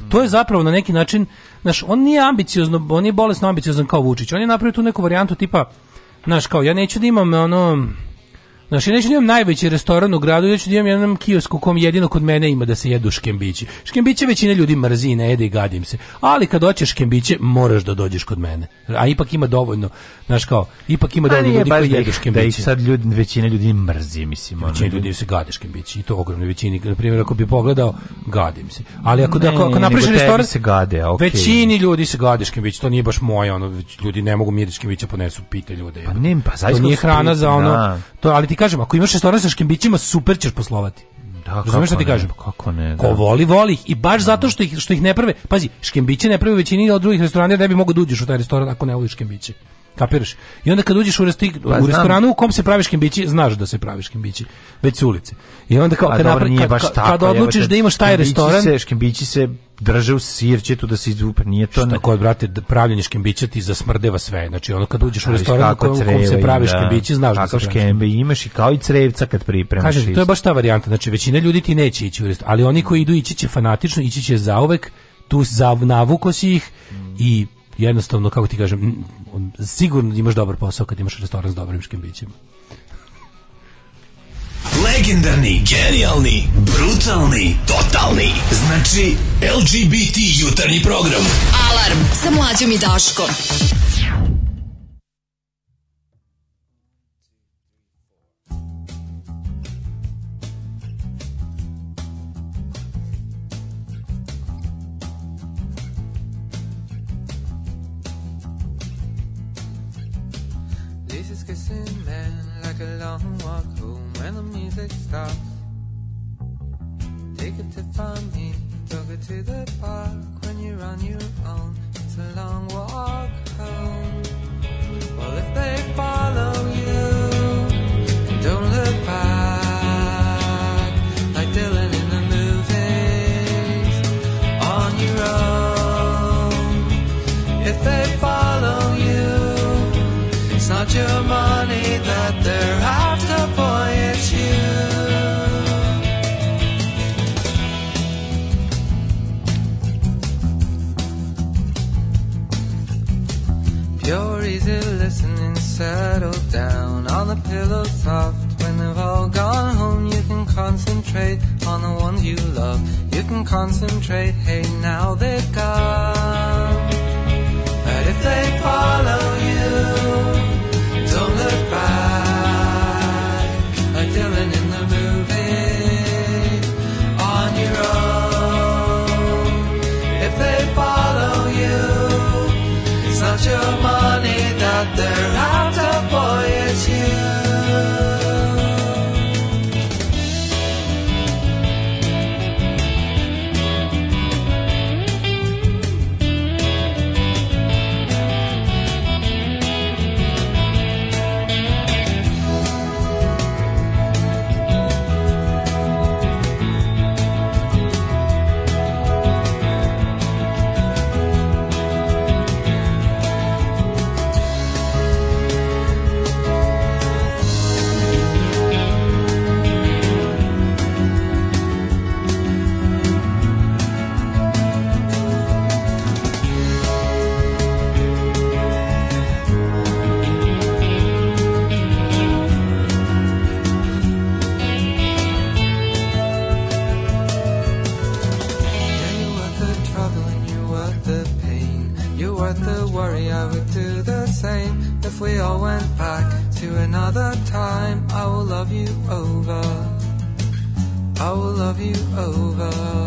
To je zapravo na neki način, znaš, on nije ambiciozno, on je bolesno ambiciozan kao Vučić. On je napravio tu neku varijantu tipa, znaš, kao ja neću da imam ono Znači, neću da imam najveći restoran u gradu, ja ću da imam jedan kiosku u kom jedino kod mene ima da se jedu škembići. Škembiće većina ljudi mrzi, ne jede i gadim se. Ali kad hoćeš škembiće, moraš da dođeš kod mene. A ipak ima dovoljno, znaš kao, ipak ima dovoljno ljudi koji da jedu škembiće. Da ih sad ljudi, većina ljudi mrzi, mislim. Većina ono. ljudi se gade škembići i to ogromno većini. Na primjer, ako bi pogledao, gadim se. Ali ako, da- ne, ako, ako napraviš restoran, se gade, okay. većini ljudi se gade škembići, to nije baš moje, ono, ljudi ne mogu miriti škembića, ponesu, pite ljude. Pa, ne, pa, to nije hrana za ono, da. to, ali ti kažem, ako imaš restoran sa škimbićima, super ćeš poslovati. Da, Razumeš šta ti ne, kažem? Kako ne? Da. Ko voli, voli ih. I baš da. zato što ih, što ih ne prve. Pazi, škembiće ne prve u većini od drugih restorana, jer ne bi mogo da uđeš u taj restoran ako ne voliš škembiće. Kapiraš? I onda kad uđeš u, resti, pa, u restoranu u kom se praviš kimbići, znaš da se praviš kimbići, već s ulice. I onda kao kad, pa dobro, napra, baš kad, tako, kad odlučiš da imaš taj restoran, se, škimbići se drže u sirćetu da se izvupe. nije to... Šta ne... kod, brate, pravljenje škembića ti zasmrdeva sve, znači ono kad uđeš u restoran u kom se pravi škembići, da. znaš da se škembe imaš i kao i crevca kad pripremaš. Kažeš, to je baš ta varijanta, znači većina ljudi ti neće ići u restoran, ali oni koji idu ići će fanatično, ići će zauvek, tu zav, navuko si ih i jednostavno, kako ti kažem, sigurno imaš dobar posao kad imaš restoran s dobrim škimbićima. Legendarni, genijalni, brutalni, totalni. Znači, LGBT jutarnji program. Alarm sa mlađom i Daškom. man like a long walk home when the music stops. Take it to from me, took it to the park when you're on your own. It's a long walk home. Well, if they follow you, don't look back like Dylan in the movies. On your own, if they follow your money that they're after, boy, it's you. Pure, easy listening, settle down on the pillow soft. When they've all gone home, you can concentrate on the ones you love. You can concentrate, hey, now they're gone. But if they follow you, Your money that they're hiding. love you over.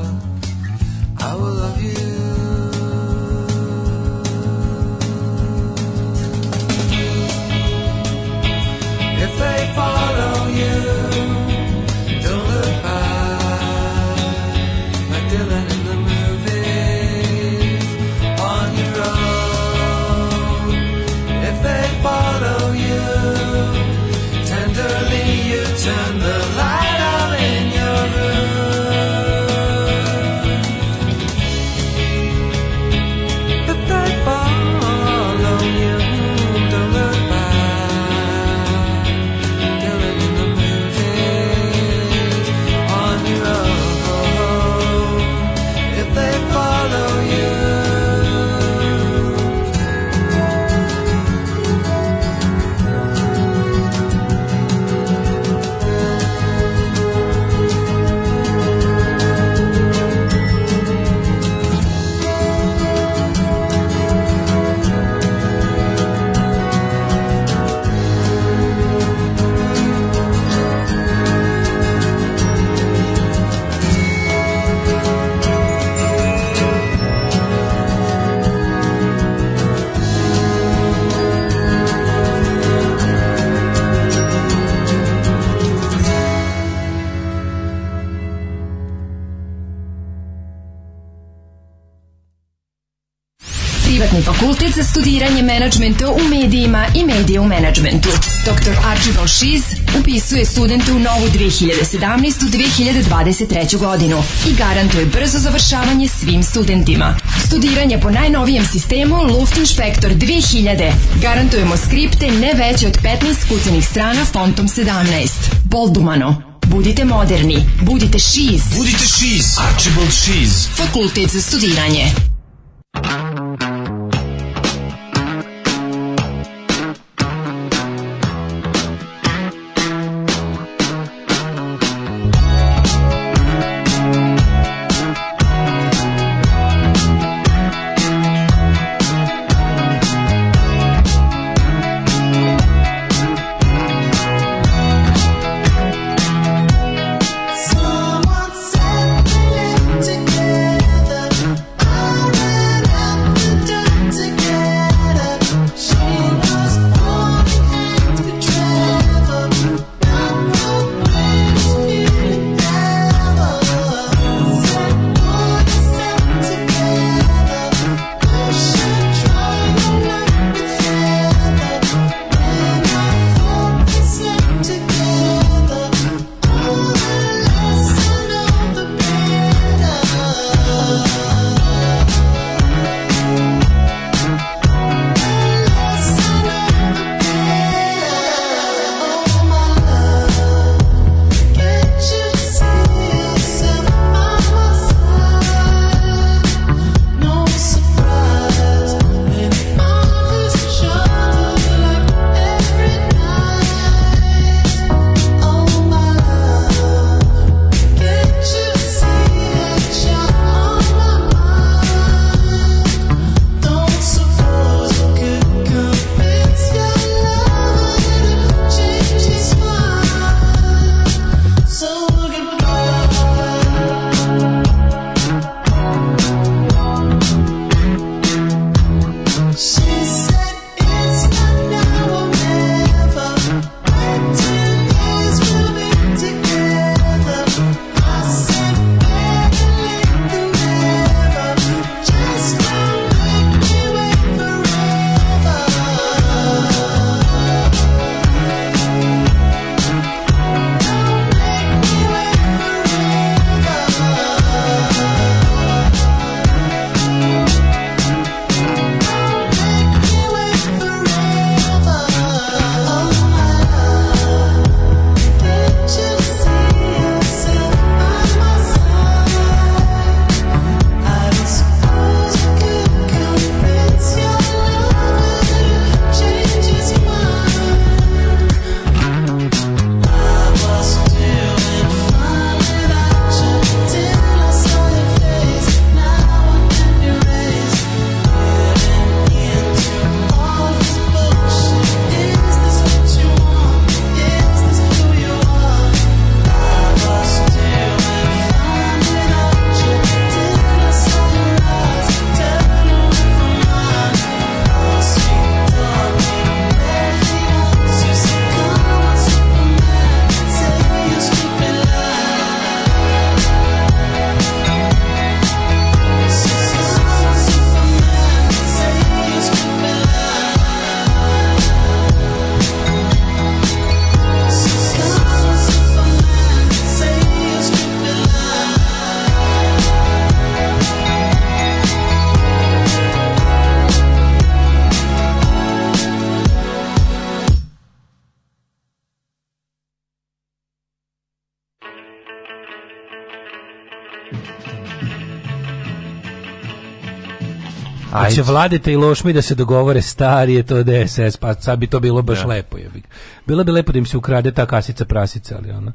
za studiranje menadžmenta u medijima i medije u menadžmentu. Dr. Archibald Šiz upisuje studente u novu 2017-2023. godinu i garantuje brzo završavanje svim studentima. Studiranje po najnovijem sistemu Luftinspektor 2000. Garantujemo skripte ne veće od 15 kucanih strana fontom 17. Boldumano. Budite moderni. Budite šiz. Budite šiz. Archibald Šiz. Fakultet za studiranje. Da će vladite i mi da se dogovore stari je to DSS, pa sad bi to bilo baš ja. Da. lepo. Je. Bilo bi lepo da im se ukrade ta kasica prasica, ali ono.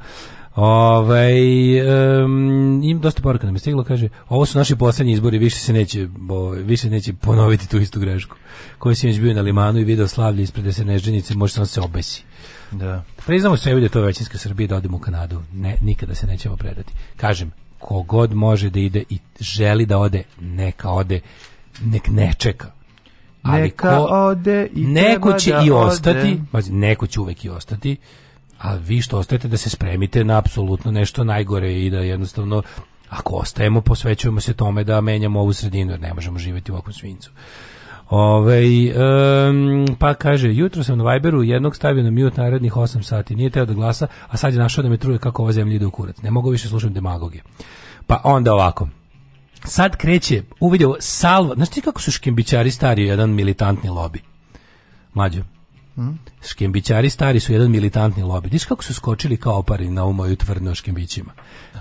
Ove, ovaj, um, im dosta poruka nam je stiglo, kaže, ovo su naši poslednji izbori, više se neće, bo, ovaj, više neće ponoviti tu istu grešku. Koji si već bio na limanu i video slavlje ispred desenežđenice, može samo se obesi. Da. Priznamo sebi da je to većinska Srbija da odemo u Kanadu. Ne, nikada se nećemo predati. Kažem, kogod može da ide i želi da ode, neka ode nek ne čeka. Ali Neka ko, ode i neko će da i ostati, bazi, neko će uvek i ostati, a vi što ostajete da se spremite na apsolutno nešto najgore i da jednostavno ako ostajemo posvećujemo se tome da menjamo ovu sredinu jer ne možemo živjeti u ovakvom svincu. Ove, um, pa kaže, jutro sam na Viberu jednog stavio na mute narednih 8 sati, nije teo da glasa, a sad je našao da me truje kako ova zemlja ide u kurac. Ne mogu više slušati demagogije. Pa onda ovako, sad kreće, uvidio salva, znaš ti kako su škimbićari stari jedan militantni lobi? Mlađo. Mm? Škembićari stari su jedan militantni lobby. Viš kako su skočili kao opari na ovu moju tvrdno škembićima.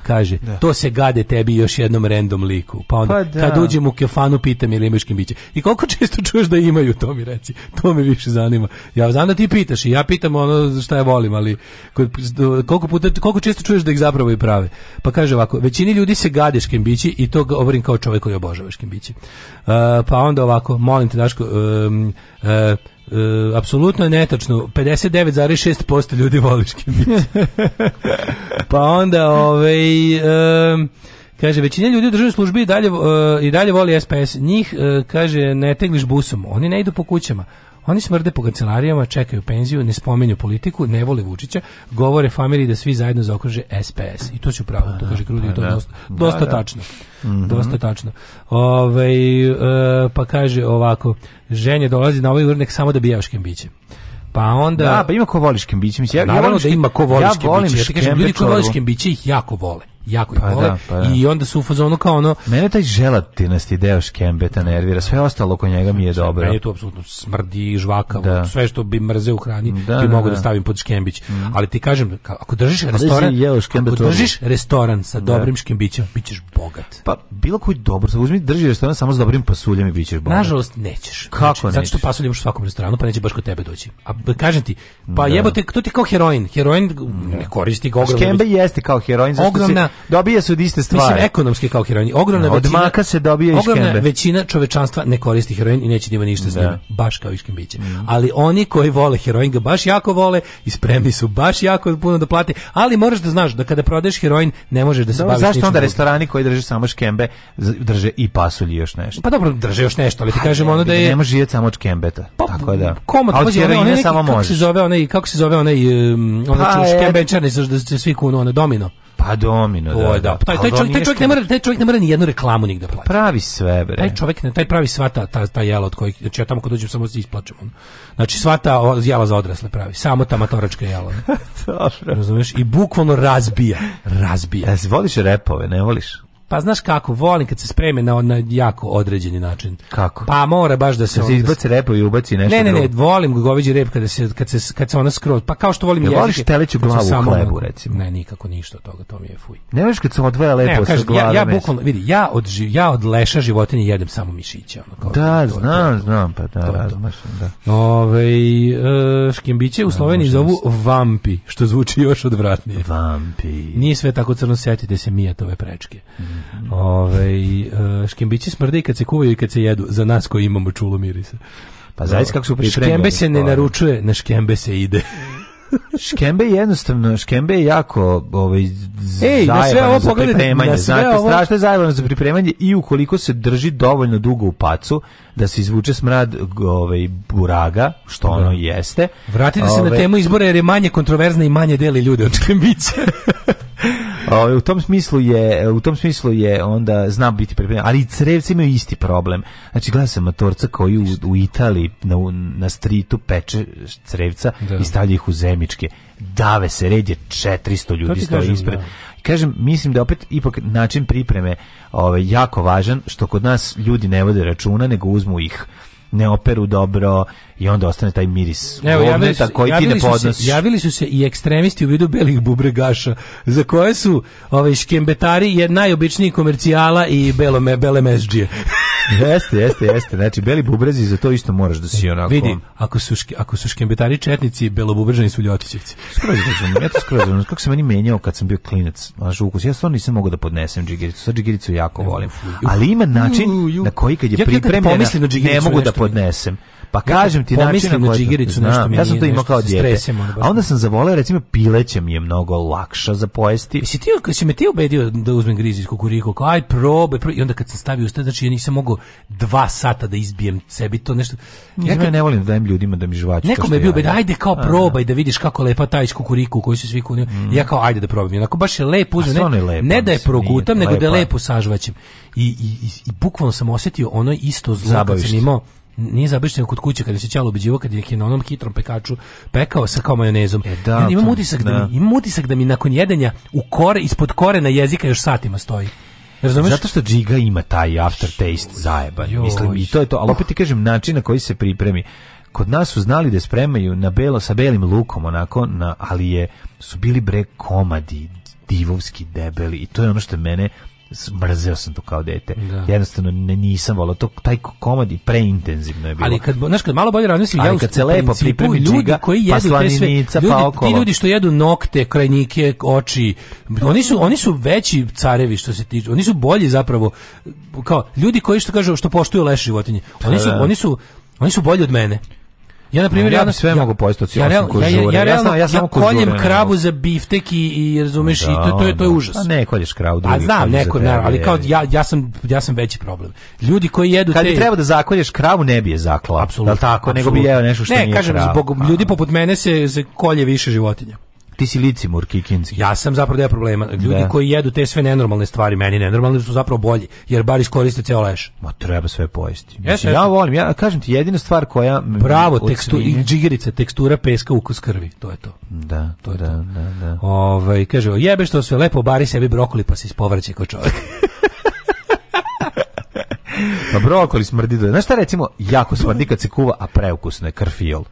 Kaže, da. to se gade tebi još jednom random liku. Pa onda, pa da. kad uđem u kefanu, pitam ili imaju škembiće. I koliko često čuješ da imaju, to mi reci. To me više zanima. Ja znam da ti pitaš i ja pitam ono šta ja volim, ali koliko, puta, koliko često čuješ da ih zapravo i prave. Pa kaže ovako, većini ljudi se gade škembići i to govorim kao čovjek koji obožava škembiće. Uh, pa onda ovako, molim te Daško, um, uh, E, apsolutno je netačno odličnu. 59,6% ljudi voli škembiće. pa onda, ovaj... Um, Kaže, većina ljudi u državnoj službi i dalje, uh, i dalje voli SPS. Njih, uh, kaže, ne tegliš busom. Oni ne idu po kućama. Oni smrde po kancelarijama, čekaju penziju, ne spomenju politiku, ne vole Vučića, govore familiji da svi zajedno zaokruže SPS. I to ću pravo, to pa kaže da, Krudi, pa to je dosta, dosta da, da. tačno. Mm -hmm. Dosta tačno. Ove, ovaj, uh, pa kaže ovako, ženje dolazi na ovaj urnek samo da bijaš kembiće. biće. Pa onda Da, pa ima ko voliš kembiće, mislim ja, ja da ima ko voliš kembiće. Ja volim ja kažem, ljudi koji voliš kembiće ih jako vole jako pa ih pa vole da, pa da. i onda su u fazonu kao ono mene taj želatinasti deo škembeta nervira sve ostalo oko njega mi je dobro meni je to apsolutno smrdi žvakavo da. sve što bi mrze u hrani da, bi da, mogu da. da, stavim pod škembić mm. ali ti kažem ako držiš restoran ako držiš restoran sa da. dobrim škembićem bićeš bogat pa bilo koji dobro sa uzmi drži restoran samo sa dobrim pasuljem i bićeš bogat nažalost nećeš kako znači, nećeš? zato što pasulj imaš u svakom restoranu pa neće baš kod tebe doći a kažem ti pa jebote to ti kao heroin heroin ne koristi ga ogromno jeste kao heroin ogromna dobija se od iste stvari. Mislim, ekonomski kao heroin. Ogromna da, od većina, maka se dobija ogromna većina čovečanstva ne koristi heroin i neće da ima ništa s njim. Da. Baš kao iškim biće. Mm. Ali oni koji vole heroin ga baš jako vole i spremni su baš jako puno da plate, ali moraš da znaš da kada prodaješ heroin ne možeš da se no, baviš Zašto onda restorani koji drže samo škembe drže i pasulji još nešto? Pa dobro, drže još nešto, ali ti pa kažemo ono da je... Ne može živjeti samo od škembeta. Pa, tako da. Komo, a je, heroina samo može. Kako se zove onaj, kako se zove onaj, um, ono pa, e, škembenčarni, da se svi kunu, ono domino. Pa domino, to da, da. da. Taj, pa taj, čovjek, taj, čovjek ne mora, taj čovjek ne mora ni jednu reklamu nigde da plaća. Pravi sve, bre. Taj čovjek, ne, taj pravi svata ta, ta, jela od kojih, znači ja tamo kad uđem samo se da isplačem. Znači sva ta jela za odrasle pravi, samo ta matoračka jela. Dobro. Razumeš? I bukvalno razbija, razbija. Ja, e, voliš repove, ne voliš? Pa znaš kako, volim kad se spreme na, na jako određeni način. Kako? Pa mora baš da se... Da se izbaci repo i ubaci nešto Ne, ne, ne, drugo. volim goveđi rep kada se, kad se, kad se ona skroz... Pa kao što volim Jel jezik. voliš teleću glavu u hlebu, recimo? Ne, nikako ništa od toga, to mi je fuj. Ne voliš kad se odvaja lepo ne, sa glavom? glave ja, ja bukvalno, vidi, ja od, ži- ja od leša životinje jedem samo mišiće. Ono, kao Da, to- znam, to- znam, pa da, to. da. Ovaj, e, škimbiće u da, Sloveniji zovu vampi, što zvuči još odvratnije. Vampi. Nije sve tako crno, setite se mijatove prečke. Mm. Ove, ovaj, škembići smrde i kad se kuvaju i kad se jedu. Za nas koji imamo čulo mirisa. Pa zaista kako su pripremljeni. Škembe se ne naručuje, na škembe se ide. škembe je jednostavno, škembe je jako ovaj, Ej, na sve ovo za pripremanje. Na sve Znate, ovo... strašno je zajebano za pripremanje i ukoliko se drži dovoljno dugo u pacu, da se izvuče smrad ovaj, buraga, što ono da. jeste. Vratite ove... se na ovaj- temu izbora jer je manje kontroverzna i manje deli ljude od škembića. O, u tom smislu je u tom smislu je onda zna biti pripremljen, ali i Crevci imaju isti problem. Znači gleda se motorca koji u, u Italiji na na stritu peče Crevca da. i stavlja ih u zemičke. Dave se redje 400 ljudi stoji ispred. Da. Kažem, mislim da opet ipak način pripreme ovaj jako važan što kod nas ljudi ne vode računa nego uzmu ih ne operu dobro i onda ostane taj miris Evo, govneta koji ti ne podnosiš. Javili su se i ekstremisti u vidu belih bubregaša, za koje su ove, ovaj, škembetari najobičniji komercijala i belome, bele mesđije jeste, jeste, jeste. Znači, beli bubrezi za to isto moraš da si e, onako... Vidi, ako su, ške, ako su škembetari četnici, belobubrežani su ljotićevci. Skroz razumem, ja to skroz razumem. Kako se meni menjao kad sam bio klinac, naš ukus. Ja stvarno nisam mogao da podnesem džigericu. Sad džigericu jako volim. Ali ima način na koji kad je pripremljena, ne mogu da podnesem. Pa kažem ti način na koji... Džigericu nešto mi ja sam to imao kao djete. A onda sam zavoleo, recimo, pileće mi je mnogo lakša za pojesti. Jesi ti, si me ti ubedio da uzmem grizi iz kukuriku, aj probaj, probaj, i onda kad sam stavio usta, znači ja nisam mogao dva sata da izbijem sebi to nešto. ja ne volim da dajem ljudima da mi žvaću. Nekom je bio, ja, da. ajde kao probaj da. da vidiš kako lepa taj kukuriku koju su svi kunio. Mm. Ja kao ajde da probam. I onako baš je lepo uzme. Ne, lepo, ne da je progutam, nego da je lepo sažvaćem. I, i, i, i bukvalno sam osetio ono isto zlo kad sam imao nije zabišten kod kuće kada se ćalo ubeđivo kad je na onom hitrom pekaču pekao sa kao majonezom. E, da, ja, imam utisak da, da mi, imam utisak da mi nakon jedenja u kore ispod kore na jezika još satima stoji. Razumeš? Zato što džiga ima taj aftertaste zajeban. Joj. Mislim i to je to, ali opet ti kažem način na koji se pripremi kod nas su znali da spremaju na belo sa belim lukom onako na, ali je su bili bre komadi divovski debeli i to je ono što mene mrzeo sam to kao dete. Da. Jednostavno ne, nisam volao to taj komad i preintenzivno je bilo. Ali kad znaš kad malo bolje razmislim ja kad se lepo pripremi ljudi koji jedu pa sve ljudi, pa ti ljudi što jedu nokte, krajnike, oči, oni su oni su veći carevi što se tiče. Oni su bolji zapravo kao ljudi koji što kažu što poštuju leš životinje. Pa oni su da. oni su oni su bolji od mene. Ja na primjer ja, ja sve ja, mogu pojesti ja, ja, ja, ja, ja, samo koljem kravu za biftek i, i razumeš i to, to je to je užas. A ne kolješ kravu, drugi. A znam neko, ne, ali kao ja ja sam ja sam veći problem. Ljudi koji jedu Kad te Kad treba da zakolješ kravu ne bi je zaklao. Apsolutno tako, nego bi jeo nešto što ne, nije. Ne, kažem zbog ljudi poput mene se kolje više životinja. Ti si licimur kikinski. Ja sam zapravo deo problema. Ljudi da. koji jedu te sve nenormalne stvari, meni nenormalne su zapravo bolji, jer bar iskoriste ceo leš. Ma treba sve pojesti. Mislim, ja volim, ja kažem ti, jedina stvar koja... Bravo, tekstu, i džigerica, tekstura peska, ukus krvi, to je to. Da, to je da, to. da, da. Ove, ovaj, kaže, jebe što sve lepo, bari sebi brokoli pa se ispovraće kao čovjek. pa brokoli smrdi. Znaš šta recimo, jako smrdi kad se kuva, a preukusno je karfiol.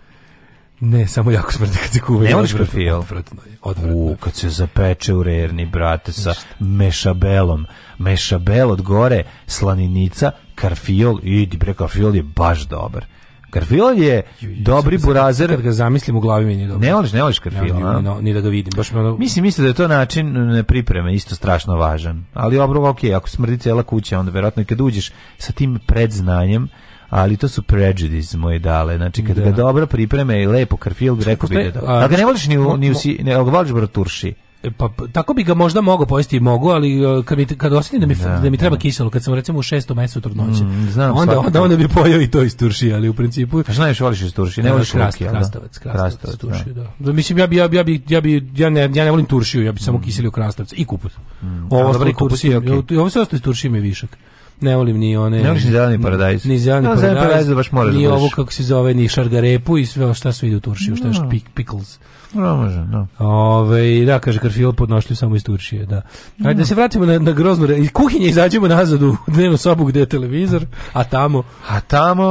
Ne, samo jako smrdi kad se kuva. Ne voliš profil? Odvratno je. Odvratno. U, kad se zapeče u rerni, brate, sa mešabelom. Mešabel od gore, slaninica, karfiol, idi bre, karfiol je baš dobar. Karfiol je dobri burazer. Kad ga zamislim u glavi mi nije dobro. Ne voliš, ne voliš karfiol. Ne, ni, ni, da ga vidim. Baš malo... Mislim, mislim da je to način pripreme, isto strašno važan. Ali obro, ok, ako smrdi cela kuća, onda verovatno i kad uđeš sa tim predznanjem, ali to su prejudice moje dale. Znači, kad da. ga dobro pripreme i lepo karfil rekao bi da A ga ne voliš ni, ni u, si, ne, voliš braturši? E, pa, pa, tako bi ga možda mogao pojesti mogu, ali e, kad, mi, kad osjetim da mi, da, da mi treba da. kiselo, kad sam recimo u šestom mesecu trudnoće, mm, znam, onda, onda, onda bi pojao i to iz turšije, ali u principu... Pa šta voliš iz turšije? Ne, e, voliš krastavac da? krastavac, krastavec, krastavec, da. da. da. Mislim, ja bi, ja bi, ja bi, ja bi, ja ne, ja ne volim turšiju, ja bi samo mm. kiselio krastavca i kupus Mm. Ovo, a, kupus turšije, okay. ovo sve ostaje iz turšije mi višak ne volim ni one... Ne voliš ni zeleni paradajz. Ni zeleni da, no, paradajz, paradajz da baš moraš ni da ovo kako se zove, ni šargarepu i sve šta sve ide u turšiju, šta no. je da. pik, pickles. No, da, može, no. Ove, da, kaže Karfil, podnošljiv samo iz Turšije da. Ajde, no. da se vratimo na, na groznu... Iz kuhinje izađemo nazad u dnevnu sobu gde je televizor, a tamo... A tamo...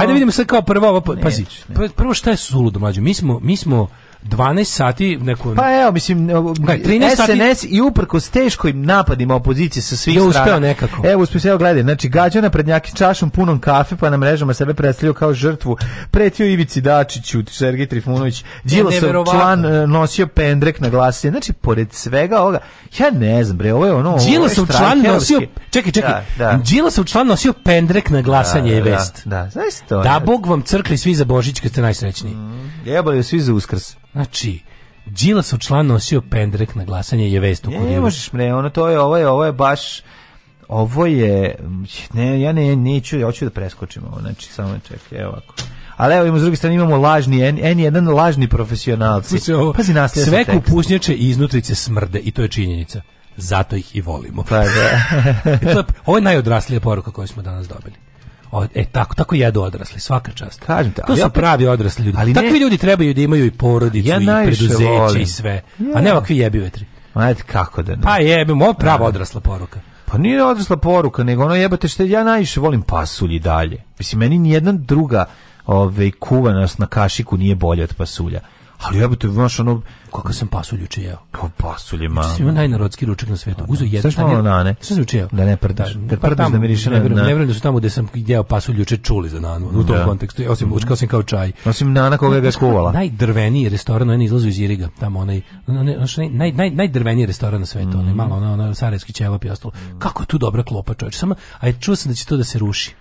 Ajde vidimo sve kao prvo ovo... Pazi, prvo šta je suludo, mlađo? Mi smo, mi smo 12 sati neko Pa evo mislim kaj, 13 SNS sati... i uprkos teškojim napadima opozicije sa svih je strana. nekako. Evo uspeo se gledaj, znači gađao na prednjaki čašom punom kafe pa na mrežama sebe predstavio kao žrtvu. Pretio Ivici Dačiću, Sergej Trifunović, Đilo se član e, nosio pendrek na glasi. Znači pored svega ovoga, ja ne znam bre, ovo je ono Đilo se član nosio Čekaj, čekaj. Da, da. Đilo se član nosio pendrek na glasanje da, da vest. Da, da, Zaista. to. Da Bog vam crkli svi za Božić kad ste najsrećniji. Mm, jebali svi za Uskrs. Znači, Đilasov član nosio pendrek na glasanje je vest u kuriru. Ne možeš mre, ono to je, ovo je, ovo je baš ovo je ne ja ne neću ja hoću da preskočim ovo znači samo čekaj evo ovako ali evo imamo s druge strane imamo lažni N, n jedan lažni profesionalci pazi nas sve kupusnjače iznutrice smrde i to je činjenica zato ih i volimo pa da ovo je najodraslija poruka koju smo danas dobili e tako tako jedu odrasli svaka čast kažem te to su ja, pravi odrasli ljudi ali takvi ne, ljudi trebaju da imaju i porodicu ja i preduzeće volim. i sve a ne ovakvi jebi vetri Ajde, kako da ne? Pa jebemo ovo pa prava da. odrasla poruka. Pa nije odrasla poruka, nego ono jebate što ja najviše volim pasulj dalje. Mislim, meni ni jedna druga ove, ovaj, kuvanost na kašiku nije bolja od pasulja. Ali ja jebote, znaš ono kako sam pasulj juče jeo. Kao pasulj, ma. Sve najnarodski ručak na svetu. Da, Uzeo da. jedan šta je nane. Šta se juče Da ne prdaš. Da, kad pa prdaš da miriše na. Ne verujem da su tamo gde sam jeo pasulj juče čuli za nanu u tom da. kontekstu. Osim učkao sam kao čaj. Osim nana koga ga skuvala. Najdrveniji restoran onaj izlazu iz Iriga, tamo onaj naj naj najdrveniji restoran na svetu, mm. onaj mhm. malo onaj onaj sarajevski ćevap i ostalo. Mhm. Kako tu dobra klopa, čoveče. Samo aj čuo sam da će to da se ruši.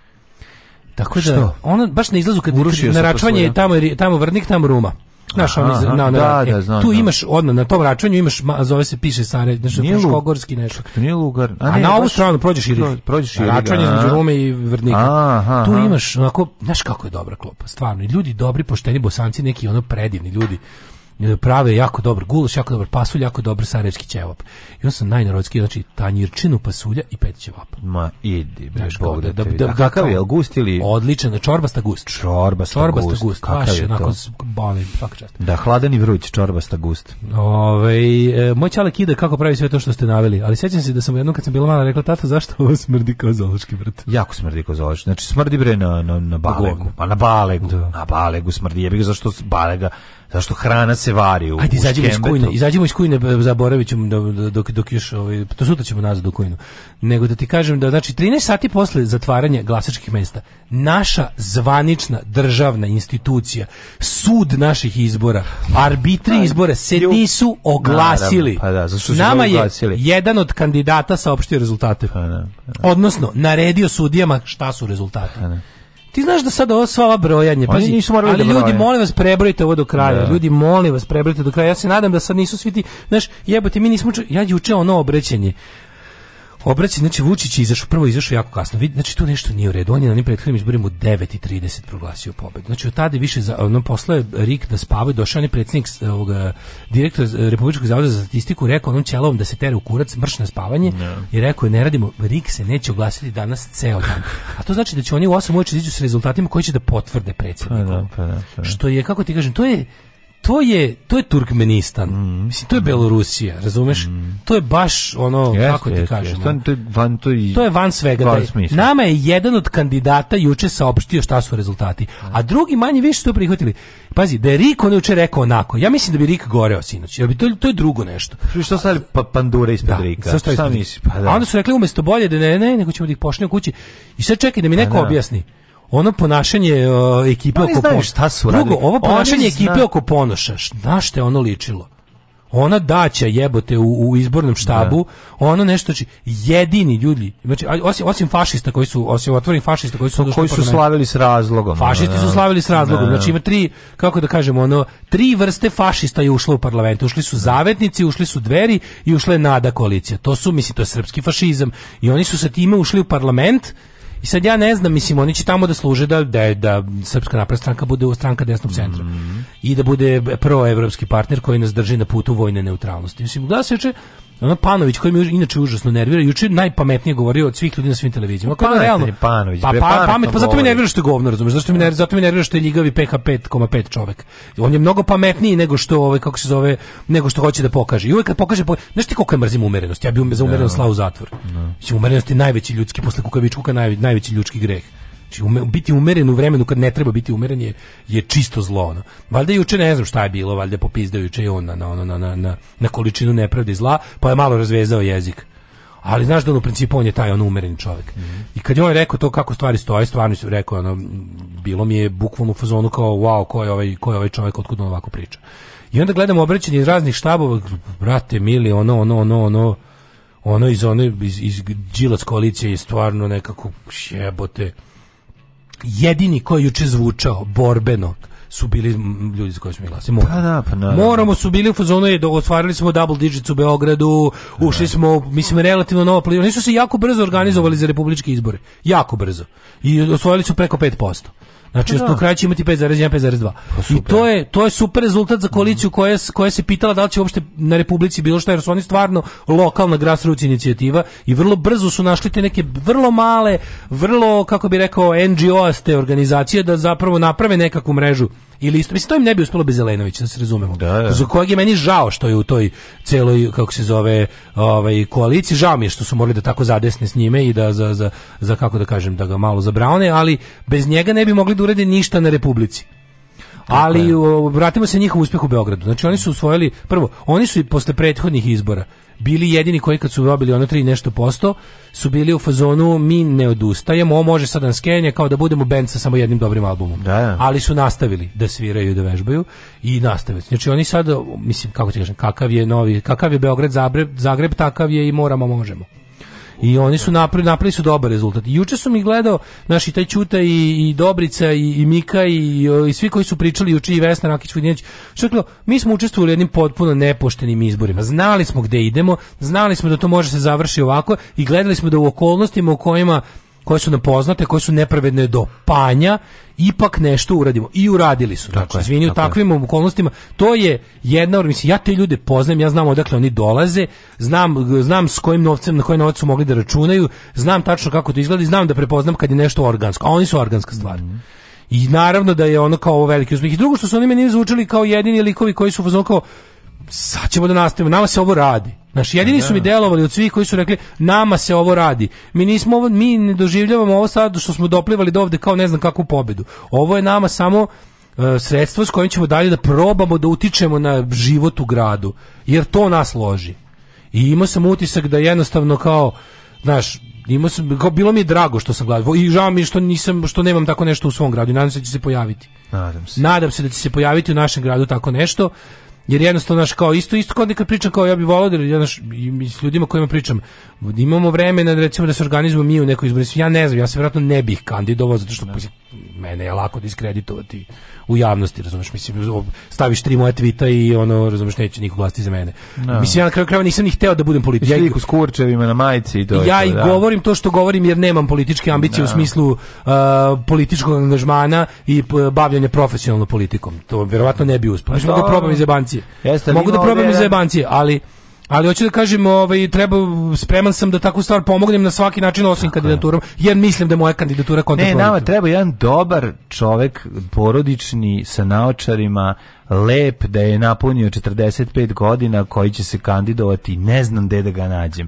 Tako da, ona baš na izlazu kad, kad naračvanje je tamo, tamo vrnik, tamo ruma. Znaš, aha, aha, na, na, da, da, e, znam, tu imaš odmah na tom računju imaš zove se piše Sare, znači Fruškogorski nešto. To nije lugar. A, a na ovu stranu prođeš i prođeš i računje između Rume i Vrnika. Aha, tu imaš onako, znaš kako je dobra klopa, stvarno. I ljudi dobri, pošteni bosanci, neki ono predivni ljudi prave jako dobar gulaš, jako dobar pasulj, jako dobar sarajevski ćevap. I on sam najnarodski, znači tanjirčinu pasulja i pet ćevapa. Ma idi, bre, znači, Bog da, da, da, da-, da, kakav je, gust ili... Odličan, da, čorbasta gust. Čorbasta, čorbasta gust, gust. kakav Baš, je onako, to? Boli, Da, hladan i vruć, čorbasta gust. Ove, e, moj čalak ide kako pravi sve to što ste naveli, ali sećam se da sam jednom kad sam bila mala rekla, tata, zašto ovo smrdi kao zološki vrt? Jako smrdi kao zološki, znači smrdi bre na, na, na balegu, pa na balegu, da. na balegu smrdi, jebi ga zašto balega zašto hrana se vari u Ajde izađimo iz kujne, izađimo iz kujne zaboravit ćemo da, da, dok, dok još ovaj to sutra ćemo nazad u kujnu. Nego da ti kažem da znači 13 sati posle zatvaranja glasačkih mesta naša zvanična državna institucija, sud naših izbora, arbitri izbora se nisu oglasili. Naravno, pa da, su Nama je oglasili? jedan od kandidata saopštio rezultate. Pa da, pa da. Odnosno naredio sudijama šta su rezultati. Pa da. Ti znaš da sad ovo sva ova brojanje, pa nisu morali ali da ljudi molim vas prebrojite ovo do kraja. Da. Ljudi molim vas prebrojite do kraja. Ja se nadam da sad nisu svi ti, znaš, jebote mi nismo ču... ja juče ono obrećenje obraćaj, znači Vučić je izašao, prvo izašao jako kasno. Vidi, znači tu nešto nije u redu. On je na onim prethodnim izborima u 9:30 proglasio pobedu. Znači od tada više za ono posle Rik da spava i došao je predsjednik ovoga direktor Republičkog zavoda za statistiku rekao onom ćelavom da se tere u kurac, mrš na spavanje no. i rekao je ne radimo, Rik se neće oglasiti danas ceo dan. A to znači da će oni u 8 uveče da ići sa rezultatima koji će da potvrde predsjedniku. Pa, da, pa, da, pa, da. Što je kako ti kažem, to je to je to je Turkmenistan. Mm. Mislim to je Belorusija, razumeš? Mm. To je baš ono yes, kako ti yes, kažem. To je van to je To je van svega. Van je, nama je jedan od kandidata juče saopštio šta su rezultati, da. a drugi manje više su prihvatili. Pazi, da je Rik juče rekao onako. Ja mislim da bi Rik goreo sinoć. Ja bi to to je drugo nešto. Što što sad pa pandure ispred da, Rika. Šta nisi? Pa da. A onda su rekli umesto bolje da ne, ne, nego ćemo da ih pošaljemo kući. I sad čekaj da mi pa neko da, objasni ono ponašanje uh, ekipe oko Ponoša. Šta su Drugo, radili? ovo ponašanje ekipe oko Ponoša, na šta je ono ličilo? Ona daća jebote u, u izbornom da. štabu, da. ono nešto znači jedini ljudi, znači osim, osim fašista koji su osim otvorenih fašista koji su koji, koji su slavili s razlogom. Fašisti da, su slavili s razlogom. Da. Znači ima tri kako da kažemo, ono tri vrste fašista je ušlo u parlament. Ušli su da. zavetnici, ušli su dveri i ušla je nada koalicija. To su mislim to je srpski fašizam i oni su sa time ušli u parlament I sad ja ne znam, mislim, oni će tamo da služe da, da, da Srpska napredna stranka bude u stranka desnog centra mm -hmm. i da bude proevropski partner koji nas drži na putu vojne neutralnosti. Mislim, da se Ona Panović koji mi inače užasno nervira, juče najpametnije govorio od svih ljudi na svim televizijama. Kako da, pa realno, Panović, pa, pa pamet, pa zato mi nervira što je govno, razumeš? Zašto mi nervira, zato mi nervira što je ljigavi PH 5,5 čovek. On je mnogo pametniji nego što ovaj kako se zove, nego što hoće da pokaže. I uvek kad pokaže, po... znaš ti koliko je mrzim umerenost? Ja bih um za umerenost da. slao u zatvor. No. Da. Umerenost je najveći ljudski posle kukavičkuka najveći, najveći ljudski greh. Znači, ume, biti umeren u vremenu kad ne treba biti umeren je, je čisto zlo. Ono. Valjda juče ne znam šta je bilo, valjda popizdao juče i on na, na, na, na, na količinu nepravde zla, pa je malo razvezao jezik. Ali znaš da on u principu on je taj on umeren čovjek. Mm -hmm. I kad je on rekao to kako stvari stoje, stvarno su rekao ono, bilo mi je bukvalno u fazonu kao wow, ko je ovaj, ko je ovaj čovjek, otkud on ovako priča. I onda gledamo obraćanje iz raznih štabova, brate mili, ono, ono, ono, ono, ono iz one iz, iz Đilas koalicije je stvarno nekako jebote jedini koji juče zvučao borbeno su bili ljudi za koje smo mi glasili. Moramo. Da, da, pa da, Moramo su bili u fazonu i ostvarili smo double digits u Beogradu, ušli smo, mislim, relativno novo plivo. Nisu se jako brzo organizovali za republičke izbore. Jako brzo. I osvojili su preko 5%. Znači, da. kraja će imati 5,1, 5,2. Pa I to je, to je super rezultat za koaliciju koja, koja se pitala da li će uopšte na Republici bilo što, jer su oni stvarno lokalna grassroots inicijativa i vrlo brzo su našli te neke vrlo male, vrlo, kako bi rekao, NGO-aste organizacije da zapravo naprave nekakvu mrežu Ili isto, mislim, to im ne bi uspelo bez Zelenovića, da se razumemo. Da, da. Za kojeg je meni žao što je u toj celoj, kako se zove, ovaj, koaliciji, žao mi je što su morali da tako zadesne s njime i da za, za, za kako da kažem, da ga malo zabraune, ali bez njega ne bi mogli da urede ništa na Republici. Ali u, vratimo se njihov uspjeh u Beogradu. Znači oni su usvojili, prvo, oni su i posle prethodnih izbora bili jedini koji kad su dobili ono tri nešto posto su bili u fazonu mi ne odustajemo, ovo može sad da skenje kao da budemo band sa samo jednim dobrim albumom. Da, da. Ali su nastavili da sviraju i da vežbaju i nastavili. Znači oni sad, mislim kako ti kažem, kakav je novi, kakav je Beograd Zagreb, Zagreb takav je i moramo možemo. I oni su napravili, napravili su dobar rezultat. juče su mi gledao naši taj Ćuta i, i Dobrica i, i Mika i, i, svi koji su pričali juče i Vesna Rakić Vodinjeć. Što mi smo učestvovali u jednim potpuno nepoštenim izborima. Znali smo gde idemo, znali smo da to može se završiti ovako i gledali smo da u okolnostima u kojima koje su nam poznate, koje su nepravedne do panja, ipak nešto uradimo. I uradili su. Tako znači, izvini, u takvim okolnostima. To je jedna, mislim, ja te ljude poznajem, ja znam odakle oni dolaze, znam, znam s kojim novcem, na koji novac su mogli da računaju, znam tačno kako to izgleda i znam da prepoznam kad je nešto organsko. A oni su organska stvar. Mm. I naravno da je ono kao veliki uspjeh. I drugo što su oni meni zvučali kao jedini likovi koji su kao sad ćemo da nastavimo, nama se ovo radi. Naš jedini da. su mi da. delovali od svih koji su rekli nama se ovo radi. Mi nismo ovo, mi ne doživljavamo ovo sad što smo doplivali do ovde kao ne znam kakvu pobedu. Ovo je nama samo e, sredstvo s kojim ćemo dalje da probamo da utičemo na život u gradu. Jer to nas loži. I imao sam utisak da jednostavno kao znaš, imao sam, kao bilo mi je drago što sam gledao i žao mi što nisam što nemam tako nešto u svom gradu. Nadam se da će se pojaviti. Nadam se. Nadam se da će se pojaviti u našem gradu tako nešto jer jednostavno naš kao isto isto kao kad pričam kao ja bih volao da ja naš, i s ljudima kojima pričam da imamo vremena da, recimo da se organizujemo mi u nekoj izbori ja ne znam ja se verovatno ne bih kandidovao zato što ne. mene je lako diskreditovati u javnosti, razumeš, mislim, staviš tri moja tvita i ono, razumeš, neće niko glasiti za mene. No. Da. Mislim, ja na kraju krajeva nisam ni hteo da budem politički. Ja i s kurčevima na majici i to. Ja i da. govorim to što govorim jer nemam političke ambicije no. u da. smislu uh, političkog angažmana i uh, bavljanja profesionalno politikom. To verovatno ne bi uspeo. Pa mislim, mogu da probam iz jebancije. Mogu da probam iz jebancije, ali Ali hoću da kažem, ovaj, treba, spreman sam da takvu stvar pomognem na svaki način osim kandidaturom, jer mislim da je moja kandidatura Ne, nama treba jedan dobar čovek, porodični, sa naočarima, lep, da je napunio 45 godina, koji će se kandidovati, ne znam gde da ga nađem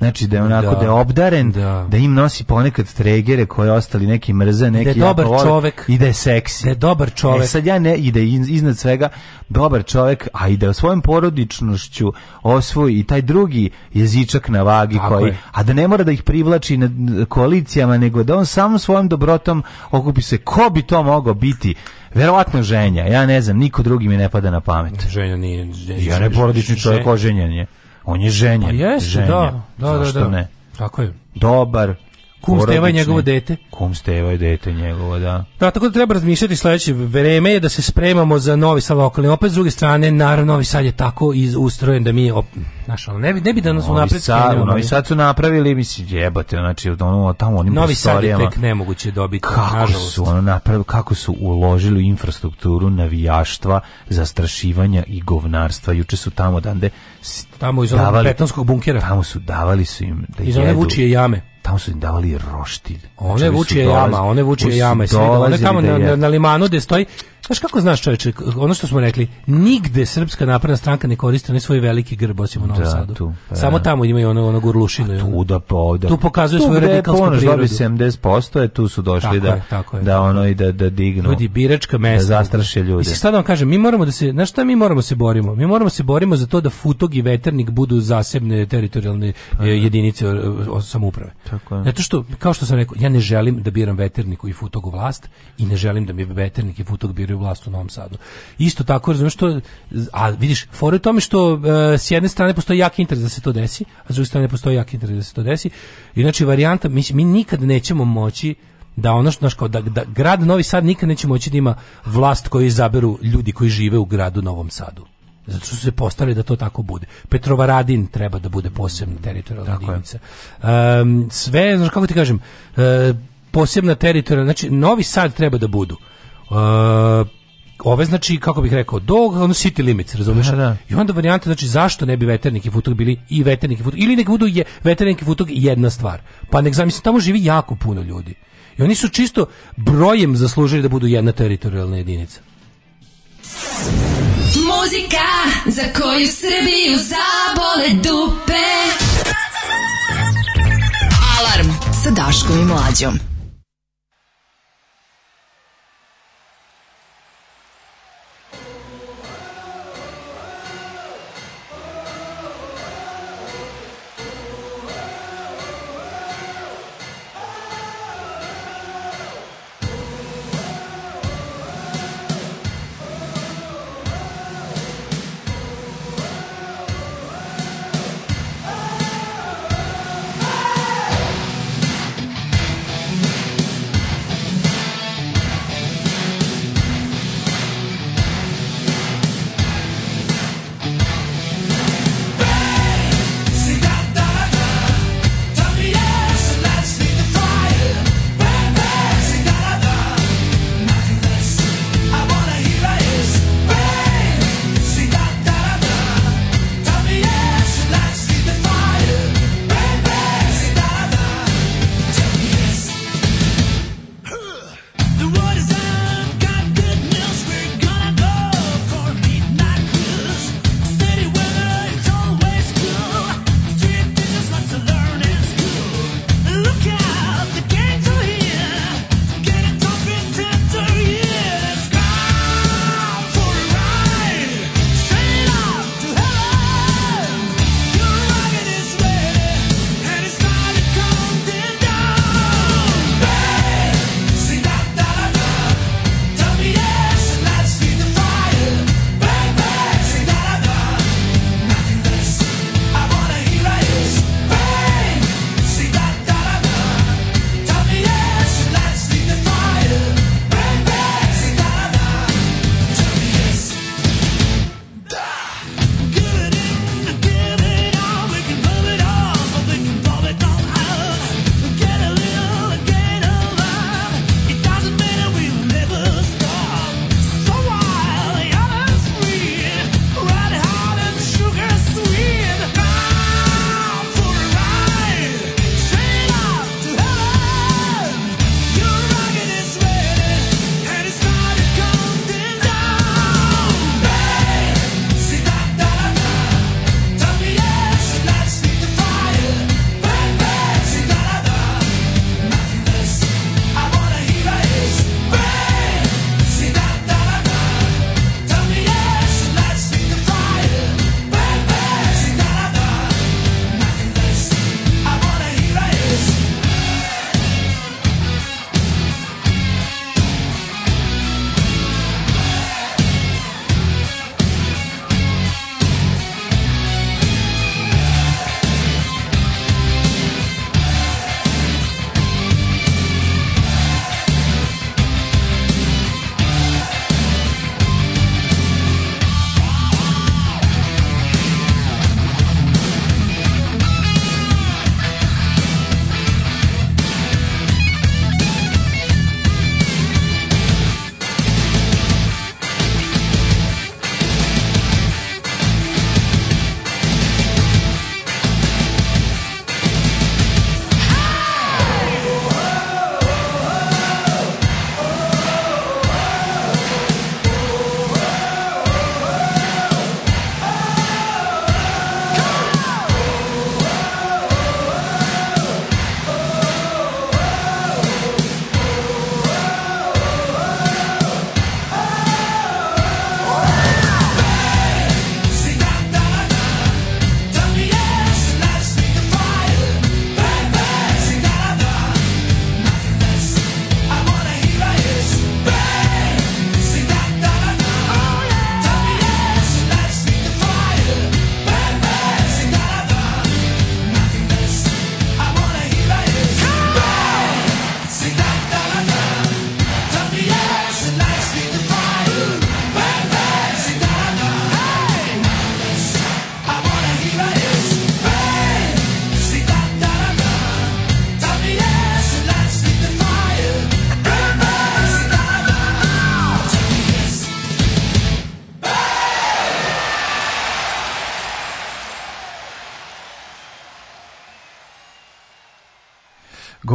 znači da je onako da, da je obdaren, da. da. im nosi ponekad tregere koje ostali neki mrze, neki da je dobar jako čovek i da je seksi. Da je dobar čovjek E sad ja ne ide da iznad svega dobar čovjek a ide da svojom porodičnošću osvoji i taj drugi jezičak na vagi Tako koji, je. a da ne mora da ih privlači na koalicijama, nego da on sam svojim dobrotom okupi se. Ko bi to mogao biti? Verovatno ženja, ja ne znam, niko drugi mi ne pada na pamet. Ženja nije... Ženja, ja ne porodični čovjek, oženjen je. On je ženjen. Pa jeste, ženja. da, da, da, da. ne? Tako je. Dobar, Kum Steva je njegovo dete. Kum Steva je dete njegovo, da. Da, tako da treba razmišljati sledeće vreme je da se spremamo za Novi Sad lokalni. Opet s druge strane, naravno, Novi Sad je tako iz, ustrojen da mi, op, znaš, ne bi, ne bi danas Novi napred Sad, Novi ovaj. Sad su napravili, misli, jebate, znači, ono, tamo onim Novi Sad je tek nemoguće dobiti, kako nažalost. Su ono napravili, kako su uložili infrastrukturu navijaštva, zastrašivanja i govnarstva. Juče su tamo dande tamo iz davali, petanskog bunkera. Tamo su davali su im da iz jedu. Iz one vučije jame tamo su im davali roštilj. One znači, vuče jama, one vuče jama i sve. One tamo da na, na, na limanu gde stoji Znaš kako znaš čovječe, ono što smo rekli, nigde srpska napredna stranka ne koristi ne svoj veliki grb osim u Novom da, Sadu. Tu, pa, Samo tamo imaju ono, ono gurlušinu. Pa tu da po, ovdje. Da. Tu pokazuje svoju radikalsku prirodu. Tu gde je ponoš dobi 70%, je, tu su došli tako da, je, tako je, da ono i da, da dignu. Ljudi, biračka mesta. Da zastraše ljude. Mislim, sad da vam kažem, mi moramo da se, znaš šta mi moramo da se borimo? Mi moramo se borimo za to da Futog i Veternik budu zasebne teritorijalne e, pa, jedinice samouprave. Tako je. Zato što, kao što sam rekao, ja ne želim da biram Veterniku i Futogu vlast i ne želim da mi Veternik i Futog biraju biraju vlast u Novom Sadu. Isto tako, razumiješ što, a vidiš, fora je tome što uh, s jedne strane postoji jak interes da se to desi, a s druge strane postoji jak interes da se to desi. I znači, varijanta, mi, mi nikad nećemo moći da ono što, znaš, kao, da, da grad Novi Sad nikad neće moći da ima vlast koju izaberu ljudi koji žive u gradu Novom Sadu zato su se postavili da to tako bude. Petrovaradin treba da bude posebna teritorijalna jedinica. Um, sve, znaš kako ti kažem, uh, posebna teritorijalna, znači Novi Sad treba da budu. Uh, ove znači kako bih rekao dog ono city limits razumeš da. da. i onda varijanta znači zašto ne bi veternik i futog bili i veternik i futog ili nek budu je veternik i futog jedna stvar pa nek zamislim tamo živi jako puno ljudi i oni su čisto brojem zaslužili da budu jedna teritorijalna jedinica muzika za koju Srbiju zabole dupe alarm sa Daškom i mlađom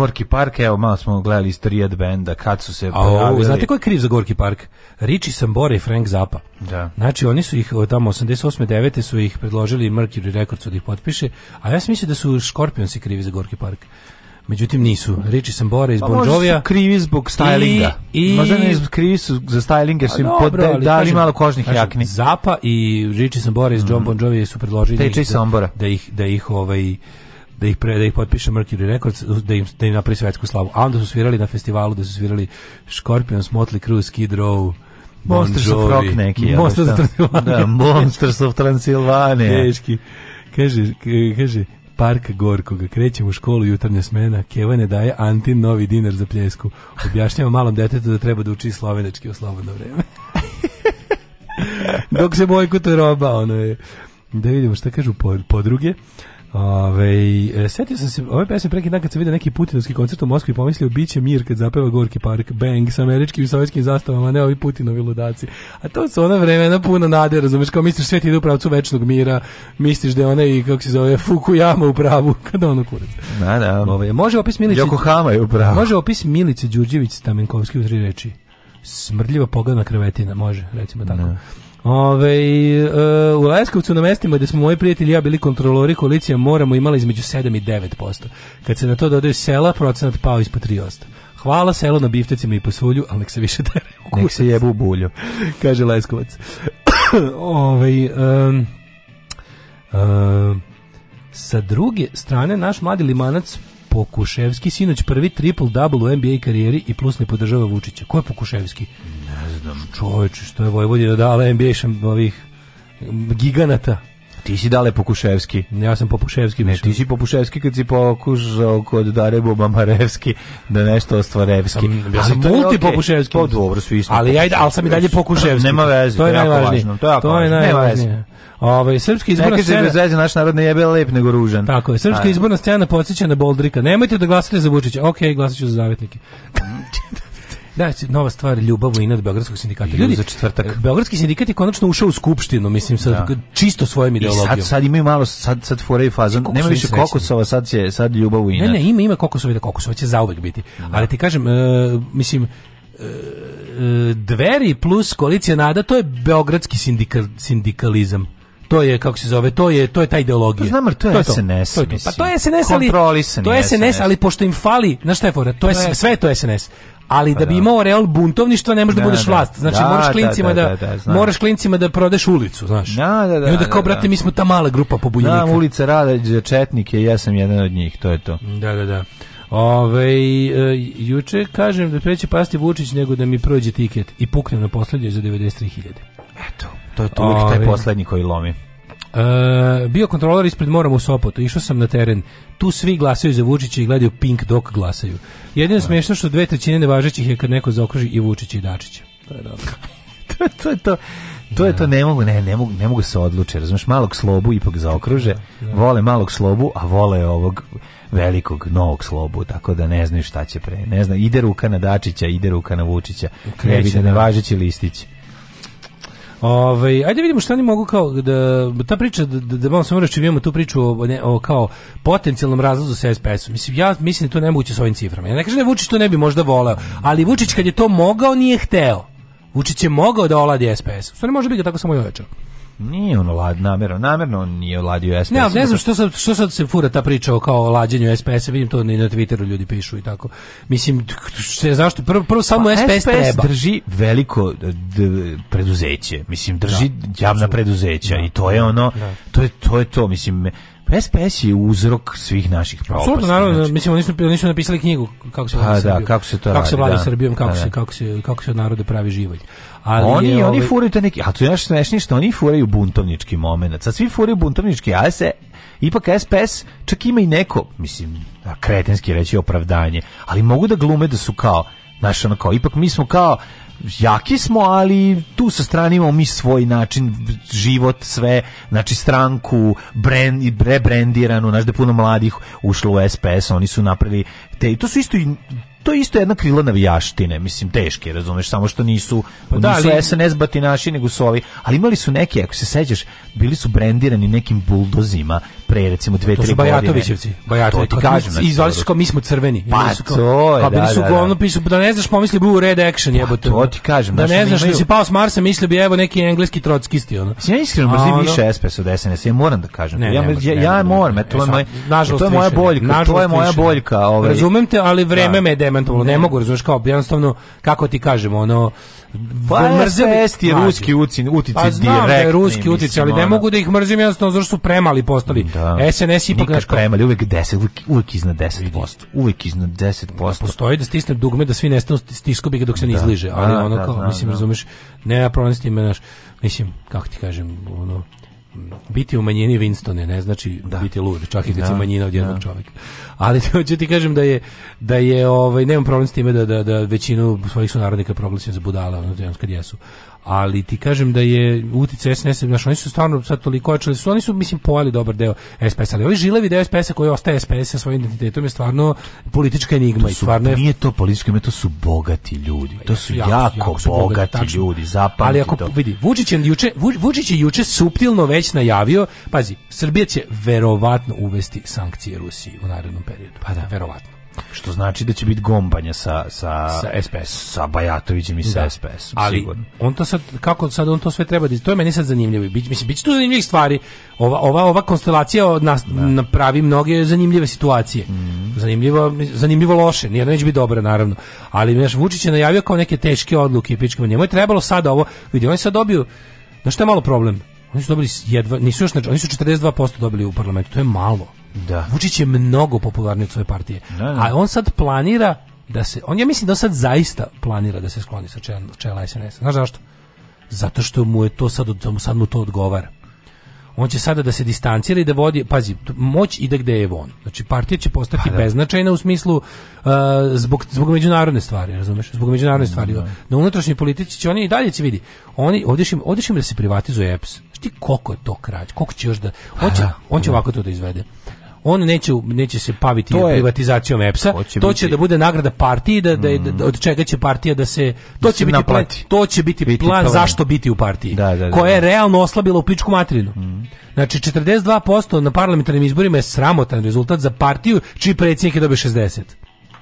Gorki Park, evo, malo smo gledali istorijat benda, kad su se pojavili. Znate ko je kriv za Gorki Park? Richie Sambora i Frank Zappa. Da. Znači, oni su ih, tamo, 88. 9. su ih predložili Mercury Records da ih potpiše, a ja sam mislio da su Škorpionsi krivi za Gorki Park. Međutim nisu. Riči sam Bora iz pa Bon Jovija. krivi zbog stylinga. I, i... Možda ne krivi su za styling jer su im pod, dali malo kožnih kažem, jakni. Zapa i Riči sam Bora iz John mhm. Bon Jovija su predložili da ih, da, ih, da ih ovaj da ih pre, da ih potpiše Mercury Records da im da im napravi svetsku slavu. A onda su svirali na festivalu da su svirali Scorpions, Motley Crue, Skid Row, Monsters bon of Rock neki, Monsters of Transilvanije. Da, Monsters of Transylvania. Teški. Kaže, kaže, park Gorkoga. Krećem u školu jutarnja smena. Kevane daje anti novi dinar za pljesku. Objašnjava malom detetu da treba da uči slovenački u slobodno vreme. Dok se bojkotuje roba, ono je. Da vidimo šta kažu podruge. Po Ove, e, setio sam se, ove pesme preki dan kad sam vidio neki putinovski koncert u Moskvi pomislio bit će mir kad zapeva Gorki park bang sa američkim i sovjetskim zastavama, ne ovi putinovi ludaci. A to su ona vremena puna nade, razumeš, kao misliš sve ti ide u pravcu večnog mira, misliš da je ona i kako se zove Fukuyama u pravu, kada ono kurac. Na, da, na. Da. Ove, može opis Milice... Yokohama je u pravu. Može opis Milice Đurđević Stamenkovski u tri reči. Smrdljiva pogled na krevetina, može, recimo tako. Ne. Da. Ove, e, u Leskovcu na mestima gde smo moji prijatelji ja bili kontrolori koalicija moramo imali između 7 i 9%. Kad se na to dodaju sela, procenat pao ispod 3%. Hvala selo na biftecima i posulju, ali nek se više tere u Nek se jebu u bulju, kaže Leskovac. Ove, um, um, sa druge strane, naš mladi limanac Pokuševski sinoć prvi triple double u NBA karijeri i plus ne podržava Vučića. Ko je Pokuševski? Ne znam. Čoveče, što je Vojvodina dala NBA ovih giganata. Ti si dale Pokuševski. Ja sam Popuševski. Ne, ti si Popuševski kad si pokušao kod Darebu Mamarevski da nešto ostvarevski. Ja sam multi Popuševski. Po, pa dobro, svi smo. Ali, ja, da, ali sam i dalje Popuševski. Nema veze, to je najvažnije. To je, jako to je najvažnije. Ovaj srpski izborna scena. Bez veze naš narod ne jebe lep nego ružan. Tako je. Srpska izborna scena podsjeća na Boldrika. Nemojte da glasate za Vučića. Okej, okay, glasaću za zavetnike. Da, nova stvar, ljubav u inat Beogradskog sindikata. Ljudi, za četvrtak. E, beogradski sindikat je konačno ušao u skupštinu, mislim, sa da. čisto svojom ideologijom. I sad, sad ima malo, sad, sad forej i fazon, nema više kokosova, sad, će, sad ljubav u inat. Ne, ne, ima, ima kokosova da kokosova će zauvek biti. Da. Ali ti kažem, uh, mislim, e, Dveri plus koalicija Nada, to je beogradski sindikal, sindikalizam. To je kako se zove, to je to je ta ideologija. Pa znam, to je, to je SNS. To, to je to. Pa to je SNS ali to je SNS, SNS, ali pošto im fali, na šta je fora? To, to je sve to je SNS ali pa da bi da. imao real buntovništvo ne možeš da, da budeš da. vlast. Znači da, moraš klincima da, da moraš klincima da prodeš ulicu, znaš. Da, da, da. I onda kao brate mi smo ta mala grupa pobunjenika. Da, ulica rada četnike, ja sam jedan od njih, to je to. Da, da, da. Ove, e, juče kažem da preće pasti Vučić nego da mi prođe tiket i puknem na poslednje za 93.000. Eto, to je to uvijek taj poslednji koji lomi. E, bio kontrolar ispred moram u Sopotu, išao sam na teren. Tu svi glasaju za Vučića i gledaju Pink dok glasaju. Jedino da. smiješno što dve trećine nevažećih je kad neko zaokruži i Vučića i Dačića. To je dobro. to, to je to. To je to, ne mogu, ne, ne mogu, ne mogu se odluče, Razumeš, malog slobu ipak zaokruže, da, da. vole malog slobu, a vole ovog velikog novog slobu, tako da ne znaju šta će pre, ne zna, ide ruka na Dačića, ide ruka na Vučića, ne vide na važeći listić. Ove, ovaj, ajde vidimo šta oni mogu kao da ta priča da da, da malo samo raščivimo tu priču o, ne, o kao potencijalnom razlazu sa SPS-om. Mislim ja mislim da to ne moguće sa ovim ciframa. Ja ne kažem da Vučić to ne bi možda voleo, ali Vučić kad je to mogao nije hteo. Vučić je mogao da oladi SPS. Sve ne može biti da tako samo i ojačao. Nije on lad namerno, namerno on nije ladio SPS. Ne, ali ne znam što sad, što sad se fura ta priča o kao lađenju SPS, a vidim to na Twitteru ljudi pišu i tako. Mislim, se, zašto? Prvo, prvo samo pa, SPS, SPS treba. drži veliko preduzeće, mislim, drži da, javna preduzeća da, i to je ono, da. to, je, to je to, mislim, SPS je uzrok svih naših propasti. Absolutno, naravno, znači. mislim, oni su, oni su napisali knjigu kako se, pa vlada, da, kako se to kako radi, se vlada da. Srbijom, pa kako, da. se, kako, se, kako se od naroda pravi živalj. Ali oni, je, ovaj, oni furaju te neki, a to je naš smešnije što oni furaju buntovnički moment. Sad svi furaju buntovnički, a se, ipak SPS čak ima i neko, mislim, kretenski reći opravdanje, ali mogu da glume da su kao, znaš, ono kao, ipak mi smo kao jaki smo, ali tu sa strane imamo mi svoj način, život, sve, znači stranku, brand, rebrandiranu, znači da puno mladih ušlo u SPS, oni su napravili te, to su isto i to je isto jedna krila navijaštine, mislim teške, razumeš, samo što nisu pa da, nisu ali... SNS batinaši nego su ovi, ali imali su neke, ako se sećaš, bili su brendirani nekim buldozima pre recimo 2 3 Bajatovićevci. Bajatović ti kažem. I zvali su kao mi smo crveni. Pa to, kao, da, bili su da, uglavnom da. pišu da ne znaš pomisli bi u red action pa jebote. Pa, to ti kažem. Da ne znaš da si pao s Marsa mislio bi evo neki engleski trotskisti ono. Ja iskreno brzi više SPS od SNS, ja moram da kažem. Ja ja moram, to je moje nažalost to je moja boljka, to je moja boljka, ovaj. Razumem te, ali vreme me demantovalo. Ne mogu razumeš kao jednostavno kako ti kažem ono Pa mrzim je ruski ucin, uticaj pa, znam da ruski uticaj, ali ne mogu da ih mrzim jednostavno zato što su premali postali. Da. SNS ipak Nikad kao... premali, uvek 10, uvek, uvek iznad 10%. Uvek iznad 10%. Da postoji da stisnem dugme da svi nestanu stisko bi ga dok se ne da. izliže, ali da, ono kao, mislim, razumeš, ne ja pronestim, znaš, mislim, kako ti kažem, ono, biti u manjini Winstone ne znači da. biti lud, čak i kad da. si manjina od da. jednog da. čovjeka. Ali hoću ti kažem da je da je ovaj nemam problem s time da da, da većinu svojih sunarodnika proglasim za budale, ono da kad jesu ali ti kažem da je utica SNS, znaš, oni su stvarno sad toliko očeli, su, oni su, mislim, pojeli dobar deo SPS, ali ovi žilevi deo SPS-a koji ostaje SPS sa svojim identitetom je stvarno politička enigma. i stvarno je... Nije to politička enigma, to su bogati ljudi, to su jako, jako, jako su bogati, bogati ljudi, zapamti Ali ako, to. vidi, Vučić je, juče, Vučić je juče suptilno već najavio, pazi, Srbija će verovatno uvesti sankcije Rusiji u narednom periodu. Pa da. Verovatno. Što znači da će biti gombanja sa, sa, sa SPS. Sa Bajatovićem i sa da. SPS. Ali sigurno. on to sad, kako sad on to sve treba da... To je meni sad zanimljivo. Bić, mislim, bit će tu zanimljivih stvari. Ova, ova, ova konstelacija od nas da. napravi mnoge zanimljive situacije. Mm. Zanimljivo, zanimljivo loše. Nijedna neće biti dobra, naravno. Ali, znaš, Vučić je najavio kao neke teške odluke i pičkama. Njemu je trebalo sad ovo. Vidi, oni sad dobiju... Znaš, što je malo problem? Oni su dobili jedva, nisu još, oni su 42% dobili u parlamentu, to je malo. Da. Vučić je mnogo popularniji od svoje partije. Da, da. A on sad planira da se, on ja mislim da on sad zaista planira da se skloni sa čela, čela SNS. Znaš zašto? Zato što mu je to sad, sad mu to odgovara. On će sada da se distancira i da vodi, pazi, moć ide gde je on. Znači, partija će postati pa, da. beznačajna u smislu uh, zbog, zbog međunarodne stvari, razumeš? Zbog međunarodne stvari. Da. da. Na unutrašnjoj politici će oni i dalje će vidi. Oni, ovdje će, da se privatizuje EPS. Šti ti koliko je to krać? Koliko će još da... hoće će, on će pa da, pa da. ovako to da izvede on neće neće se paviti je, privatizacijom EPS-a. To će, biti, da bude nagrada partiji da, da, mm. da, od čega će partija da se to da će biti plan, to će biti, biti plan zašto biti u partiji. Da, da, da, koja je realno oslabila u pičku materinu. Mm. Znači 42% na parlamentarnim izborima je sramotan rezultat za partiju čiji predsjednik je dobio 60.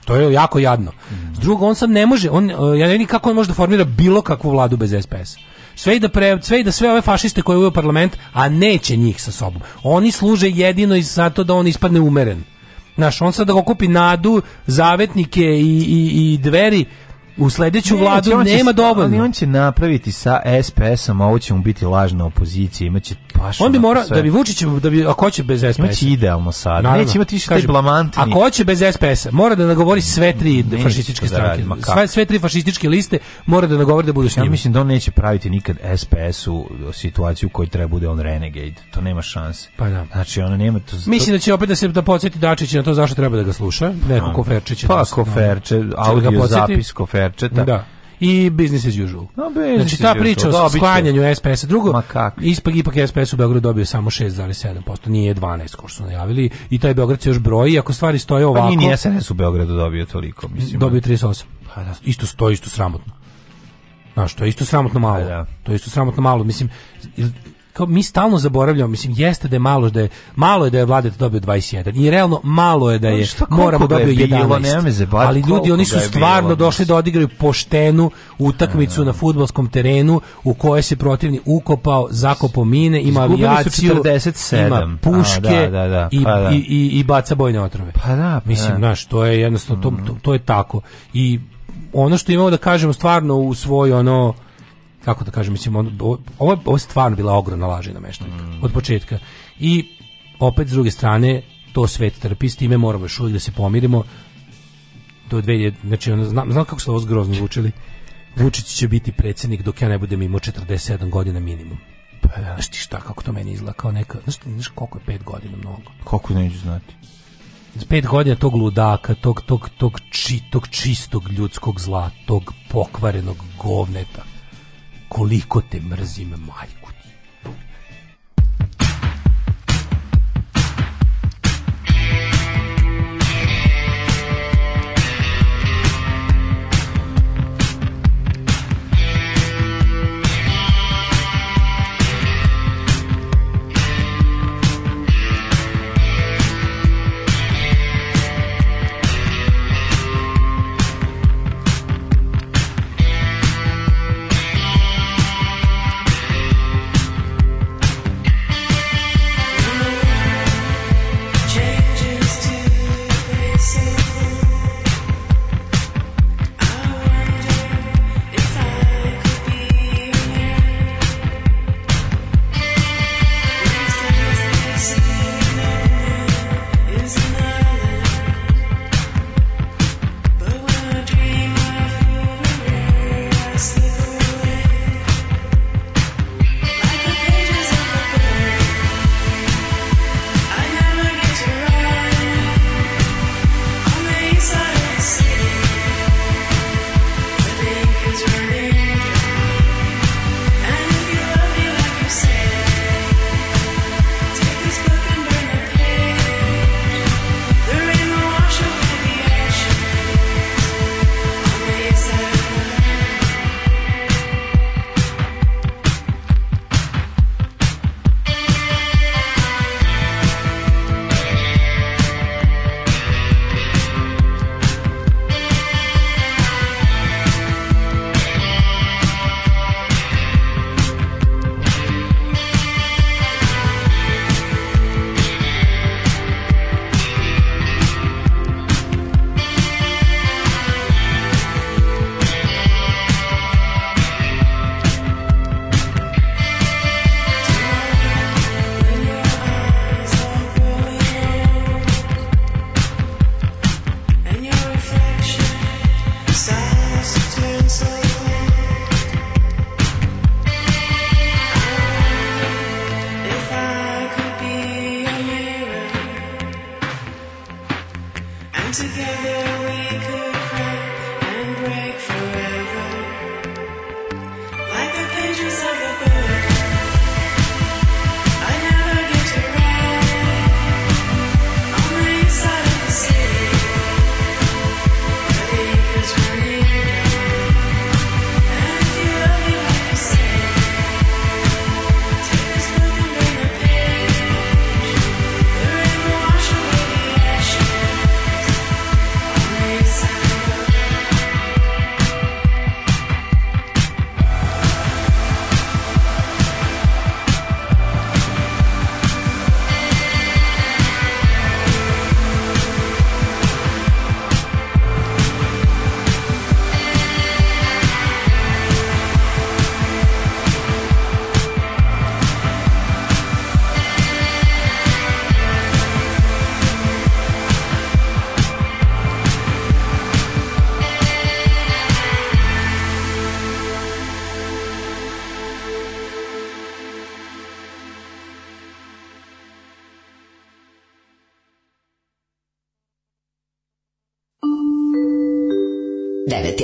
To je jako jadno. Mm. S drugo, on sam ne može, on, ja ne vidim kako on može da formira bilo kakvu vladu bez SPS. a sve i da pre, sve i da sve ove fašiste koje uveo parlament, a neće njih sa sobom. Oni služe jedino i zato da on ispadne umeren. Naš on sad da okupi nadu, zavetnike i, i, i dveri, u sledeću ne, vladu će, nema dovoljno. Ali on će napraviti sa SPS-om, ovo će mu biti lažna opozicija, imaće Baš on bi mora sve. da bi Vučić da bi ako hoće bez SPS. Imaće idealno sad. Naravno, Neće imati više taj blamantni. Ako hoće bez SPS, mora da nagovori sve tri ne, da fašističke stranke. Da sve, sve tri fašističke liste mora da nagovori da budu s njim. Ja mislim da on neće praviti nikad SPS-u situaciju u kojoj treba bude on renegade. To nema šanse. Pa da. Znači ona nema to. Mislim da će opet da se da podsjeti Dačić na to zašto treba da ga sluša. Neko Koferčić. Pa Koferče, pa, da da audio zapis Koferčeta. Da i business as usual. No, business znači ta priča usual. o sklanjanju SPS-a. Drugo, ispak, ipak SPS u Beogradu dobio samo 6,7%, nije 12 ko što su najavili i taj Beograd se još broji, ako stvari stoje ovako... Pa nije SNS u Beogradu dobio toliko, mislim. Dobio 38. Pa da, isto stoji, isto sramotno. Znaš, to je isto sramotno malo. Pa da. To je isto sramotno malo. Mislim, kao mi stalno zaboravljamo, mislim jeste da je malo da je malo je da je Vladeta dobio 21 i realno malo je da je pa šta, da dobio je bilo, 11. Zabavit, ali ljudi oni su stvarno bilo, došli da odigraju poštenu utakmicu na fudbalskom terenu u kojoj se protivni ukopao, zakopao mine, ima avijaciju, 47. ima da, puške A, da, da, da. I, pa, da. i, i, i baca bojne otrove. Pa da, pa, da. mislim, znaš, to je jednostavno to, to, to je tako. I ono što imamo da kažemo stvarno u svoj ono kako da kažem, mislim, on, ovo, ovo je stvarno bila ogromna laž i nameštaljka, mm. od početka. I opet, s druge strane, to svet trpi, s time moramo još uvijek da se pomirimo, do 2000, znači, ono, znam, znam kako se ovo zgrozno zvučili, Vučić će biti predsednik dok ja ne budem imao 47 godina minimum. Pa da. Znaš ti šta, kako to meni izgleda, kao neka, znaš, ti, znaš koliko je 5 godina mnogo? Koliko neću znati? pet godina tog ludaka, tog, tog, tog, či, tog čistog ljudskog zla, tog pokvarenog govneta koliko te mrzim majko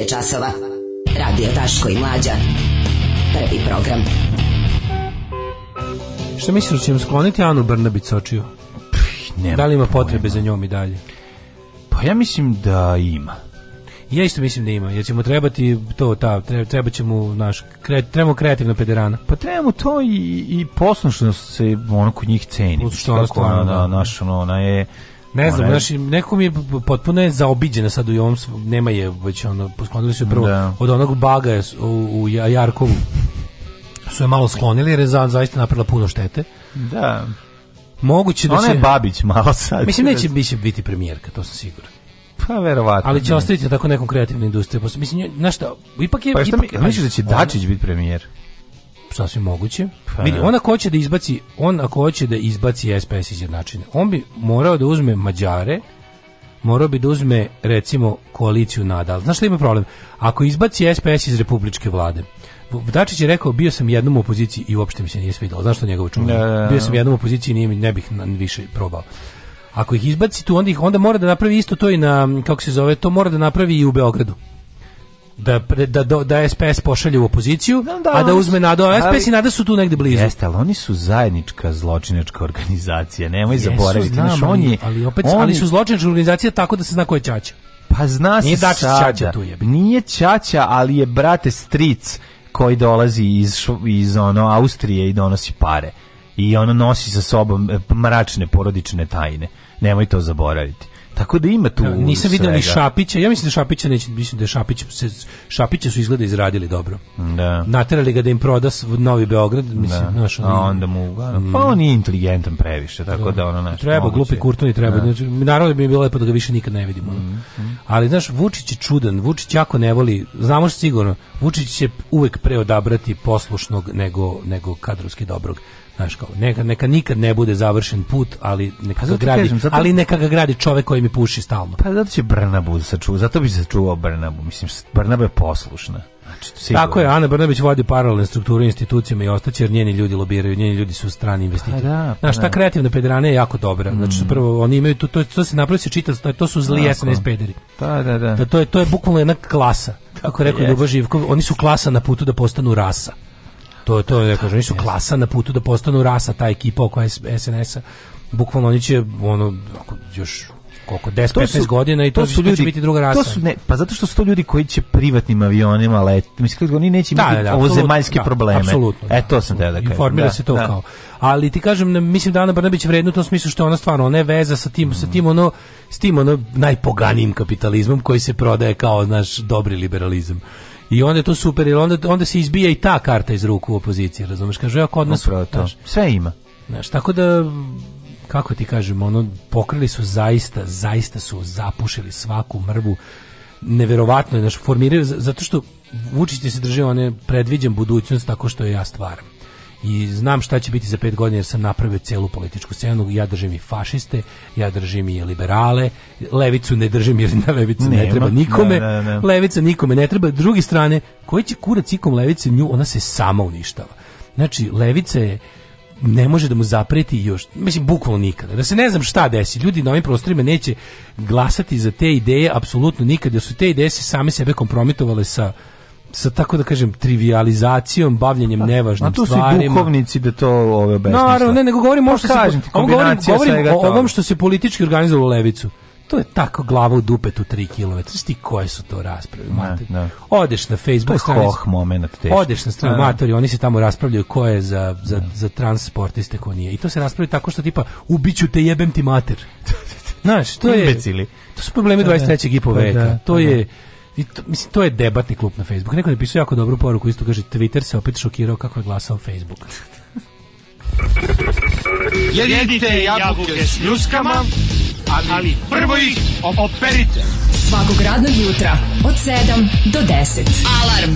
časova. Radio Taško i Mlađa. Prvi program. Šta misliš, da ćemo skloniti Anu Brnabić očiju? Nema da li ima potrebe pojma. za njom i dalje? Pa ja mislim da ima. Ja isto mislim da ima, jer ćemo trebati to, ta, treba ćemo, naš, kre, trebamo kreativna pederana. Pa trebamo to i, i poslušnost se ono kod njih ceni. Plus što ona stvarno, da, da, naš, ono, ona je Ne znam, znači neko mi je potpuno je zaobiđena sad u ovom nema je već ono posklonili su prvo da. od onog baga u, u Jarkovu. Su je malo sklonili jer je za, zaista napravila puno štete. Da. Moguće da će... Ona je Babić malo sad. Mislim, neće biće biti premijerka, to sam siguran. Pa verovatno. Ali će da. ostaviti tako nekom kreativnu industriju. Mislim, znaš šta, ipak je... Pa šta ipak, mi, misliš da će Dačić biti premijer? sasvim moguće. Pa, Vidi, on ako hoće da izbaci, on ako hoće da izbaci SPS iz jednačine, on bi morao da uzme Mađare, morao bi da uzme recimo koaliciju nadal. Znaš što ima problem? Ako izbaci SPS iz republičke vlade, Dačić je rekao bio sam jednom u opoziciji i uopšte mi se nije svidelo. Znaš što njegovo čuo? Bio sam jednom u opoziciji i ne bih više probao. Ako ih izbaci tu, onda, ih, onda mora da napravi isto to i na, kako se zove, to mora da napravi i u Beogradu da, da, da SPS pošalje u opoziciju, da, da a da uzme nado. A SPS i nada su tu negde blizu. Jeste, ali oni su zajednička zločinačka organizacija, nemoj Jesu, zaboraviti. Znam, on je, ali, opet, oni... ali su zločinačka organizacija tako da se zna ko je Čača. Pa zna se sada. Čača tu jebi. Nije Čača, ali je brate stric koji dolazi iz, iz ono Austrije i donosi pare. I ono nosi sa sobom e, mračne porodične tajne. Nemoj to zaboraviti. Tako da ima tu. Ja, nisam video ni Šapića. Ja mislim da Šapića neće, mislim da Šapić se Šapića su izgleda izradili dobro. Da. Naterali ga da im proda Novi Beograd, da. mislim, da. Naš, A onda mu, mm. pa on je inteligentan previše, tako da, da ono naš. Treba moguće. glupi kurtoni treba. Da. Znači, naravno da bi mi bilo lepo da ga više nikad ne vidimo. Mm, Ali znaš, Vučić je čudan, Vučić jako ne voli, znamo što sigurno, Vučić će uvek preodabrati poslušnog nego nego kadrovski dobrog. Znaš kao, neka, neka nikad ne bude završen put, ali neka, pa ga, gradi, kažem, zato... ali neka ga gradi čovek koji mi puši stalno. Pa zato će Brnabu da sačuvao, zato bi se sačuvao Brnabu. Mislim, Brnaba je poslušna. Znači, Tako je, Ana Brnabić vodi paralelne strukture institucijama i ostaće, jer njeni ljudi lobiraju, njeni ljudi su strani investitori. Pa da, pa Znaš, ta da. kreativna pederana je jako dobra. Znači, mm. Znači, prvo, oni imaju, to, to, to se napravi se čita, to, to su zli SNS pederi. Da, da, da. da to, je, to je bukvalno jedna klasa. Kako rekao Ljubo Živkov, oni su klasa na putu da postanu rasa. To, to ne kažem, oni su klasa na putu da postanu rasa, ta ekipa oko SNS-a. Bukvalno oni će, ono, ako još koliko 10 to 15 su, godina i to, to su ljudi, će biti druga rasa. To su ne, pa zato što su to ljudi koji će privatnim avionima let. Mislim oni neće da, imati da, da ovozemaljske da, probleme. Apsolutno. Da, e to sam da da Informira se to da. kao. Ali ti kažem mislim da Ana Brnabić vredno u tom smislu što ona stvarno ona je veza sa tim mm. sa tim ono s tim ono najpoganijim kapitalizmom koji se prodaje kao naš dobri liberalizam. I onda je to super, jer onda, onda se izbija i ta karta iz ruku opoziciji, razumeš? Kažu, ja kod nas... Upravo to. Znaš, Sve ima. Znaš, tako da kako ti kažem, ono, pokrili su zaista, zaista su zapušili svaku mrvu. Neverovatno je, znaš, formiraju, zato što Vučić se drži one predviđam budućnost tako što je ja stvaram i znam šta će biti za pet godina jer sam napravio celu političku scenu ja držim i fašiste, ja držim i liberale, levicu ne držim jer na levicu Nema. ne treba nikome ne, ne, ne. levica nikome ne treba, drugi strane koji će kurac ikom levice nju, ona se sama uništava, znači levica je ne može da mu zapreti još, mislim bukvalno nikada. Da se ne znam šta desi, ljudi na ovim prostorima neće glasati za te ideje apsolutno nikada, jer su te ideje se same sebe kompromitovale sa sa tako da kažem trivializacijom, bavljenjem nevažnim stvarima. A tu su duhovnici da to ove obesmisle. Naravno, ne, nego govorim, pa možda se, govorim, govorim o ovom što se politički organizovalo u Levicu. To je tako glava u dupetu 3 km. Sti koje su to rasprave, mater. Odeš na Facebook stranicu. Oh, momenat teško. Odeš na stranu mater oni se tamo raspravljaju ko je za za ne. za transportiste ko nije. I to se raspravlja tako što tipa ubiću te jebem ti mater. Znaš, to je... Imbecili. To su problemi 23. Da, da. i po pa veka. Da, to pa je I to, mislim, to je debatni klub na Facebooku. Neko je napisao jako dobru poruku, isto kaže, Twitter se opet šokirao kako je glasao Facebook. Jedite jabuke s ljuskama, ali prvo ih operite. Svakog radnog jutra od 7 do 10. Alarm!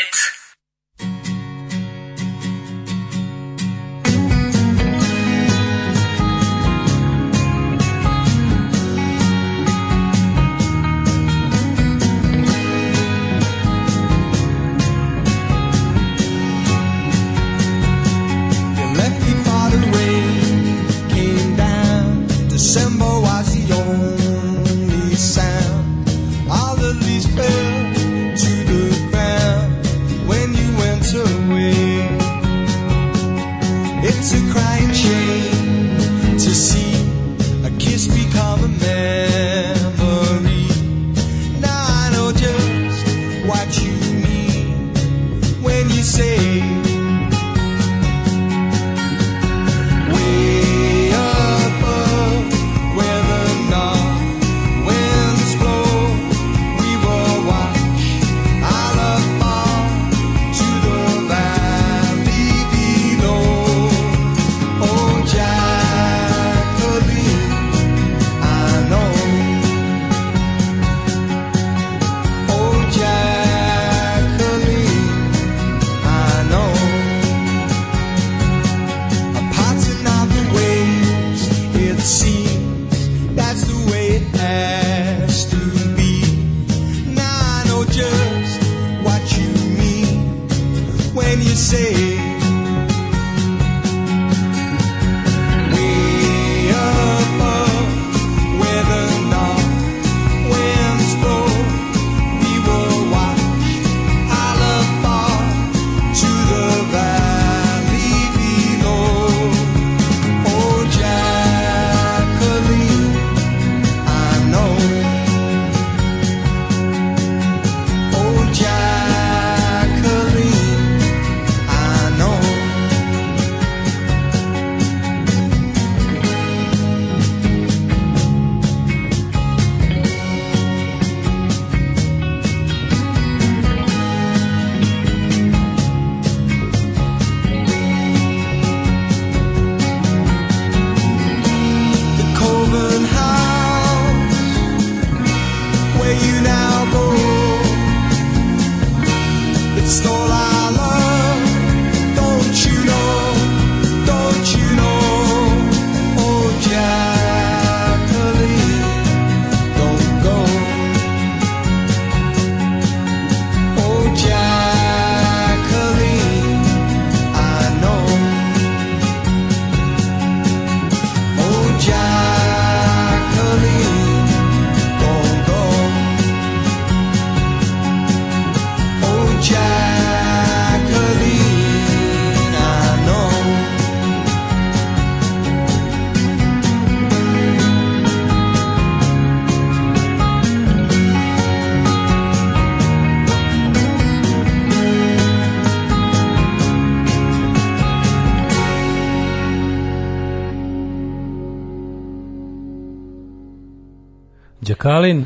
Đakalin.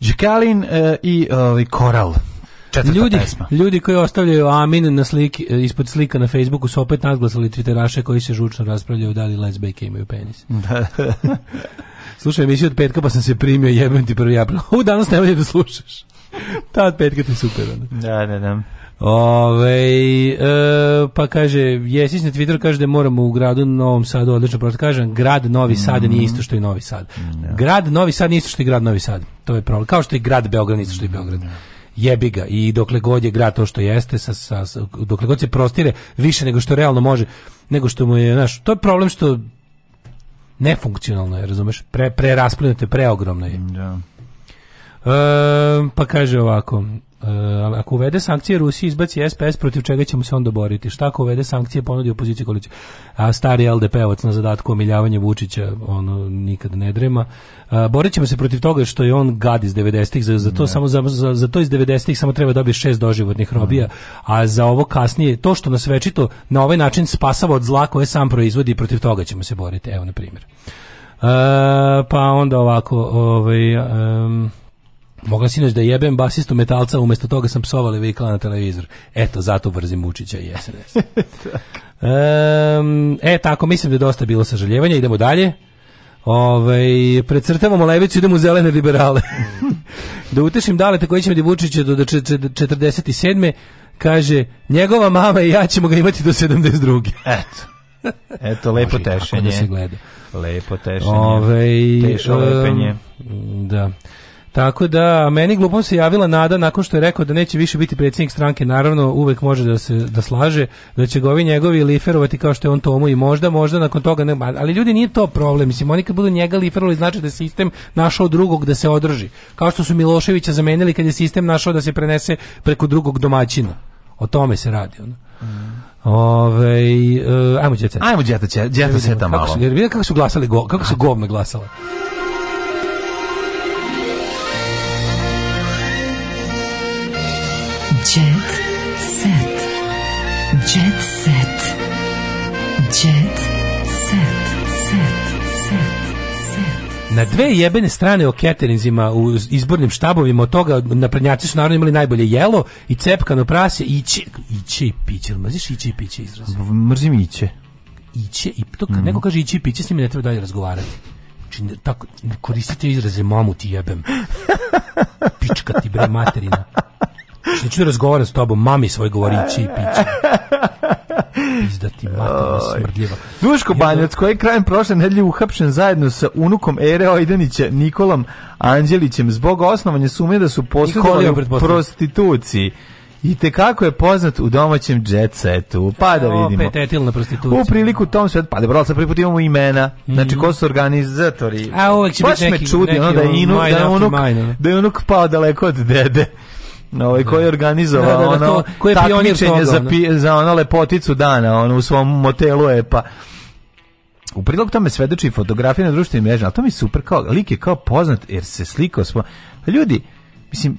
Đakalin e, i e, Koral. Četvrta ljudi, Ljudi koji ostavljaju amin na sliki, e, ispod slika na Facebooku su opet nadglasali twitteraše koji se žučno raspravljaju da li lesbejke imaju penis. Da. Slušaj emisiju od petka pa sam se primio jebem ti prvi april. U danas ne da slušaš. Ta od petka ti super. Da, da, da. Ove, e, pa kaže, Jesić na Twitteru kaže da moramo u gradu Novom Sadu odlično prosto kažem, grad Novi Sad mm -hmm. nije mhm. isto što i Novi Sad. Mm, ja. Grad Novi Sad nije isto što i grad Novi Sad. To je problem. Kao što i grad Beograd nije isto što i Beograd. Mm, ja. Jebi ga. I dokle god je grad to što jeste, sa, sa, dokle god se prostire više nego što realno može, nego što mu je, znaš, to je problem što nefunkcionalno je, razumeš? Pre, pre preogromno je. Da. ja. e, pa kaže ovako, Uh, ako uvede sankcije Rusiji izbaci SPS protiv čega ćemo se on doboriti? šta ako uvede sankcije ponudi opoziciji koalicija a stari LDP-ovac na zadatku omiljavanja Vučića ono nikad ne drema uh, borit ćemo se protiv toga što je on gad iz 90-ih za, za, samo za, za, to iz 90-ih samo treba dobiti šest doživotnih robija a za ovo kasnije to što nas večito na ovaj način spasava od zla koje sam proizvodi protiv toga ćemo se boriti evo na primjer uh, pa onda ovako ovaj um, Mogla sinoć da jebem basistu metalca, umesto toga sam psovala i na televizor. Eto, zato vrzim Vučića i SNS. um, e, tako, mislim da je dosta bilo sažaljevanja, idemo dalje. Ove, ovaj, precrtavamo levicu, idemo u zelene liberale. Mm. da utešim dalete koji ćemo di do, do 47. Kaže, njegova mama i ja ćemo ga imati do 72. Eto. Eto, lepo da tešenje. da se gleda. Lepo tešenje. Ove, ovaj, Tešo lepenje. Um, da. Tako da, meni glupom se javila nada nakon što je rekao da neće više biti predsjednik stranke, naravno uvek može da se da slaže, da će govi njegovi liferovati kao što je on tomu i možda, možda nakon toga, ne, ali ljudi nije to problem, mislim, oni kad budu njega liferovali znači da je sistem našao drugog da se održi, kao što su Miloševića zamenili kad je sistem našao da se prenese preko drugog domaćina, o tome se radi, ono. Mm. Ove, uh, e, ajmo djeta. Ajmo djeta, djeta seta malo. Kako su, kako su glasali, go, kako su govna glasala. Jet set. Jet set. Jet set. Set. Set. Na dve jebene strane o caterinzima u izbornim štabovima od toga naprednjaci su naravno imali najbolje jelo i cepkano prase i iće, iće i piće. Mrziš iće i piće izraz? Mrzim iće. Iće i to kad mm. neko mhm. kaže iće i piće s njima ne treba dalje razgovarati znači tako koristite izraze mamu ti jebem pička ti bre materina Što ću da razgovaram s tobom, mami svoj govori i pići. Izdati materna smrdljiva. Duško Banjac, da- koji je krajem prošle nedelje uhapšen zajedno sa unukom Ere Ojdanića, Nikolom Anđelićem, zbog osnovanja sume da su posjedovali prostituciji. I te kako je poznat u domaćem jet setu. Pa da vidimo. Opet etilna prostitucija. U priliku tom sve, pa dobro, da, sad prvi put imamo imena. Znači, ko su mhm. organizatori? A uvek će biti neki, čudi, neki, ono, da je, inu, da, je unuk, da. da je unuk pao daleko od dede ovaj ko je da. organizovao da, da, da, ono to, ko je takmičenje za za ono lepoticu dana, on u svom motelu je pa u prilog tome svedoči fotografije na društvenim mrežama, ali to mi je super, kao, lik je kao poznat, jer se slikao smo. Ljudi, mislim,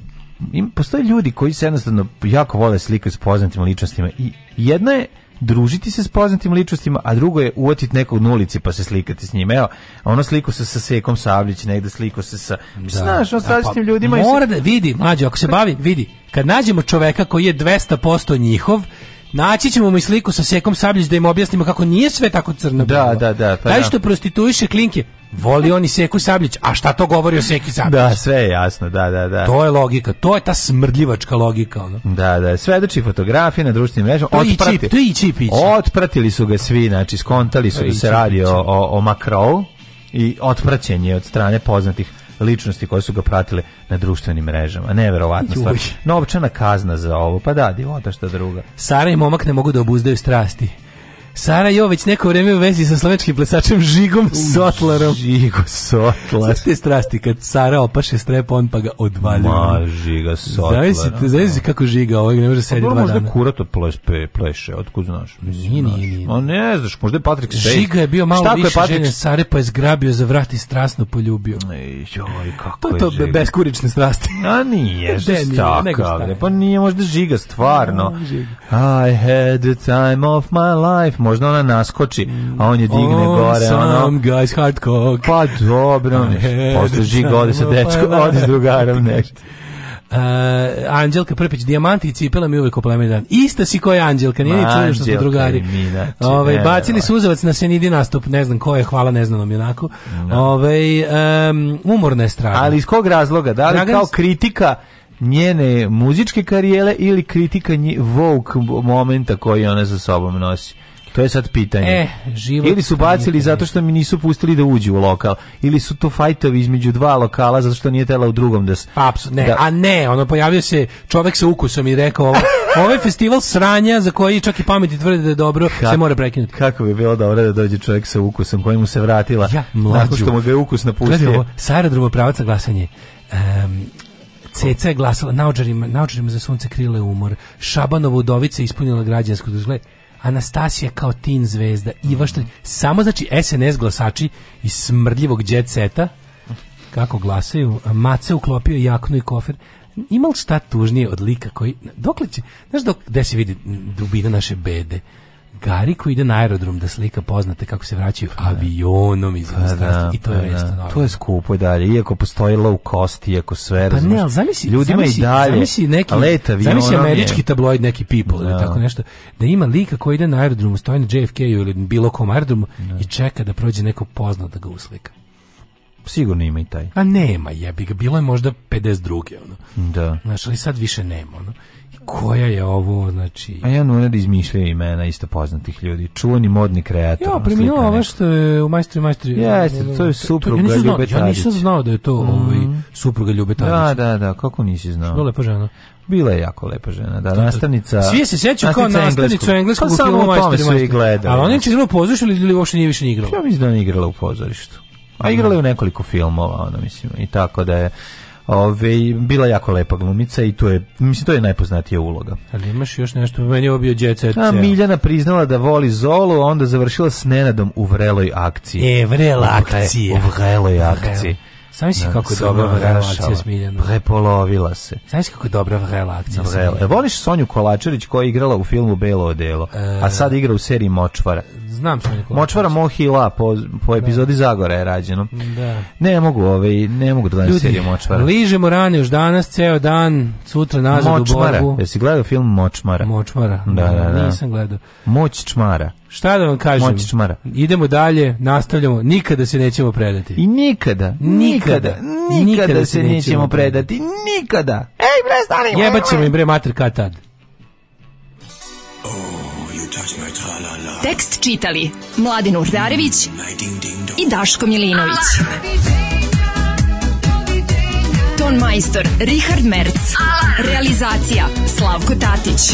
im, postoje ljudi koji se jednostavno jako vole slike s poznatim ličnostima i jedno je družiti se s poznatim ličnostima, a drugo je uotiti nekog na ulici pa se slikati s njim. Evo, ono sliko se sa Sekom Savljić, negde sliko se sa... Da. Znaš, on sa pa različitim pa, ljudima... Mora da vidi, mlađe, ako se bavi, vidi. Kad nađemo čoveka koji je 200% njihov, Naći ćemo mu i sliku sa Sekom Sabljić da im objasnimo kako nije sve tako crno. Da, da, da. Pa, Taj da. što prostituiše klinke, Voli on i Seku Sabljić. A šta to govori o Seki Sabljić? Da, sve je jasno, da, da, da. To je logika, to je ta smrdljivačka logika. Ono. Da, da, svedoči fotografije na društvenim mrežama. To Otprati, čip, to i čip, i čip. Otpratili su ga svi, znači, skontali su to da se čip, radi o, o, o Makrou i otpraćen je od strane poznatih ličnosti koje su ga pratile na društvenim mrežama. Neverovatno stvar. Novčana kazna za ovo. Pa da, divota šta druga. Sara i momak ne mogu da obuzdaju strasti. Sara Jović neko vreme u vezi sa slovenskim plesačem Žigom Sotlarom. Žigo Sotlar. Sve strasti kad Sara opaše strep, on pa ga odvalja. Ma, Žiga Sotlar. Zavisi, da. zavisi kako Žiga ovaj, ne može pa sedi dva dana. Možda kurat od pleše, pleše otkud znaš? Nije, nije, nije. Ma ne znaš, možda je Patrik Stej. Žiga je bio malo više Patrik... žene Sare, pa je zgrabio za vrat i strasno poljubio. Ej, joj, kako to pa je To je to beskurične strasti. A nije, staka. Da, pa nije možda Žiga, stvarno. I had the time of my life, možda ona naskoči, a on je digne on oh, gore. Ono. guys hard cock. Pa dobro, posle žig ode sa dečkom, ode s drugarom nešto. Uh, Anđelka Prpić, dijamanti i cipela mi uvek oplemendan. Ista si koja Anđelka, nije ni čuo što smo drugari. Da, znači, Ove, ovaj, bacili suzavac na Senidi nastup, ne znam ko je, hvala ne znam nam onako. Da. Ove, ovaj, um, umorna je strana. Ali iz kog razloga? Da li Dragan... kao kritika njene muzičke karijele ili kritika nje, Vogue momenta koji ona za sobom nosi? To je sad pitanje. E, život ili su bacili zato što mi nisu pustili da uđu u lokal, ili su to fajtovi između dva lokala zato što nije tela u drugom da se... Apsolutno, ne, da... a ne, ono pojavio se čovek sa ukusom i rekao ovo, ovo je festival sranja za koji čak i pameti tvrde da je dobro, Ka, se mora prekinuti. Kako bi bilo dobro da dođe čovjek sa ukusom koji mu se vratila, ja, mlađu. što mu ga je ukus napustio. Gledaj ovo, sa aerodromu pravaca glasanje. Um, CC je glasala, naočarima, naočarima za sunce krile umor, Šabanova udovica ispunila građansku dužnost. Anastasija kao tin zvezda, Iva Štalj, samo znači SNS glasači iz smrdljivog jet seta, kako glasaju, Mace uklopio jaknu i kofer, ima šta tužnije od lika koji, dokle će, znaš dok, gde se vidi dubina naše bede, Gari koji ide na aerodrom da slika poznate kako se vraćaju pa da. avionom iz pa inostranstva da, i to je vest. Pa da. To je skupo i dalje, iako postoji low cost, iako sve, pa ne, ali zamisli, ljudima zamisli, i dalje, zamisli neki, let zamisli američki je. tabloid neki people da. ili tako nešto, da ima lika koji ide na aerodrom, stoji na jfk ili bilo kom aerodromu da. i čeka da prođe neko poznat da ga uslika sigurno ima i taj. A nema, jebi ga, bilo je možda 52. Ono. Da. Znaš, ali sad više nema. Ono koja je ovo, znači... A ja Nunar izmišljaju imena isto poznatih ljudi, čuvani modni kreator. Ja, primjenila ovo što je u majstri majstri. Jeste, to je supruga to, to, ja Ljube Tadić. Ja nisam znao da je to mm. ovaj, supruga Ljube Tadić. Da, da, da, kako nisi znao? Što lepa žena. Bila je jako lepa žena, da, nastavnica... Svi se sećaju kao nastavnicu engleskog pa, u filmu Majstri Majstri. gledali. Ali ona je igrala u pozorištu ili uopšte nije više ni igrala? Ja mislim da ona igrala u pozorištu. A igrala je u nekoliko filmova, ona mislim, i tako da je Ove, bila jako lepa glumica i to je, mislim, to je najpoznatija uloga. Ali imaš još nešto, meni je obio djeca. A Miljana priznala da voli Zolu, onda završila s Nenadom u vreloj akciji. E, vrela akcija. U vreloj akciji. Sam da, si kako je dobra relacija s Miljanom. Prepolovila se. Sam si kako je dobra relacija s Miljanom. Voliš Sonju Kolačarić koja je igrala u filmu Belo odelo, e... a sad igra u seriji Močvara. Znam Sonju Kolačević. Močvara Mohila po, po da. epizodi da. Zagora je rađeno. Da. Ne mogu, ovaj, ne mogu da gledam seriju Močvara. ližemo rane još danas, ceo dan, sutra nazad Močmara. u borbu. Močmara, jesi gledao film Močmara? Močmara, da, da, da. nisam gledao. Moć čmara. Šta da vam kažem? Moći čmara. Idemo dalje, nastavljamo. Nikada se nećemo predati. I nikada, nikada, nikada, nikada se nećemo predati. Nikada. Ej, bre, stani. Jebaćemo im bre mater kad tad. Oh, Tekst čitali Mladin Urdarević i Daško Milinović. Ton majstor Richard Merc. Realizacija Slavko Tatić